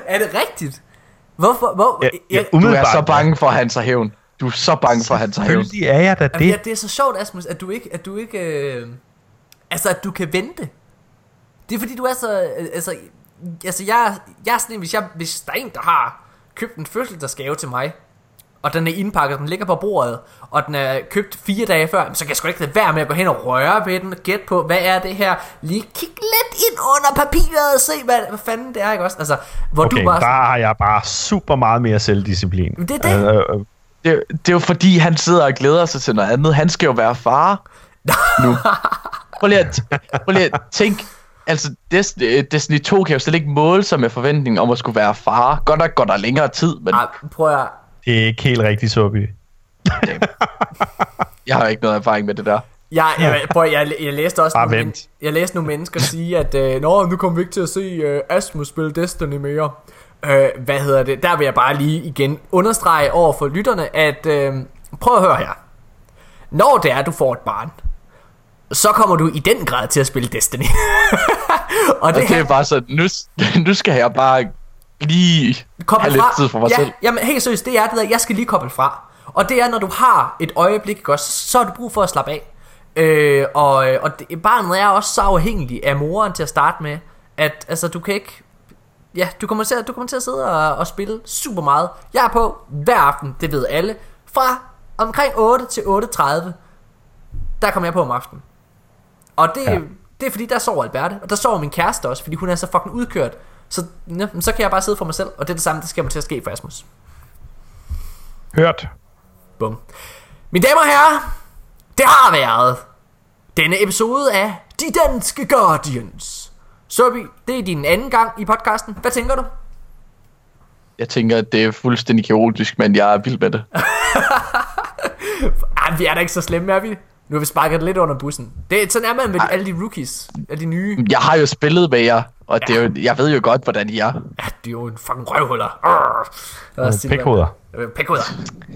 Er det rigtigt? Hvorfor? Hvor, Ja, ja, Du er så bange for, at han tager hævn. Du er så bange for, at han tager hævn. Selvfølgelig er jeg da Jamen, ja, det. det er så sjovt, Asmus, at du ikke, at du ikke, øh, altså at du kan vente. Det er fordi, du er så, øh, altså, altså jeg, jeg er sådan en, hvis, jeg, hvis der er en, der har købt en fødselsdagsgave til mig, og den er indpakket, den ligger på bordet, og den er købt fire dage før, så kan jeg sgu ikke lade være med at gå hen og røre ved den, og gætte på, hvad er det her, lige kig lidt ind under papiret og se, hvad, hvad fanden det er, ikke også? Altså, hvor Okay, du bare, der har jeg bare super meget mere selvdisciplin. Det er det. Øh, øh, Det, det er jo fordi, han sidder og glæder sig til noget andet. Han skal jo være far (laughs) nu. Prøv lige at, prøv lige at tænk. Altså, Destiny, Destiny 2 kan jo slet ikke måle sig med forventningen om at skulle være far. Godt nok går der længere tid, men ah, prøv at, det er ikke helt rigtigt, Sobi. (laughs) jeg har ikke noget erfaring med det der. Jeg, jeg, prøv, jeg, jeg læste også Bare nogle, vent. men, jeg læste nogle mennesker sige, at øh, Nå, nu kommer vi ikke til at se øh, Asmus spille Destiny mere. Øh, hvad hedder det? Der vil jeg bare lige igen understrege over for lytterne, at øh, prøv at høre her. Når det er, du får et barn, så kommer du i den grad til at spille Destiny. og (laughs) Og det, det er bare så, nu, (laughs) nu skal jeg bare lige koble fra. tid for mig ja, selv. Jamen helt seriøst, det er det der, jeg skal lige koble fra. Og det er, når du har et øjeblik, også, så har du brug for at slappe af. Øh, og, og det, barnet er også så afhængig af moren til at starte med, at altså, du kan ikke... Ja, du kommer til, at- du kommer til at sidde og, og spille super meget. Jeg er på hver aften, det ved alle. Fra omkring 8 til 8.30, der kommer jeg på om aftenen. Og det, ja. Ja. det er fordi, der sover Alberte, og der sover min kæreste også, fordi hun er så fucking udkørt. Så, ja, så kan jeg bare sidde for mig selv, og det er det samme, der skal til at ske for Asmus. Hørt. Bum. Mine damer og herrer, det har været denne episode af De Danske Guardians. Sobi, det er din anden gang i podcasten. Hvad tænker du? Jeg tænker, at det er fuldstændig kaotisk, men jeg er vild med det. Ej, (laughs) vi er da ikke så slemme, er vi? Nu har vi sparket lidt under bussen. Det, sådan er man med alle de rookies, alle de nye. Jeg har jo spillet med jer, Og det er jo, jeg ved jo godt, hvordan I er. Ja, de er jo en fucking røvhuller. Det. Pikhoveder. Øh, Pikhoveder.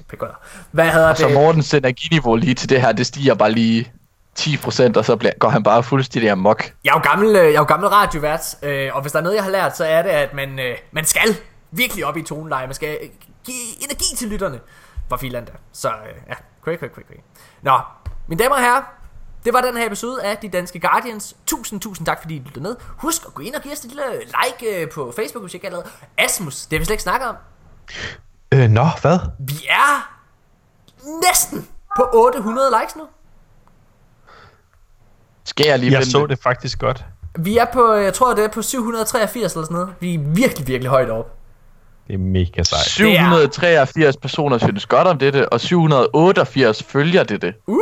Pikhoveder. Hvad hedder Så det? Mortens energiniveau lige til det her, det stiger bare lige 10%, og så bliver, går han bare fuldstændig amok. Jeg er jo gammel, øh, jeg er jo gammel radiovært, øh, og hvis der er noget, jeg har lært, så er det, at man, man skal virkelig op i toneleje. Man skal give energi til lytterne fra Finland. Så ja, quick, quick, quick, quick. Nå, mine damer og herrer, det var den her episode af De Danske Guardians. Tusind, tusind tak, fordi I lyttede med. Husk at gå ind og give os et lille like øh, på Facebook, hvis I ikke allerede. Asmus, det har vi slet ikke snakket om. Øh, nå, hvad? Vi er næsten på 800 likes nu. Skal jeg lige Jeg så det? det faktisk godt. Vi er på, jeg tror det er på 783 eller sådan noget. Vi er virkelig, virkelig højt op. Det er mega sejt. 783 personer synes godt om dette, og 788 følger dette. Uh,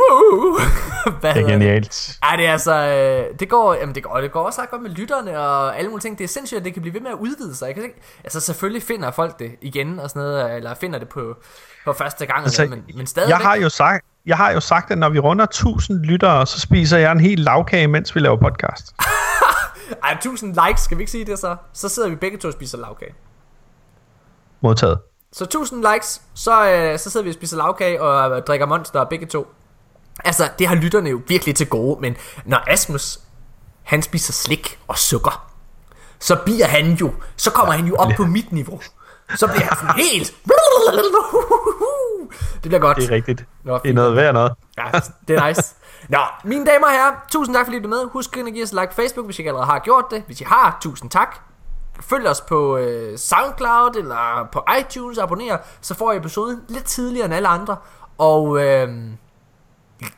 (laughs) Hvad Det er genialt. Ej, det er altså, øh, det går, jamen det går, det går også ret godt med lytterne og alle mulige ting. Det er sindssygt, at det kan blive ved med at udvide sig. Jeg kan ikke, altså selvfølgelig finder folk det igen og sådan noget, eller finder det på, på første gang, Altså, altså, men, men stadig. Jeg har jo sagt, jeg har jo sagt, at når vi runder 1000 lyttere, så spiser jeg en hel lavkage, mens vi laver podcast. (laughs) Ej, 1000 likes, skal vi ikke sige det så? Så sidder vi begge to og spiser lavkage. Modtaget. Så 1000 likes, så, øh, så sidder vi og spiser lavkage og øh, drikker monster begge to. Altså, det har lytterne jo virkelig til gode, men når Asmus, han spiser slik og sukker, så bliver han jo, så kommer han jo op på mit niveau. Så bliver han sådan (laughs) helt... Det bliver godt. Det er rigtigt. Nå, Det er noget værd noget. Ja, det er nice. Nå, mine damer og herrer, tusind tak fordi I blev med. Husk at give os like på Facebook, hvis I ikke allerede har gjort det. Hvis I har, tusind tak. Følg os på øh, Soundcloud eller på iTunes, abonner, så får I episoden lidt tidligere end alle andre. Og øh,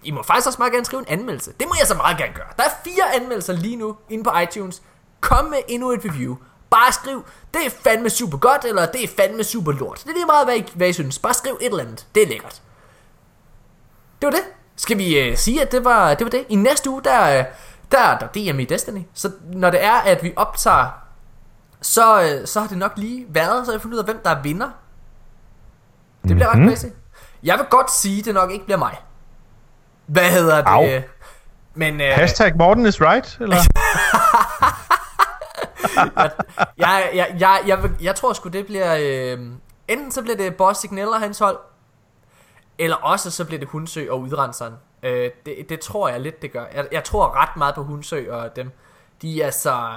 I må faktisk også meget gerne skrive en anmeldelse. Det må jeg så meget gerne gøre. Der er fire anmeldelser lige nu inde på iTunes. Kom med endnu et review. Bare skriv, det er fandme super godt, eller det er fandme super lort. Det er lige meget, hvad I, hvad I synes. Bare skriv et eller andet. Det er lækkert. Det var det. Skal vi øh, sige, at det var, det var det? I næste uge, der, der, der er der DM i Destiny. Så når det er, at vi optager, så, øh, så har det nok lige været, så jeg fundet ud af, hvem der er vinder. Det bliver mm-hmm. ret crazy. Jeg vil godt sige, det nok ikke bliver mig. Hvad hedder det? Au. Men øh, Hashtag Morten is right, eller? (laughs) jeg, jeg, jeg, jeg, vil, jeg tror sgu, det bliver... Øh, enten så bliver det Boss Signal og hans hold, eller også så bliver det Hunsø og Udrenseren. Øh, det, det tror jeg lidt, det gør. Jeg, jeg tror ret meget på Hunsø og dem. De er så,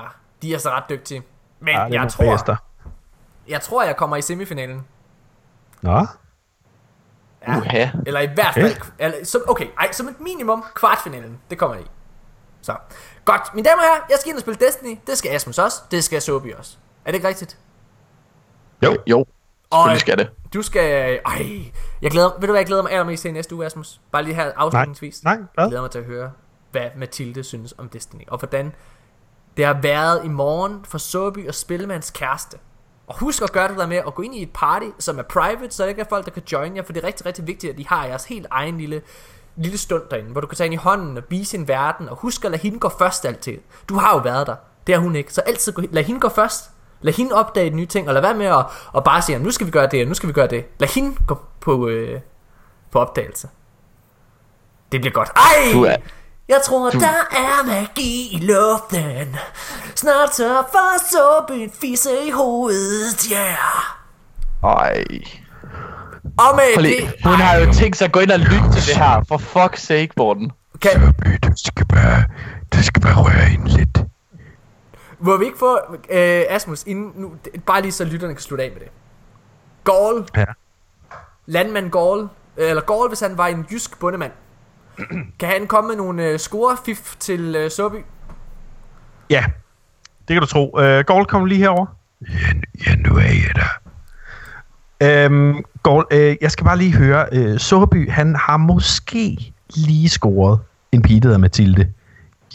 de er så ret dygtige. Men Ja, er jeg, tror, bæster. jeg tror, jeg kommer i semifinalen. Nå, Ja. Uha. Eller i hvert Okay. fald... Eller, som, okay, ej, som et minimum kvartfinalen. Det kommer jeg i. Så, godt. Mine damer og herrer, jeg skal ind og spille Destiny. Det skal Asmus også. Det skal Sobi også. Er det ikke rigtigt? Jo. Jo, selvfølgelig skal det. Du skal... Ej, jeg glæder, ved du hvad jeg glæder mig allermest til næste uge, Asmus? Bare lige her afslutningsvis. nej, Jeg hvad? glæder mig til at høre, hvad Mathilde synes om Destiny. Og hvordan det har været i morgen for Soby og Spillemands kæreste. Og husk at gøre det der med at gå ind i et party, som er private, så der ikke er folk, der kan join jer. For det er rigtig, rigtig vigtigt, at I har jeres helt egen lille, lille stund derinde, hvor du kan tage ind i hånden og vise en verden. Og husk at lade hende gå først altid. Du har jo været der. Det har hun ikke. Så altid gå, lad hende gå først. Lad hende opdage nye ting, og lad være med at, at bare sige, nu skal vi gøre det, og nu skal vi gøre det. Lad hende gå på, øh, på opdagelse. Det bliver godt. Ej! Du er, jeg tror, du... der er magi i luften. Snart så får så en fisse i hovedet, yeah. ej. Og med Prøv det... hun har jo tænkt sig at gå ind og lytte til det her. For fuck's sake, Morten. Kan, Du skal bare, du skal bare røre ind lidt. må vi ikke få... Øh, Asmus, inden nu, det- bare lige så lytterne kan slutte af med det. Gaul, Ja. landmand Gaul, eller Gaul, hvis han var en jysk bundemand. (clears throat) kan han komme med nogle øh, scorefif til øh, Soby? Ja, det kan du tro. Uh, Gaul, kom lige herover. Ja, ja, nu er jeg der. Øhm, Gaul, øh, jeg skal bare lige høre. Øh, Sukkerby, han har måske lige scoret en pige, der Mathilde.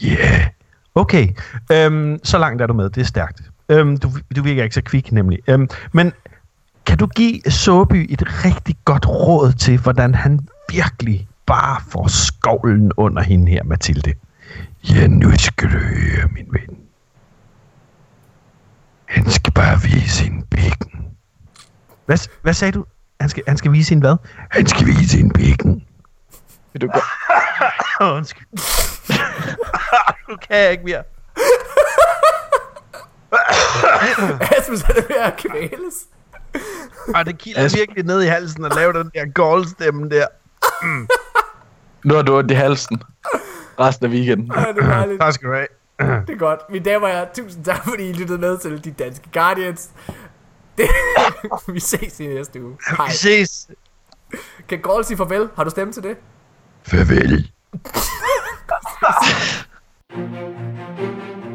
Ja. Yeah. Okay, øhm, så langt er du med. Det er stærkt. Øhm, du, du virker ikke så kvik, nemlig. Øhm, men kan du give Såby et rigtig godt råd til, hvordan han virkelig bare får skovlen under hende her, Mathilde? Ja, nu skal du høre, min ven. Han skal bare vise sin pikken. Hvad, hvad sagde du? Han skal, han skal vise sin hvad? Han skal vise sin pikken. Vil du gå? Åh, (laughs) undskyld. (laughs) nu kan jeg ikke mere. (laughs) Asmus er det ved at kvæles. Og det kilder virkelig ned i halsen at lave den der goal-stemme der. Nu har du ondt i halsen. Resten af weekenden. Ja, det er dejligt. Tak skal du have. Det er godt. Mine damer og herrer, tusind tak, fordi I lyttede med til De Danske Guardians. Det, (laughs) vi ses i næste uge. Hej. Vi ses. Kan Gaul sige farvel? Har du stemme til det? Farvel. (laughs)